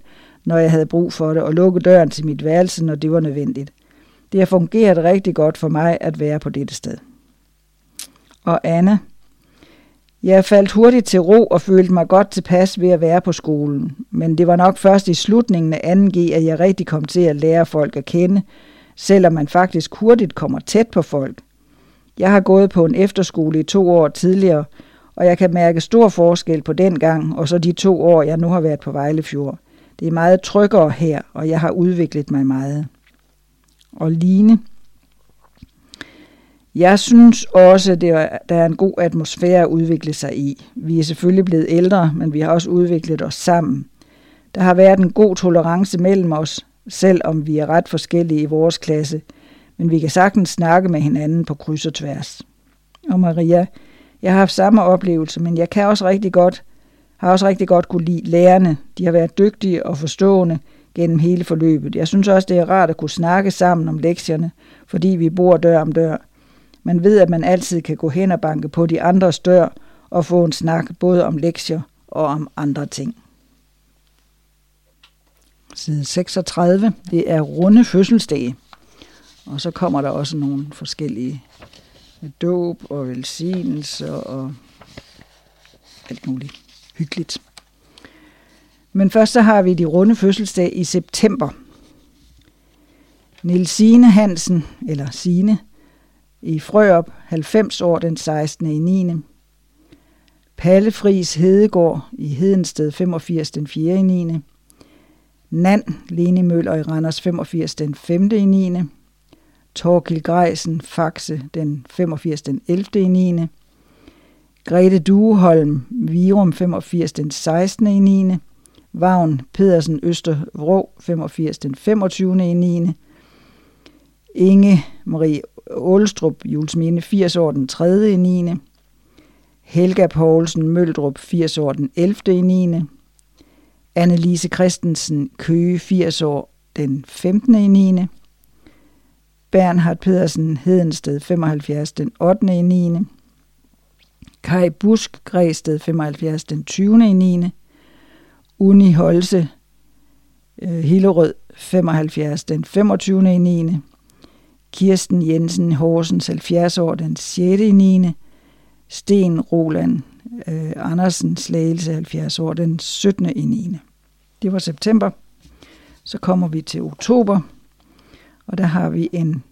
A: når jeg havde brug for det, og lukke døren til mit værelse, når det var nødvendigt. Det har fungeret rigtig godt for mig at være på dette sted. Og Anna, jeg faldt hurtigt til ro og følte mig godt tilpas ved at være på skolen, men det var nok først i slutningen af 2G, at jeg rigtig kom til at lære folk at kende, selvom man faktisk hurtigt kommer tæt på folk. Jeg har gået på en efterskole i to år tidligere, og jeg kan mærke stor forskel på den gang og så de to år, jeg nu har været på Vejlefjord. Det er meget tryggere her, og jeg har udviklet mig meget. Og Line, jeg synes også, at der er en god atmosfære at udvikle sig i. Vi er selvfølgelig blevet ældre, men vi har også udviklet os sammen. Der har været en god tolerance mellem os, selvom vi er ret forskellige i vores klasse, men vi kan sagtens snakke med hinanden på kryds og tværs. Og Maria, jeg har haft samme oplevelse, men jeg kan også rigtig godt, har også rigtig godt kunne lide lærerne. De har været dygtige og forstående gennem hele forløbet. Jeg synes også, det er rart at kunne snakke sammen om lektierne, fordi vi bor dør om dør. Man ved, at man altid kan gå hen og banke på de andres dør og få en snak både om lektier og om andre ting. Side 36, det er runde fødselsdage. Og så kommer der også nogle forskellige dåb og velsignelse og alt muligt hyggeligt. Men først så har vi de runde fødselsdag i september. Nilsine Hansen, eller Sine, i Frøop, 90 år den 16. i 9. Palle Friis Hedegaard i Hedensted, 85 den 4. i 9. Nand Lene Møller i Randers, 85 den 5. i 9. Torkil Greisen Faxe den 85 den 11. i 9. Grete Dueholm Virum 85 den 16. i 9. Vagn Pedersen Østervrå 85 den 25. i 9. Inge Marie Ålstrup Julesmine 80 år den 3. i 9. Helga Poulsen Møldrup 80 år den 11. i 9. Annelise Christensen Køge 80 år den 15. i 9. Bernhard Pedersen Hedensted 75 den 8. i 9. Kai Busk Græsted 75 den 20. i 9. Uni Holse øh, Hillerød 75 den 25. i 9. Kirsten Jensen Horsens 70 år den 6. i 9. Sten Roland øh, Andersen Slagelse 70 år den 17. i 9. Det var september. Så kommer vi til oktober, og der har vi en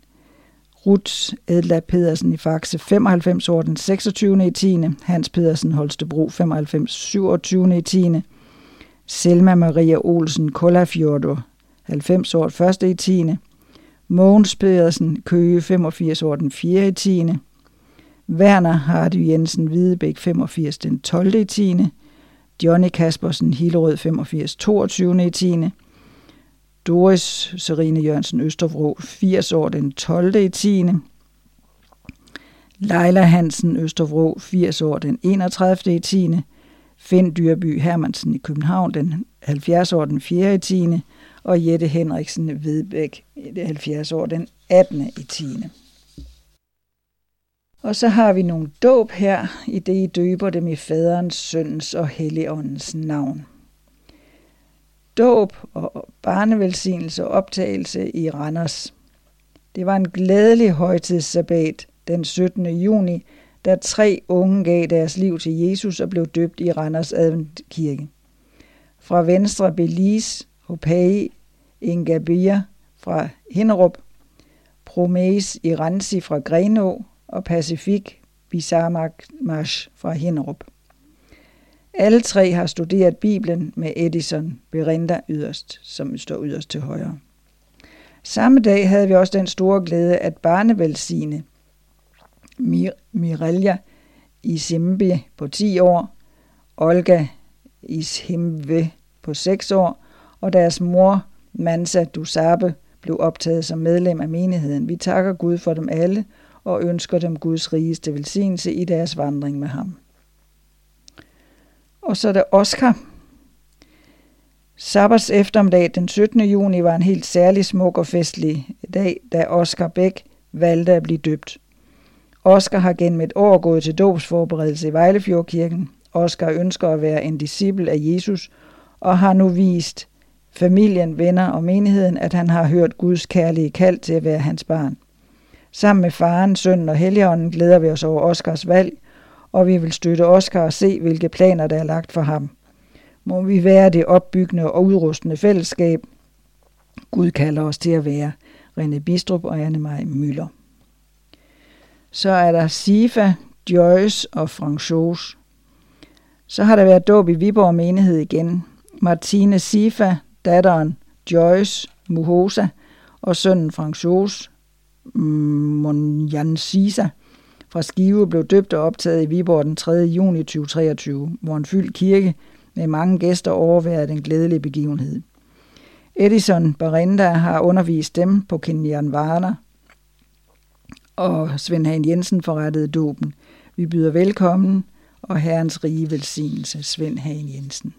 A: Ruth Edla Pedersen i Faxe 95 år den 26. i 10. Hans Pedersen Holstebro 95 27. i 10. Selma Maria Olsen Kollafjordur 90 år 1. i 10. Mogens Pedersen Køge 85 år den 4. i 10. Werner Hardy Jensen Hvidebæk 85 den 12. i 10. Johnny Kaspersen Hillerød 85 22. i 10. Doris Serine Jørgensen Østervrå 80 år den 12. i 10. Leila Hansen Østervrå 80 år den 31. i 10. Finn Dyrby Hermansen i København den 70 år den 4. i 10. Og Jette Henriksen Vedbæk 70 år den 18. i 10. Og så har vi nogle dåb her, i det I døber dem i faderens, søndens og helligåndens navn. Dåb og barnevelsignelse og optagelse i Randers. Det var en glædelig højtidssabbat den 17. juni, da tre unge gav deres liv til Jesus og blev døbt i Randers Adventkirke. Fra venstre Belize, Hopage, Ingabia fra Hinderup, Promes Iransi fra Grenå og Pacific Bismarck fra Hinderup. Alle tre har studeret Bibelen med Edison Berinda yderst, som står yderst til højre. Samme dag havde vi også den store glæde at barnevelsine Mir- i Isimbe på 10 år, Olga Ishimve på 6 år, og deres mor Mansa Dusabe blev optaget som medlem af menigheden. Vi takker Gud for dem alle og ønsker dem Guds rigeste velsignelse i deres vandring med ham. Og så er der Oscar. Sabbats eftermiddag den 17. juni var en helt særlig smuk og festlig dag, da Oscar Bæk valgte at blive døbt. Oscar har gennem et år gået til dåbsforberedelse i Vejlefjordkirken. Oscar ønsker at være en disciple af Jesus og har nu vist familien, venner og menigheden, at han har hørt Guds kærlige kald til at være hans barn. Sammen med faren, sønnen og helligånden glæder vi os over Oscars valg, og vi vil støtte Oscar og se, hvilke planer der er lagt for ham. Må vi være det opbyggende og udrustende fællesskab, Gud kalder os til at være. René Bistrup og Anne Maj Møller. Så er der Sifa, Joyce og Franchos. Så har der været dåb i Viborg menighed igen. Martine Sifa, datteren Joyce Muhosa og sønnen Francois mm, Monjansisa fra Skive blev døbt og optaget i Viborg den 3. juni 2023, hvor en fyldt kirke med mange gæster overværede den glædelige begivenhed. Edison Barenda har undervist dem på Kinyanvana, og Svend Hagen Jensen forrettede dåben. Vi byder velkommen, og Herrens rige velsignelse, Svend Hagen Jensen.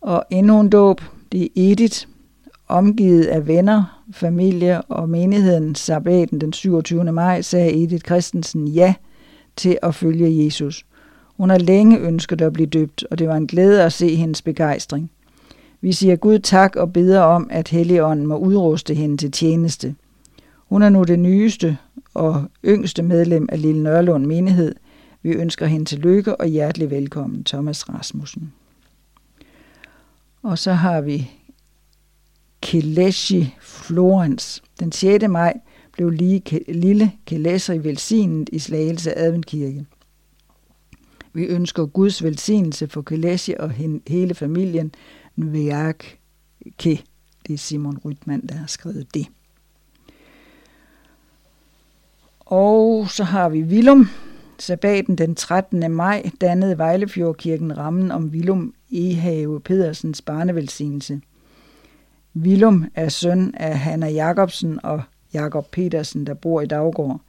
A: Og endnu en dåb, det er Edith, omgivet af venner, familie og menigheden sabbaten den 27. maj, sagde Edith Christensen ja til at følge Jesus. Hun har længe ønsket at blive døbt, og det var en glæde at se hendes begejstring. Vi siger Gud tak og beder om, at Helligånden må udruste hende til tjeneste. Hun er nu det nyeste og yngste medlem af Lille Nørlund Menighed. Vi ønsker hende til lykke og hjertelig velkommen, Thomas Rasmussen. Og så har vi Keleshi Florens. Den 6. maj blev lige lille Kelesi velsignet i Slagelse Adventkirke. Vi ønsker Guds velsignelse for Keleshi og hele familien Nviak Ke. Det er Simon Rytman, der har skrevet det. Og så har vi Vilum. Sabbaten den 13. maj dannede Vejlefjordkirken rammen om Vilum Ehave Pedersens barnevelsignelse. Vilum er søn af Hanna Jacobsen og Jakob Petersen, der bor i Daggård.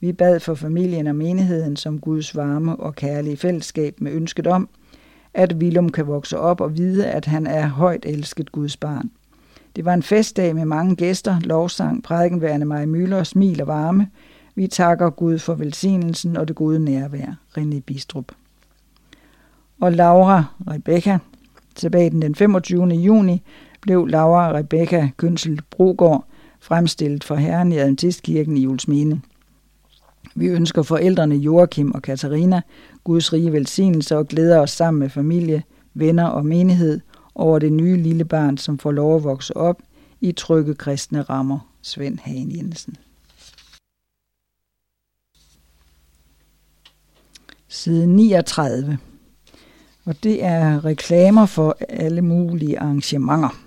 A: Vi bad for familien og menigheden som Guds varme og kærlige fællesskab med ønsket om, at Vilum kan vokse op og vide, at han er højt elsket Guds barn. Det var en festdag med mange gæster, lovsang, prædikenværende Maja Møller, smil og varme. Vi takker Gud for velsignelsen og det gode nærvær. René Bistrup. Og Laura Rebecca. Tilbage den 25. juni blev Laura Rebecca Kønsel Brogård fremstillet for Herren i Adventistkirken i Julesmine. Vi ønsker forældrene Joachim og Katarina Guds rige velsignelse og glæder os sammen med familie, venner og menighed over det nye lille barn, som får lov at vokse op i trygge kristne rammer. Svend Hagen Jensen. Side 39. Og det er reklamer for alle mulige arrangementer.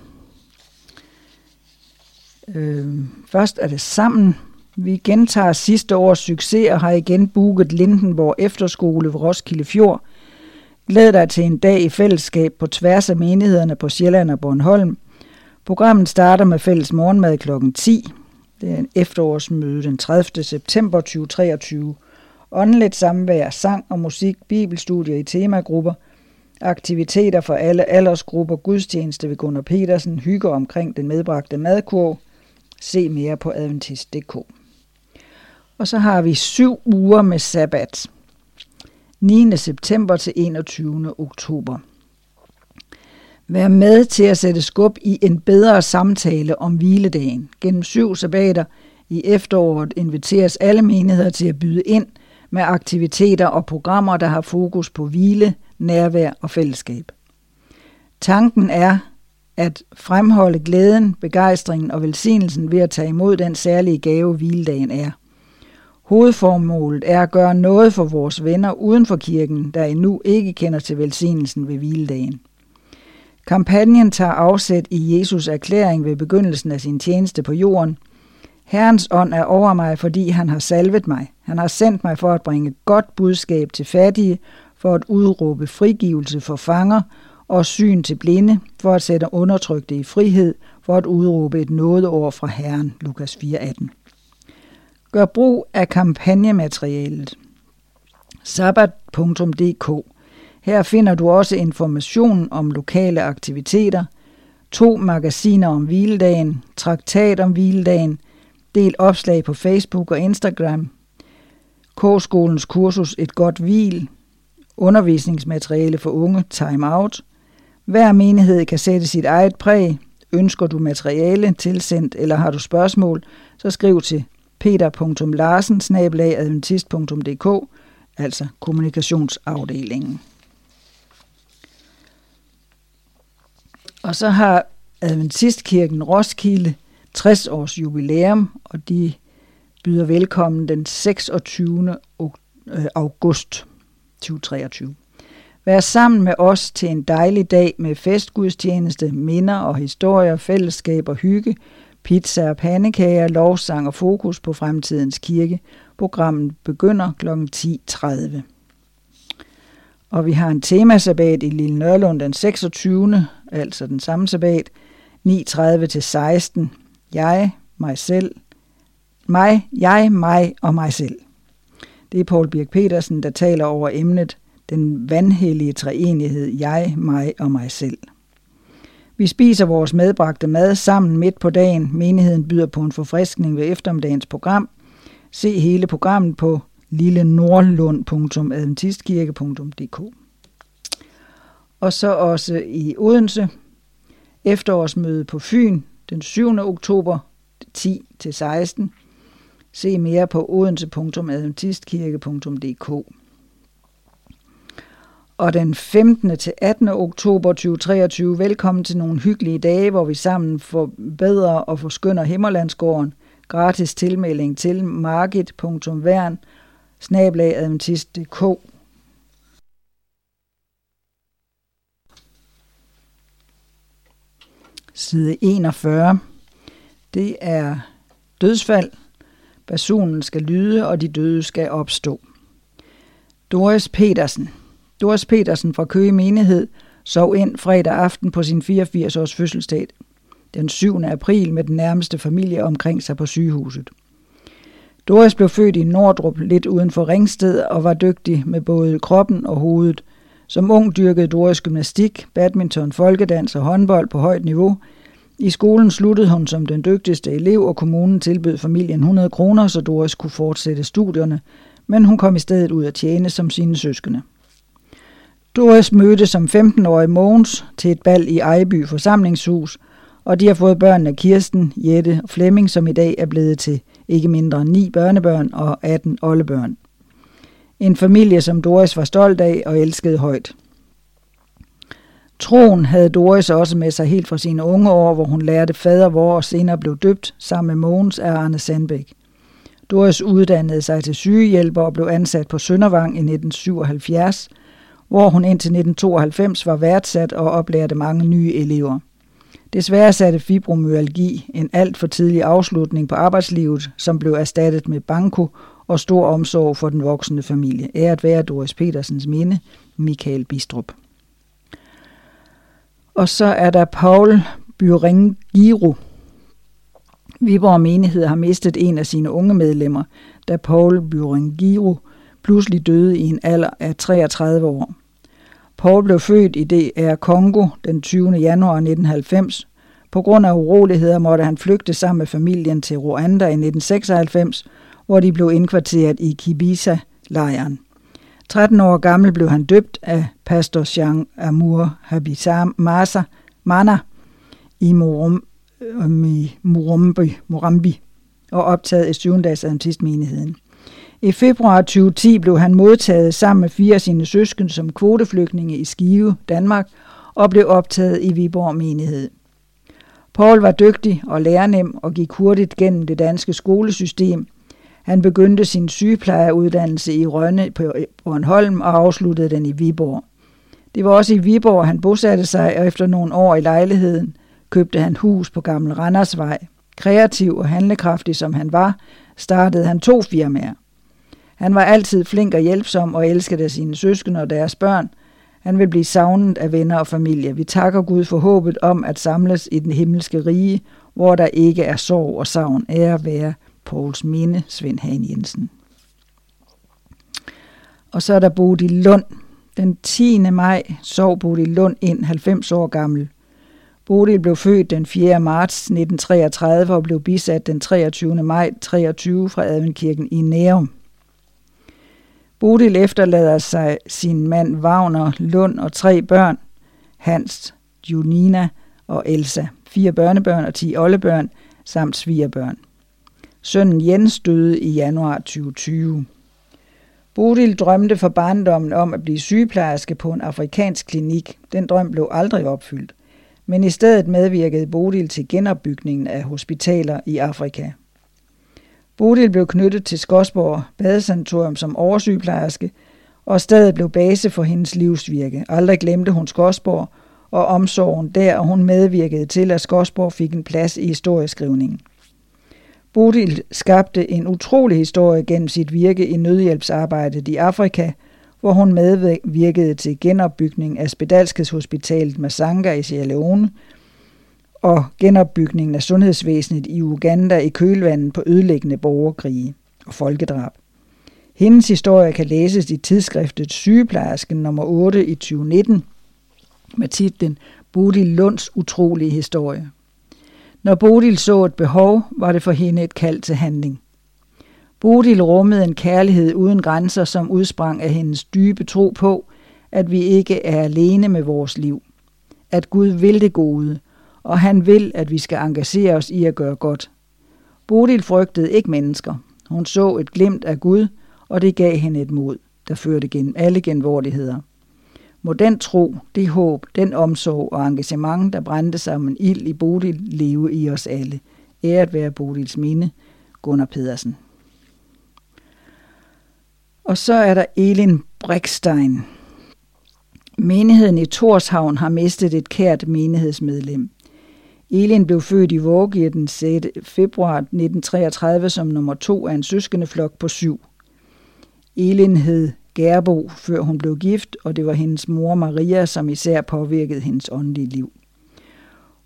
A: Øh, først er det sammen vi gentager sidste års succes og har igen booket Lindenborg Efterskole ved Roskilde Fjord. Glæd dig til en dag i fællesskab på tværs af menighederne på Sjælland og Bornholm. Programmet starter med fælles morgenmad kl. 10. Det er en efterårsmøde den 30. september 2023. Åndeligt samvær, sang og musik, bibelstudier i temagrupper, aktiviteter for alle aldersgrupper, gudstjeneste ved Gunnar Petersen, hygge omkring den medbragte madkurv. Se mere på adventist.dk. Og så har vi syv uger med sabbat. 9. september til 21. oktober. Vær med til at sætte skub i en bedre samtale om hviledagen. Gennem syv sabbater i efteråret inviteres alle menigheder til at byde ind med aktiviteter og programmer, der har fokus på hvile, nærvær og fællesskab. Tanken er at fremholde glæden, begejstringen og velsignelsen ved at tage imod den særlige gave, hviledagen er. Hovedformålet er at gøre noget for vores venner uden for kirken, der endnu ikke kender til velsignelsen ved hviledagen. Kampagnen tager afsæt i Jesus erklæring ved begyndelsen af sin tjeneste på jorden. Herrens ånd er over mig, fordi han har salvet mig. Han har sendt mig for at bringe godt budskab til fattige, for at udråbe frigivelse for fanger og syn til blinde, for at sætte undertrykte i frihed, for at udråbe et nådeår fra Herren. Lukas 4:18. Gør brug af kampagnematerialet. Sabbat.dk Her finder du også information om lokale aktiviteter, to magasiner om hviledagen, traktat om hviledagen, del opslag på Facebook og Instagram, K-skolens kursus Et godt hvil, undervisningsmateriale for unge Time Out. Hver menighed kan sætte sit eget præg. Ønsker du materiale tilsendt, eller har du spørgsmål, så skriv til peter.larsen altså kommunikationsafdelingen. Og så har Adventistkirken Roskilde 60 års jubilæum, og de byder velkommen den 26. Øh, august 2023. Vær sammen med os til en dejlig dag med festgudstjeneste, minder og historier, fællesskab og hygge, pizza og pandekager, lovsang og fokus på fremtidens kirke. Programmet begynder kl. 10.30. Og vi har en temasabbat i Lille Nørlund den 26. altså den samme sabbat, 9.30 til 16. Jeg, mig selv, mig, jeg, mig og mig selv. Det er Paul Birk Petersen, der taler over emnet Den vandhellige treenighed, jeg, mig og mig selv. Vi spiser vores medbragte mad sammen midt på dagen. Menigheden byder på en forfriskning ved eftermiddagens program. Se hele programmet på lillenordlund.adventistkirke.dk Og så også i Odense, efterårsmøde på Fyn den 7. oktober 10-16. Se mere på odense.adventistkirke.dk og den 15. til 18. oktober 2023. Velkommen til nogle hyggelige dage, hvor vi sammen forbedrer og forskynder Himmerlandsgården. Gratis tilmelding til market.vern snablagadventist.dk Side 41. Det er dødsfald. Personen skal lyde, og de døde skal opstå. Doris Petersen – Doris Petersen fra Køge Menighed sov ind fredag aften på sin 84-års fødselsdag den 7. april med den nærmeste familie omkring sig på sygehuset. Doris blev født i Nordrup lidt uden for Ringsted og var dygtig med både kroppen og hovedet. Som ung dyrkede Doris gymnastik, badminton, folkedans og håndbold på højt niveau. I skolen sluttede hun som den dygtigste elev, og kommunen tilbød familien 100 kroner, så Doris kunne fortsætte studierne, men hun kom i stedet ud at tjene som sine søskende. Doris mødte som 15-årig Mogens til et bal i Ejby forsamlingshus, og de har fået børnene Kirsten, Jette og Flemming, som i dag er blevet til ikke mindre end ni børnebørn og 18 oldebørn. En familie, som Doris var stolt af og elskede højt. Troen havde Doris også med sig helt fra sine unge år, hvor hun lærte fader vor og senere blev døbt sammen med Mogens af Arne Sandbæk. Doris uddannede sig til sygehjælper og blev ansat på Søndervang i 1977 – hvor hun indtil 1992 var værdsat og oplærte mange nye elever. Desværre satte fibromyalgi en alt for tidlig afslutning på arbejdslivet, som blev erstattet med banko og stor omsorg for den voksende familie. Æret være Doris Petersens minde, Michael Bistrup. Og så er der Paul Giro. Viborg Menighed har mistet en af sine unge medlemmer, da Paul Giro pludselig døde i en alder af 33 år. Paul blev født i DR Kongo den 20. januar 1990. På grund af uroligheder måtte han flygte sammen med familien til Rwanda i 1996, hvor de blev indkvarteret i Kibisa-lejren. 13 år gammel blev han døbt af pastor Jean Amour Masa Mana i Murum, Murumbi, Murambi og optaget i 7. dags menigheden. I februar 2010 blev han modtaget sammen med fire af sine søsken som kvoteflygtninge i Skive, Danmark, og blev optaget i Viborg menighed. Paul var dygtig og lærernem og gik hurtigt gennem det danske skolesystem. Han begyndte sin sygeplejeuddannelse i Rønne på Bornholm og afsluttede den i Viborg. Det var også i Viborg, han bosatte sig, og efter nogle år i lejligheden købte han hus på Gamle Randersvej. Kreativ og handlekraftig som han var, startede han to firmaer. Han var altid flink og hjælpsom og elskede sine søskende og deres børn. Han vil blive savnet af venner og familie. Vi takker Gud for håbet om at samles i den himmelske rige, hvor der ikke er sorg og savn. Ære være Pauls minde, Svend Hagen Jensen. Og så er der Bodil Lund. Den 10. maj sov Bodil Lund ind, 90 år gammel. Bodil blev født den 4. marts 1933 og blev bisat den 23. maj 23 fra Adventkirken i Nærum. Bodil efterlader sig sin mand Wagner Lund og tre børn, Hans, Junina og Elsa, fire børnebørn og ti oldebørn samt svigerbørn. Sønnen Jens døde i januar 2020. Bodil drømte for barndommen om at blive sygeplejerske på en afrikansk klinik. Den drøm blev aldrig opfyldt, men i stedet medvirkede Bodil til genopbygningen af hospitaler i Afrika. Bodil blev knyttet til Skosborg Badesanatorium som oversygeplejerske, og stedet blev base for hendes livsvirke. Aldrig glemte hun Skosborg og omsorgen der, og hun medvirkede til, at Skosborg fik en plads i historieskrivningen. Bodil skabte en utrolig historie gennem sit virke i nødhjælpsarbejdet i Afrika, hvor hun medvirkede til genopbygning af Spedalskhedshospitalet Masanga i Sierra Leone og genopbygningen af sundhedsvæsenet i Uganda i kølvandet på ødelæggende borgerkrige og folkedrab. Hendes historie kan læses i tidsskriftet Sygeplejersken nummer 8 i 2019 med titlen Bodil Lunds utrolige historie. Når Bodil så et behov, var det for hende et kald til handling. Bodil rummede en kærlighed uden grænser, som udsprang af hendes dybe tro på, at vi ikke er alene med vores liv. At Gud vil det gode, og han vil, at vi skal engagere os i at gøre godt. Bodil frygtede ikke mennesker. Hun så et glimt af Gud, og det gav hende et mod, der førte gennem alle genvordigheder. Må den tro, det håb, den omsorg og engagement, der brændte som en ild i Bodil, leve i os alle. Æret være Bodils minde, Gunnar Pedersen. Og så er der Elin Brikstein. Menigheden i Torshavn har mistet et kært menighedsmedlem. Elin blev født i Vågie den 6. februar 1933 som nummer to af en søskendeflok på syv. Elin hed Gerbo, før hun blev gift, og det var hendes mor Maria, som især påvirkede hendes åndelige liv.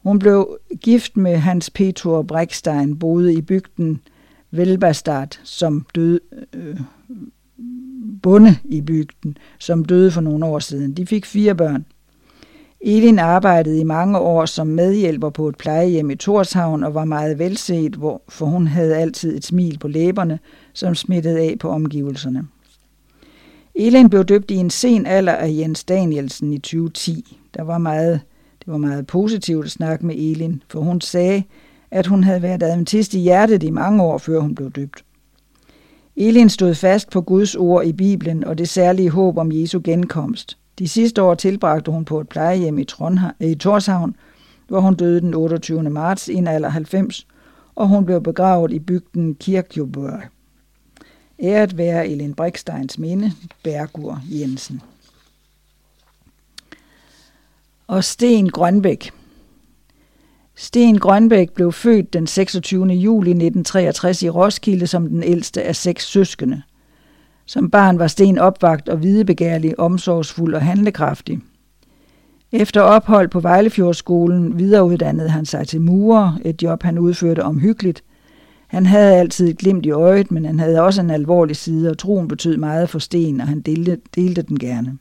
A: Hun blev gift med Hans Peter Brækstein, boede i bygden Velbastad, som døde, øh, bonde i bygden, som døde for nogle år siden. De fik fire børn. Elin arbejdede i mange år som medhjælper på et plejehjem i Torshavn og var meget velset, for hun havde altid et smil på læberne, som smittede af på omgivelserne. Elin blev døbt i en sen alder af Jens Danielsen i 2010. Der var meget, det var meget positivt at snakke med Elin, for hun sagde, at hun havde været adventist i hjertet i mange år, før hun blev døbt. Elin stod fast på Guds ord i Bibelen og det særlige håb om Jesu genkomst. De sidste år tilbragte hun på et plejehjem i, Trondheim, i Torshavn, hvor hun døde den 28. marts i en alder 90, og hun blev begravet i bygden Kirkjubør. Æret være Elin Briksteins minde, Bergur Jensen. Og Sten Grønbæk. Sten Grønbæk blev født den 26. juli 1963 i Roskilde som den ældste af seks søskende. Som barn var Sten opvagt og videbegærlig, omsorgsfuld og handlekraftig. Efter ophold på Vejlefjordskolen videreuddannede han sig til murer, et job han udførte omhyggeligt – han havde altid et glimt i øjet, men han havde også en alvorlig side, og troen betød meget for Sten, og han delte, delte den gerne.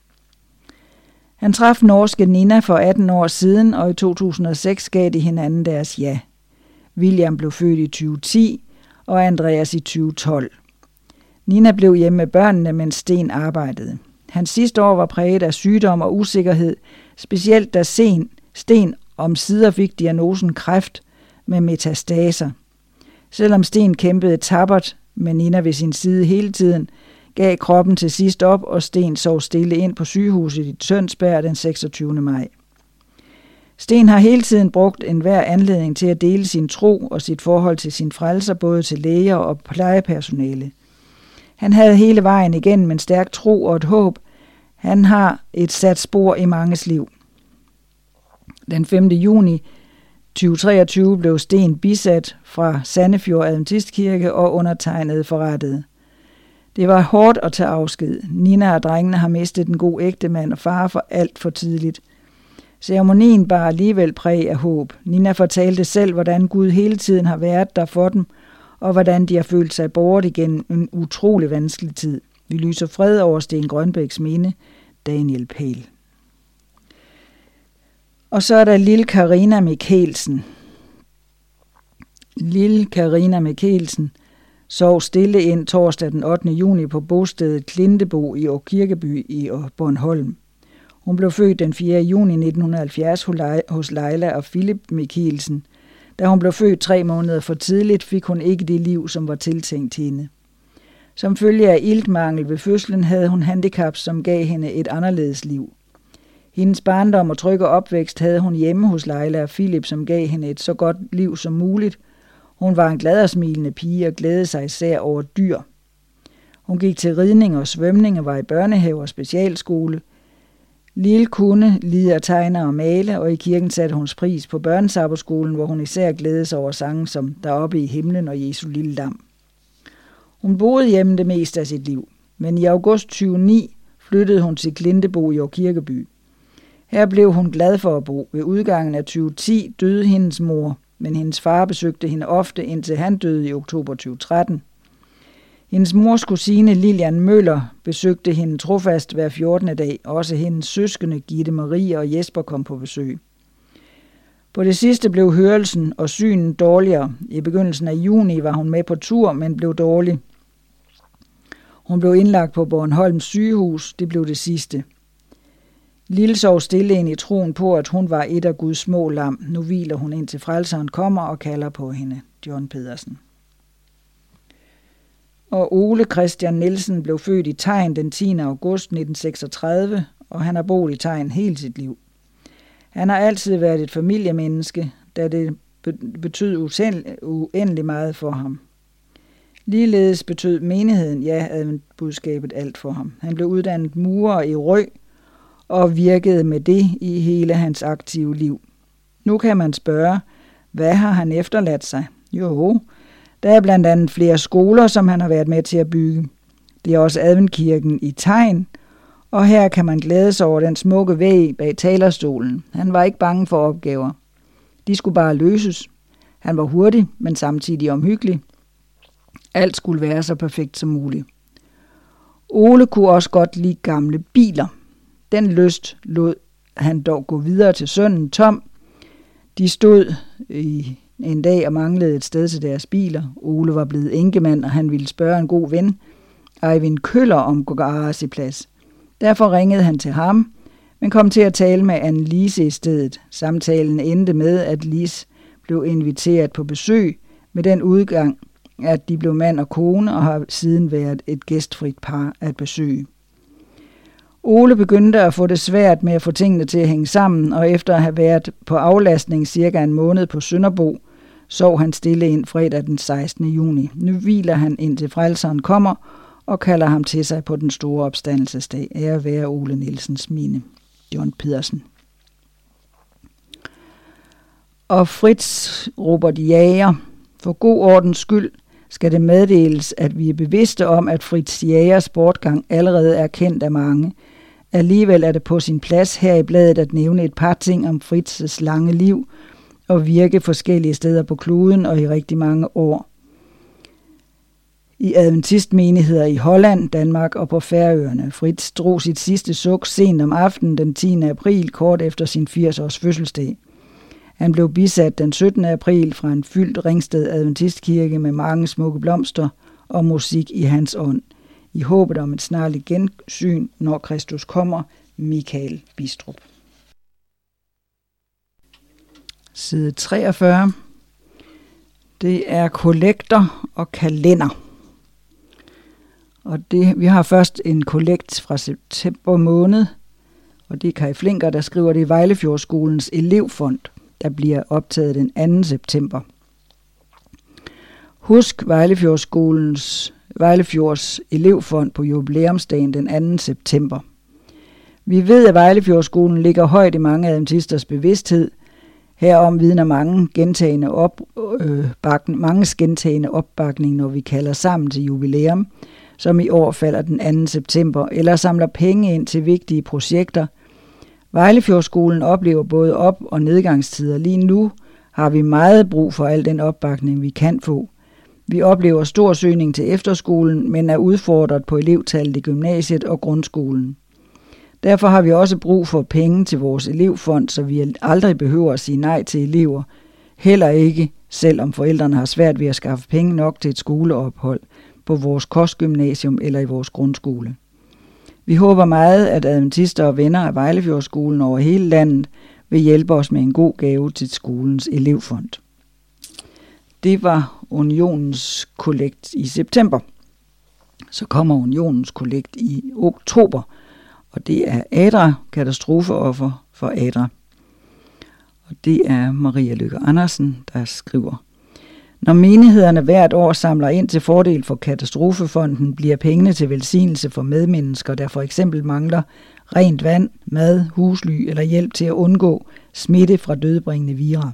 A: Han traf norske Nina for 18 år siden, og i 2006 gav de hinanden deres ja. William blev født i 2010, og Andreas i 2012. Nina blev hjemme med børnene, mens Sten arbejdede. Hans sidste år var præget af sygdom og usikkerhed, specielt da Sten, Sten om sider fik diagnosen kræft med metastaser – Selvom Sten kæmpede tabert med Nina ved sin side hele tiden, gav kroppen til sidst op, og Sten sov stille ind på sygehuset i Tønsberg den 26. maj. Sten har hele tiden brugt enhver anledning til at dele sin tro og sit forhold til sin frelser, både til læger og plejepersonale. Han havde hele vejen igen en stærk tro og et håb. Han har et sat spor i manges liv. Den 5. juni 2023 blev Sten bisat fra Sandefjord Adventistkirke og undertegnet forrettet. Det var hårdt at tage afsked. Nina og drengene har mistet en god ægtemand og far for alt for tidligt. Ceremonien bar alligevel præg af håb. Nina fortalte selv, hvordan Gud hele tiden har været der for dem, og hvordan de har følt sig bort igennem en utrolig vanskelig tid. Vi lyser fred over Sten Grønbæks minde, Daniel Pæl. Og så er der lille Karina Mikkelsen. Lille Karina Mikkelsen sov stille ind torsdag den 8. juni på bostedet Klintebo i Kirkeby i Bornholm. Hun blev født den 4. juni 1970 hos Leila og Philip Mikkelsen. Da hun blev født tre måneder for tidligt, fik hun ikke det liv, som var tiltænkt hende. Som følge af iltmangel ved fødslen havde hun handicap, som gav hende et anderledes liv. Hendes barndom og trygge opvækst havde hun hjemme hos Leila og Philip, som gav hende et så godt liv som muligt. Hun var en glad og smilende pige og glædede sig især over dyr. Hun gik til ridning og svømning og var i børnehave og specialskole. Lille kunne lide at tegne og male, og i kirken satte hun pris på børnesabberskolen, hvor hun især glædede sig over sange som Deroppe i himlen og Jesu lille dam. Hun boede hjemme det meste af sit liv, men i august 2009 flyttede hun til Klintebo i Kirkeby. Her blev hun glad for at bo. Ved udgangen af 2010 døde hendes mor, men hendes far besøgte hende ofte, indtil han døde i oktober 2013. Hendes mors kusine Lilian Møller besøgte hende trofast hver 14. dag. Også hendes søskende Gitte Marie og Jesper kom på besøg. På det sidste blev hørelsen og synen dårligere. I begyndelsen af juni var hun med på tur, men blev dårlig. Hun blev indlagt på Bornholms sygehus. Det blev det sidste. Lille sov stille ind i troen på, at hun var et af Guds små lam. Nu hviler hun ind til frelseren kommer og kalder på hende. John Pedersen. Og Ole Christian Nielsen blev født i Tegn den 10. august 1936, og han har boet i Tegn hele sit liv. Han har altid været et familiemenneske, da det betød uendelig meget for ham. Ligeledes betød menigheden, ja, budskabet alt for ham. Han blev uddannet murer i Røg og virkede med det i hele hans aktive liv. Nu kan man spørge, hvad har han efterladt sig? Jo, der er blandt andet flere skoler, som han har været med til at bygge. Det er også Adventkirken i Tegn, og her kan man glæde sig over den smukke væg bag talerstolen. Han var ikke bange for opgaver. De skulle bare løses. Han var hurtig, men samtidig omhyggelig. Alt skulle være så perfekt som muligt. Ole kunne også godt lide gamle biler. Den lyst lod han dog gå videre til sønnen Tom. De stod i en dag og manglede et sted til deres biler. Ole var blevet enkemand, og han ville spørge en god ven, Eivind Køller, om garageplads. Derfor ringede han til ham, men kom til at tale med Anne Lise i stedet. Samtalen endte med, at Lise blev inviteret på besøg med den udgang, at de blev mand og kone og har siden været et gæstfrit par at besøge. Ole begyndte at få det svært med at få tingene til at hænge sammen, og efter at have været på aflastning cirka en måned på Sønderbo, sov han stille ind fredag den 16. juni. Nu hviler han indtil frelseren kommer og kalder ham til sig på den store opstandelsesdag. Ære være Ole Nielsens mine. John Pedersen. Og Fritz Robert Jager. For god ordens skyld skal det meddeles, at vi er bevidste om, at Fritz Jagers bortgang allerede er kendt af mange – Alligevel er det på sin plads her i bladet at nævne et par ting om Fritzes lange liv og virke forskellige steder på kloden og i rigtig mange år. I adventistmenigheder i Holland, Danmark og på Færøerne. Fritz drog sit sidste suk sent om aftenen den 10. april, kort efter sin 80-års fødselsdag. Han blev bisat den 17. april fra en fyldt Ringsted Adventistkirke med mange smukke blomster og musik i hans ånd – i håbet om et snarligt gensyn, når Kristus kommer, Michael Bistrup. Side 43. Det er kollekter og kalender. Og det, vi har først en kollekt fra september måned, og det er Kai Flinker, der skriver det i Vejlefjordskolens elevfond, der bliver optaget den 2. september. Husk Vejlefjordskolens Vejlefjords elevfond på jubilæumsdagen den 2. september. Vi ved, at Vejlefjordskolen ligger højt i mange adventisters bevidsthed. Herom vidner mange gentagende op, øh, bakken, mange gentagende opbakning, når vi kalder sammen til jubilæum, som i år falder den 2. september, eller samler penge ind til vigtige projekter. Vejlefjordskolen oplever både op- og nedgangstider. Lige nu har vi meget brug for al den opbakning, vi kan få. Vi oplever stor søgning til efterskolen, men er udfordret på elevtallet i gymnasiet og grundskolen. Derfor har vi også brug for penge til vores elevfond, så vi aldrig behøver at sige nej til elever. Heller ikke, selvom forældrene har svært ved at skaffe penge nok til et skoleophold på vores kostgymnasium eller i vores grundskole. Vi håber meget, at adventister og venner af Vejlefjordskolen over hele landet vil hjælpe os med en god gave til skolens elevfond. Det var Unionens kollekt i september. Så kommer Unionens kollekt i oktober, og det er Adra, katastrofeoffer for Adra. Og det er Maria Lykke Andersen, der skriver. Når menighederne hvert år samler ind til fordel for katastrofefonden, bliver pengene til velsignelse for medmennesker, der for eksempel mangler rent vand, mad, husly eller hjælp til at undgå smitte fra dødbringende virer.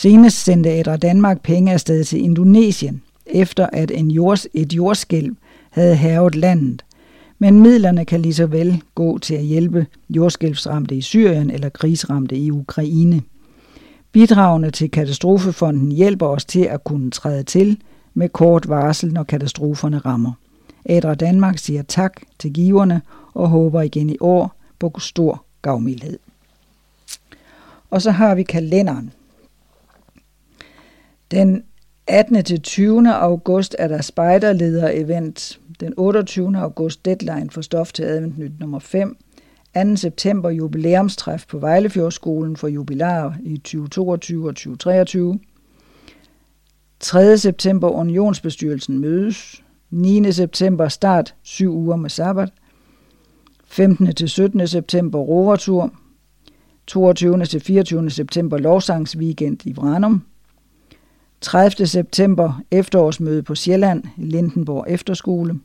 A: Senest sendte Ædre Danmark penge afsted til Indonesien, efter at en jords, et jordskælv havde havet landet. Men midlerne kan lige så vel gå til at hjælpe jordskælvsramte i Syrien eller krigsramte i Ukraine. Bidragene til katastrofefonden hjælper os til at kunne træde til med kort varsel, når katastroferne rammer. Ædre Danmark siger tak til giverne og håber igen i år på stor gavmildhed. Og så har vi kalenderen. Den 18. til 20. august er der spejderleder-event. Den 28. august deadline for stof til advent nyt nummer 5. 2. september jubilæumstræf på Vejlefjordskolen for jubilæer i 2022 og 2023. 3. september unionsbestyrelsen mødes. 9. september start 7 uger med sabbat. 15. til 17. september rovertur. 22. til 24. september lovsangsweekend i Vranum. 30. september efterårsmøde på Sjælland i Lindenborg Efterskole.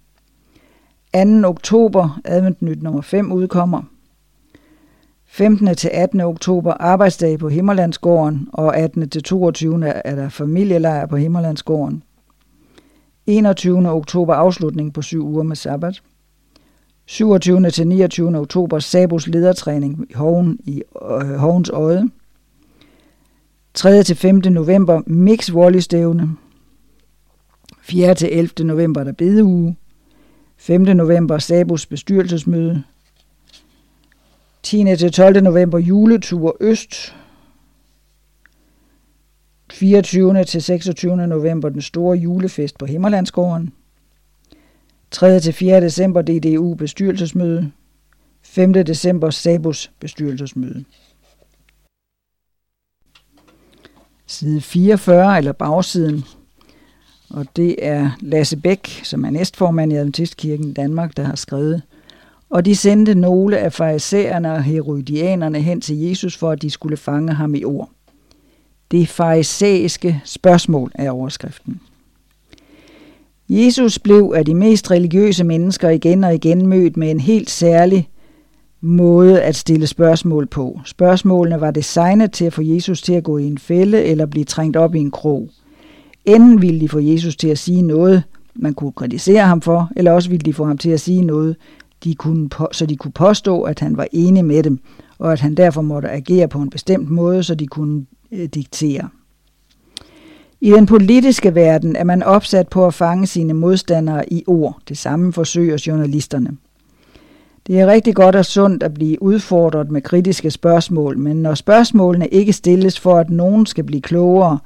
A: 2. oktober adventnyt nummer 5 udkommer. 15. til 18. oktober arbejdsdag på Himmerlandsgården, og 18. til 22. er der familielejr på Himmerlandsgården. 21. oktober afslutning på syv uger med sabbat. 27. til 29. oktober Sabos ledertræning i Hoven i øh, Hovens Øje. 3. til 5. november Mix Volley stævne. 4. til 11. november der bedeuge. 5. november Sabos bestyrelsesmøde. 10. til 12. november juletur Øst. 24. til 26. november den store julefest på Himmerlandsgården. 3. til 4. december DDU bestyrelsesmøde. 5. december Sabos bestyrelsesmøde. Side 44, eller bagsiden, og det er Lasse Bæk, som er næstformand i Adventistkirken i Danmark, der har skrevet. Og de sendte nogle af farisæerne og herodianerne hen til Jesus, for at de skulle fange ham i ord. Det farisæiske spørgsmål er overskriften. Jesus blev af de mest religiøse mennesker igen og igen mødt med en helt særlig måde at stille spørgsmål på. Spørgsmålene var designet til at få Jesus til at gå i en fælde eller blive trængt op i en krog. Enten ville de få Jesus til at sige noget, man kunne kritisere ham for, eller også ville de få ham til at sige noget, de kunne, så de kunne påstå, at han var enig med dem, og at han derfor måtte agere på en bestemt måde, så de kunne øh, diktere. I den politiske verden er man opsat på at fange sine modstandere i ord. Det samme forsøger journalisterne. Det er rigtig godt og sundt at blive udfordret med kritiske spørgsmål, men når spørgsmålene ikke stilles for, at nogen skal blive klogere,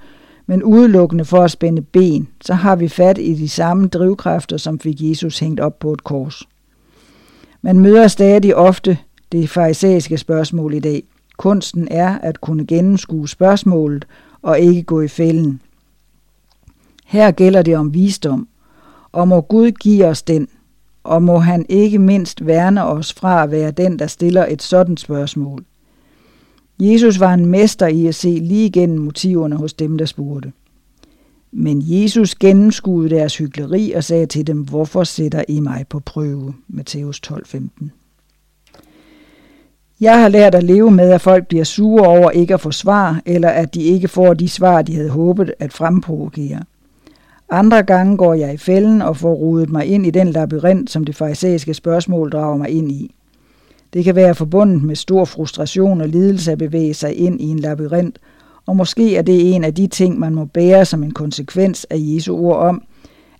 A: men udelukkende for at spænde ben, så har vi fat i de samme drivkræfter, som fik Jesus hængt op på et kors. Man møder stadig ofte det farisæiske spørgsmål i dag. Kunsten er at kunne gennemskue spørgsmålet og ikke gå i fælden. Her gælder det om visdom, og må Gud give os den, og må han ikke mindst værne os fra at være den, der stiller et sådan spørgsmål. Jesus var en mester i at se lige igennem motiverne hos dem, der spurgte. Men Jesus gennemskuede deres hyggeleri og sagde til dem, hvorfor sætter I mig på prøve? Matthæus 12:15. Jeg har lært at leve med, at folk bliver sure over ikke at få svar, eller at de ikke får de svar, de havde håbet at fremprovokere. Andre gange går jeg i fælden og får rodet mig ind i den labyrint, som det farisæiske spørgsmål drager mig ind i. Det kan være forbundet med stor frustration og lidelse at bevæge sig ind i en labyrint, og måske er det en af de ting, man må bære som en konsekvens af Jesu ord om,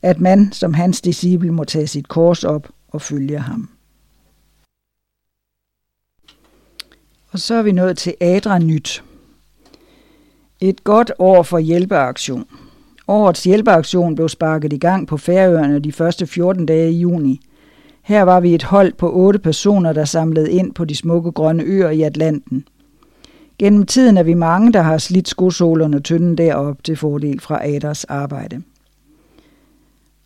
A: at man som hans disciple må tage sit kors op og følge ham. Og så er vi nået til Adra Nyt. Et godt år for hjælpeaktion. Årets hjælpeaktion blev sparket i gang på Færøerne de første 14 dage i juni. Her var vi et hold på otte personer, der samlede ind på de smukke grønne øer i Atlanten. Gennem tiden er vi mange, der har slidt skosålerne tynden derop til fordel fra Aders arbejde.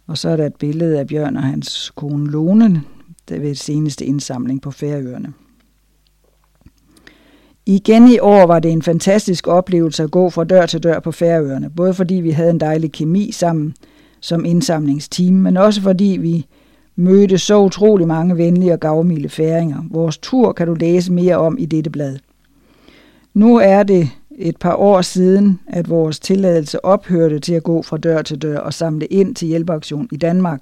A: Og så er der et billede af Bjørn og hans kone Lone, der ved seneste indsamling på Færøerne. Igen i år var det en fantastisk oplevelse at gå fra dør til dør på Færøerne, både fordi vi havde en dejlig kemi sammen som indsamlingsteam, men også fordi vi mødte så utrolig mange venlige og gavmilde færinger. Vores tur kan du læse mere om i dette blad. Nu er det et par år siden, at vores tilladelse ophørte til at gå fra dør til dør og samle ind til hjælpeaktion i Danmark.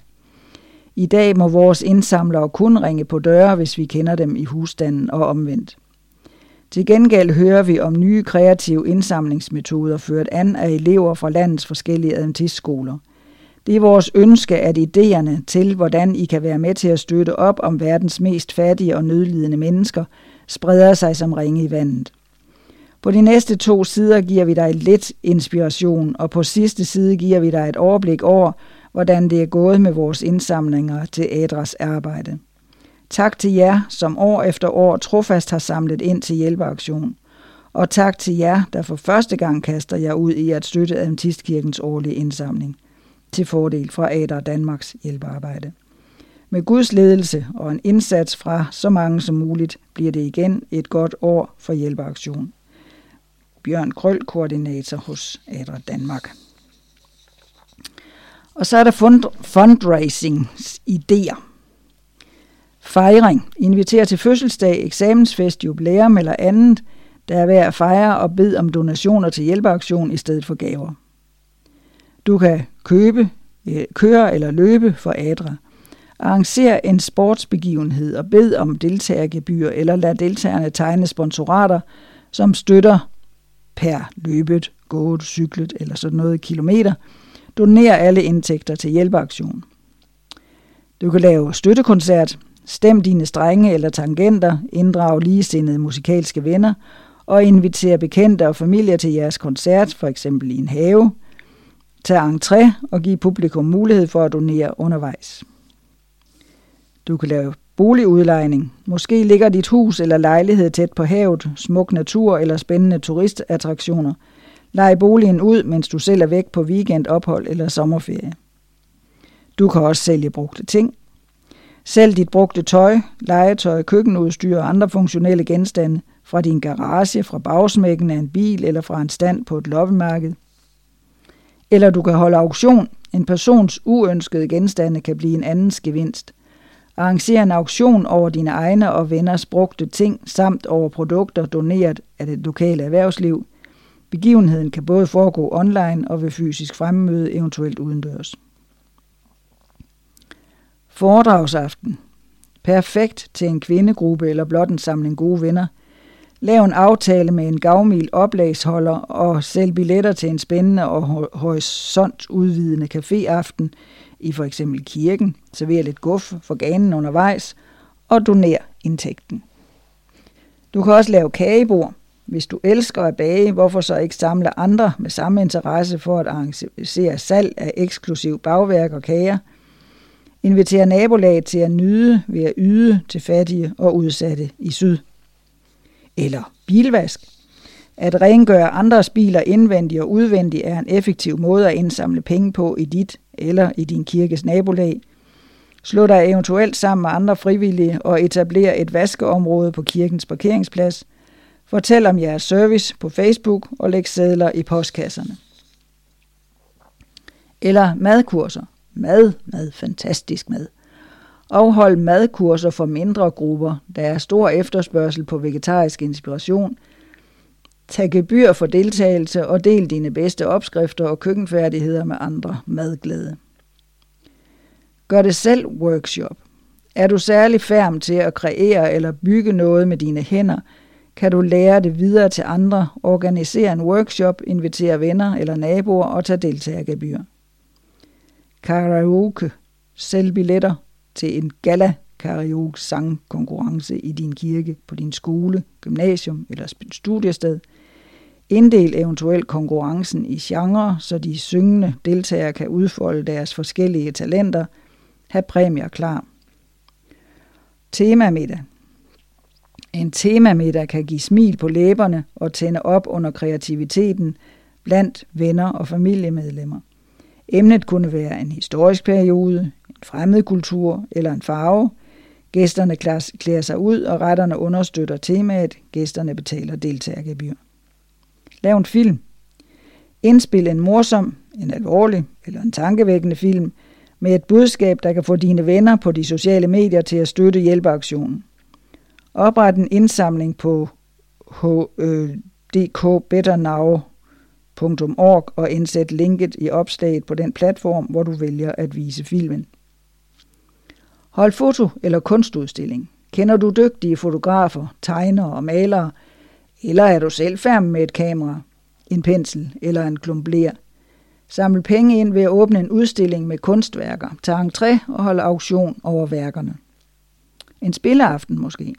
A: I dag må vores indsamlere kun ringe på døre, hvis vi kender dem i husstanden og omvendt. Til gengæld hører vi om nye kreative indsamlingsmetoder ført an af elever fra landets forskellige adventistskoler. Det er vores ønske, at idéerne til, hvordan I kan være med til at støtte op om verdens mest fattige og nødlidende mennesker, spreder sig som ringe i vandet. På de næste to sider giver vi dig lidt inspiration, og på sidste side giver vi dig et overblik over, hvordan det er gået med vores indsamlinger til Adras arbejde. Tak til jer, som år efter år trofast har samlet ind til hjælpeaktion. Og tak til jer, der for første gang kaster jer ud i at støtte Adventistkirkens årlige indsamling til fordel fra Ader Danmarks hjælpearbejde. Med Guds ledelse og en indsats fra så mange som muligt bliver det igen et godt år for hjælpeaktion. Bjørn Krøl, koordinator hos Adra Danmark. Og så er der fund, fundraising-idéer. Fejring. Inviter til fødselsdag, eksamensfest, jubilæum eller andet, der er værd at fejre og bed om donationer til hjælpeaktion i stedet for gaver. Du kan købe, køre eller løbe for Adra. Arranger en sportsbegivenhed og bed om deltagergebyr eller lad deltagerne tegne sponsorater, som støtter per løbet, gået, cyklet eller sådan noget kilometer. Doner alle indtægter til hjælpeaktion. Du kan lave støttekoncert, Stem dine strenge eller tangenter, inddrag ligesindede musikalske venner og inviter bekendte og familier til jeres koncert, for eksempel i en have. Tag entré og giv publikum mulighed for at donere undervejs. Du kan lave boligudlejning. Måske ligger dit hus eller lejlighed tæt på havet, smuk natur eller spændende turistattraktioner. Lej boligen ud, mens du selv er væk på weekendophold eller sommerferie. Du kan også sælge brugte ting. Selv dit brugte tøj, legetøj, køkkenudstyr og andre funktionelle genstande fra din garage, fra bagsmækken af en bil eller fra en stand på et loppemarked. Eller du kan holde auktion. En persons uønskede genstande kan blive en andens gevinst. Arranger en auktion over dine egne og venners brugte ting, samt over produkter doneret af det lokale erhvervsliv. Begivenheden kan både foregå online og ved fysisk fremmøde, eventuelt udendørs. Foredragsaften. Perfekt til en kvindegruppe eller blot en samling gode venner. Lav en aftale med en gavmild oplagsholder og sælg billetter til en spændende og horisontudvidende caféaften i for eksempel kirken. Server lidt guf for ganen undervejs og doner indtægten. Du kan også lave kagebord. Hvis du elsker at bage, hvorfor så ikke samle andre med samme interesse for at arrangere salg af eksklusiv bagværk og kager – inviterer nabolaget til at nyde ved at yde til fattige og udsatte i syd. Eller bilvask. At rengøre andres biler indvendigt og udvendigt er en effektiv måde at indsamle penge på i dit eller i din kirkes nabolag. Slå dig eventuelt sammen med andre frivillige og etablere et vaskeområde på kirkens parkeringsplads. Fortæl om jeres service på Facebook og læg sædler i postkasserne. Eller madkurser. Mad, mad, fantastisk mad. Afhold madkurser for mindre grupper. Der er stor efterspørgsel på vegetarisk inspiration. Tag gebyr for deltagelse og del dine bedste opskrifter og køkkenfærdigheder med andre madglæde. Gør det selv workshop. Er du særlig færm til at kreere eller bygge noget med dine hænder, kan du lære det videre til andre, organisere en workshop, invitere venner eller naboer og tage deltagergebyr. Karaoke. Sælg billetter til en gala karaoke sangkonkurrence i din kirke, på din skole, gymnasium eller studiested. Inddel eventuelt konkurrencen i genre, så de syngende deltagere kan udfolde deres forskellige talenter. Ha' præmier klar. Temamiddag. En temamiddag kan give smil på læberne og tænde op under kreativiteten blandt venner og familiemedlemmer. Emnet kunne være en historisk periode, en fremmed kultur eller en farve. Gæsterne klæder sig ud, og retterne understøtter temaet. Gæsterne betaler deltagergebyr. Lav en film. Indspil en morsom, en alvorlig eller en tankevækkende film med et budskab, der kan få dine venner på de sociale medier til at støtte hjælpeaktionen. Opret en indsamling på øh, hdkbetternow.org og indsæt linket i opslaget på den platform, hvor du vælger at vise filmen. Hold foto- eller kunstudstilling. Kender du dygtige fotografer, tegnere og malere, eller er du selv færm med et kamera, en pensel eller en klump ler? Samle penge ind ved at åbne en udstilling med kunstværker, tage entré og holde auktion over værkerne. En spilleaften måske.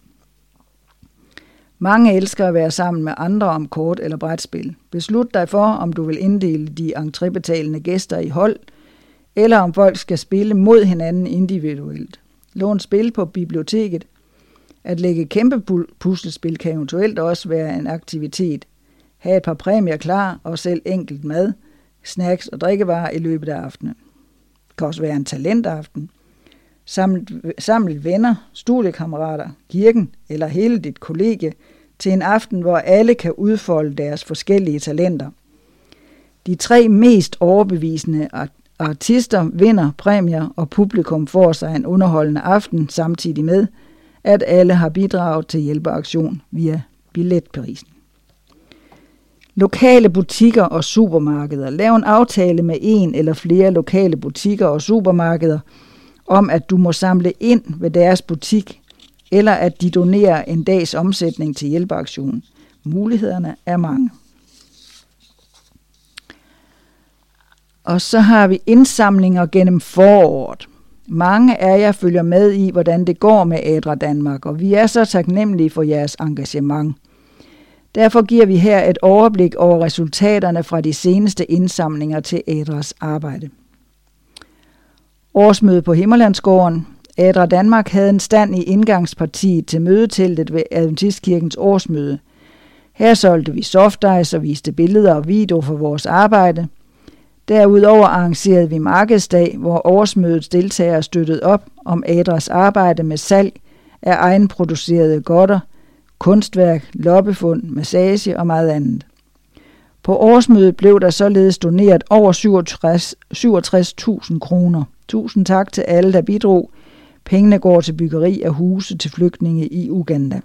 A: Mange elsker at være sammen med andre om kort eller brætspil. Beslut dig for, om du vil inddele de entrébetalende gæster i hold, eller om folk skal spille mod hinanden individuelt. Lån spil på biblioteket. At lægge kæmpe puslespil kan eventuelt også være en aktivitet. Ha' et par præmier klar og selv enkelt mad, snacks og drikkevarer i løbet af aftenen. Det kan også være en talentaften. Samle, venner, studiekammerater, kirken eller hele dit kollegie til en aften, hvor alle kan udfolde deres forskellige talenter. De tre mest overbevisende artister vinder præmier, og publikum får sig en underholdende aften samtidig med, at alle har bidraget til hjælpeaktion via billetprisen. Lokale butikker og supermarkeder. Lav en aftale med en eller flere lokale butikker og supermarkeder om, at du må samle ind ved deres butik, eller at de donerer en dags omsætning til hjælpeaktionen. Mulighederne er mange. Og så har vi indsamlinger gennem foråret. Mange af jer følger med i, hvordan det går med Adra Danmark, og vi er så taknemmelige for jeres engagement. Derfor giver vi her et overblik over resultaterne fra de seneste indsamlinger til Adras arbejde. Årsmøde på Himmerlandsgården. Adra Danmark havde en stand i indgangspartiet til mødeteltet ved Adventistkirkens årsmøde. Her solgte vi softice og viste billeder og video for vores arbejde. Derudover arrangerede vi markedsdag, hvor årsmødets deltagere støttede op om Adras arbejde med salg af egenproducerede godter – kunstværk, loppefund, massage og meget andet. På årsmødet blev der således doneret over 67.000 kroner. Tusind tak til alle, der bidrog. Pengene går til byggeri af huse til flygtninge i Uganda.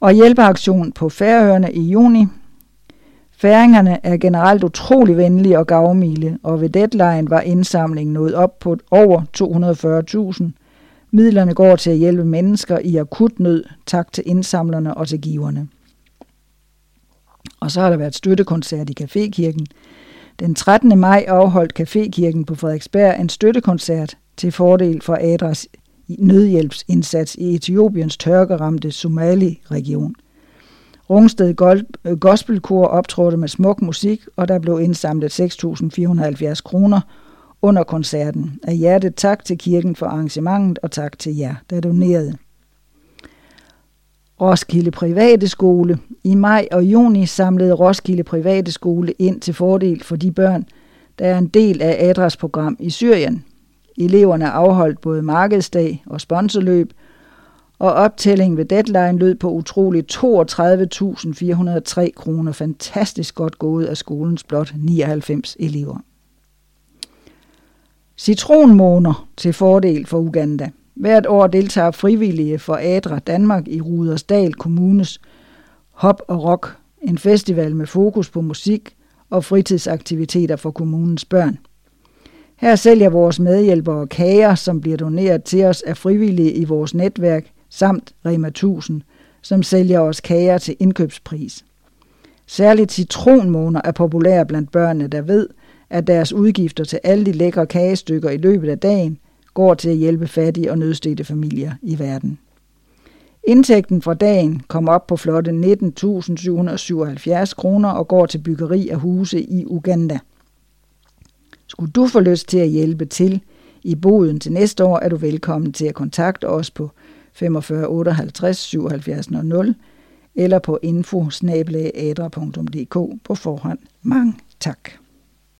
A: Og hjælpeaktion på Færøerne i juni. Færingerne er generelt utrolig venlige og gavmilde, og ved deadline var indsamlingen nået op på over 240.000 Midlerne går til at hjælpe mennesker i akut nød. Tak til indsamlerne og til giverne. Og så har der været støttekoncert i Cafékirken. Den 13. maj afholdt Cafékirken på Frederiksberg en støttekoncert til fordel for Adras nødhjælpsindsats i Etiopiens tørkeramte Somali-region. Rungsted øh, Gospelkor optrådte med smuk musik, og der blev indsamlet 6.470 kroner under koncerten. Af hjertet tak til kirken for arrangementet, og tak til jer, der donerede. Roskilde Private Skole. I maj og juni samlede Roskilde Private Skole ind til fordel for de børn, der er en del af Adras program i Syrien. Eleverne afholdt både markedsdag og sponsorløb, og optællingen ved deadline lød på utroligt 32.403 kroner. Fantastisk godt gået af skolens blot 99 elever. Citronmåner til fordel for Uganda. Hvert år deltager frivillige for Adra Danmark i Rudersdal Kommunes Hop og Rock, en festival med fokus på musik og fritidsaktiviteter for kommunens børn. Her sælger vores medhjælpere kager, som bliver doneret til os af frivillige i vores netværk, samt Rema 1000, som sælger os kager til indkøbspris. Særligt citronmåner er populære blandt børnene, der ved, at deres udgifter til alle de lækre kagestykker i løbet af dagen går til at hjælpe fattige og nødstede familier i verden. Indtægten fra dagen kom op på flotte 19.777 kroner og går til byggeri af huse i Uganda. Skulle du få lyst til at hjælpe til i boden til næste år, er du velkommen til at kontakte os på 45 58 77 00 eller på info på forhånd. Mange tak.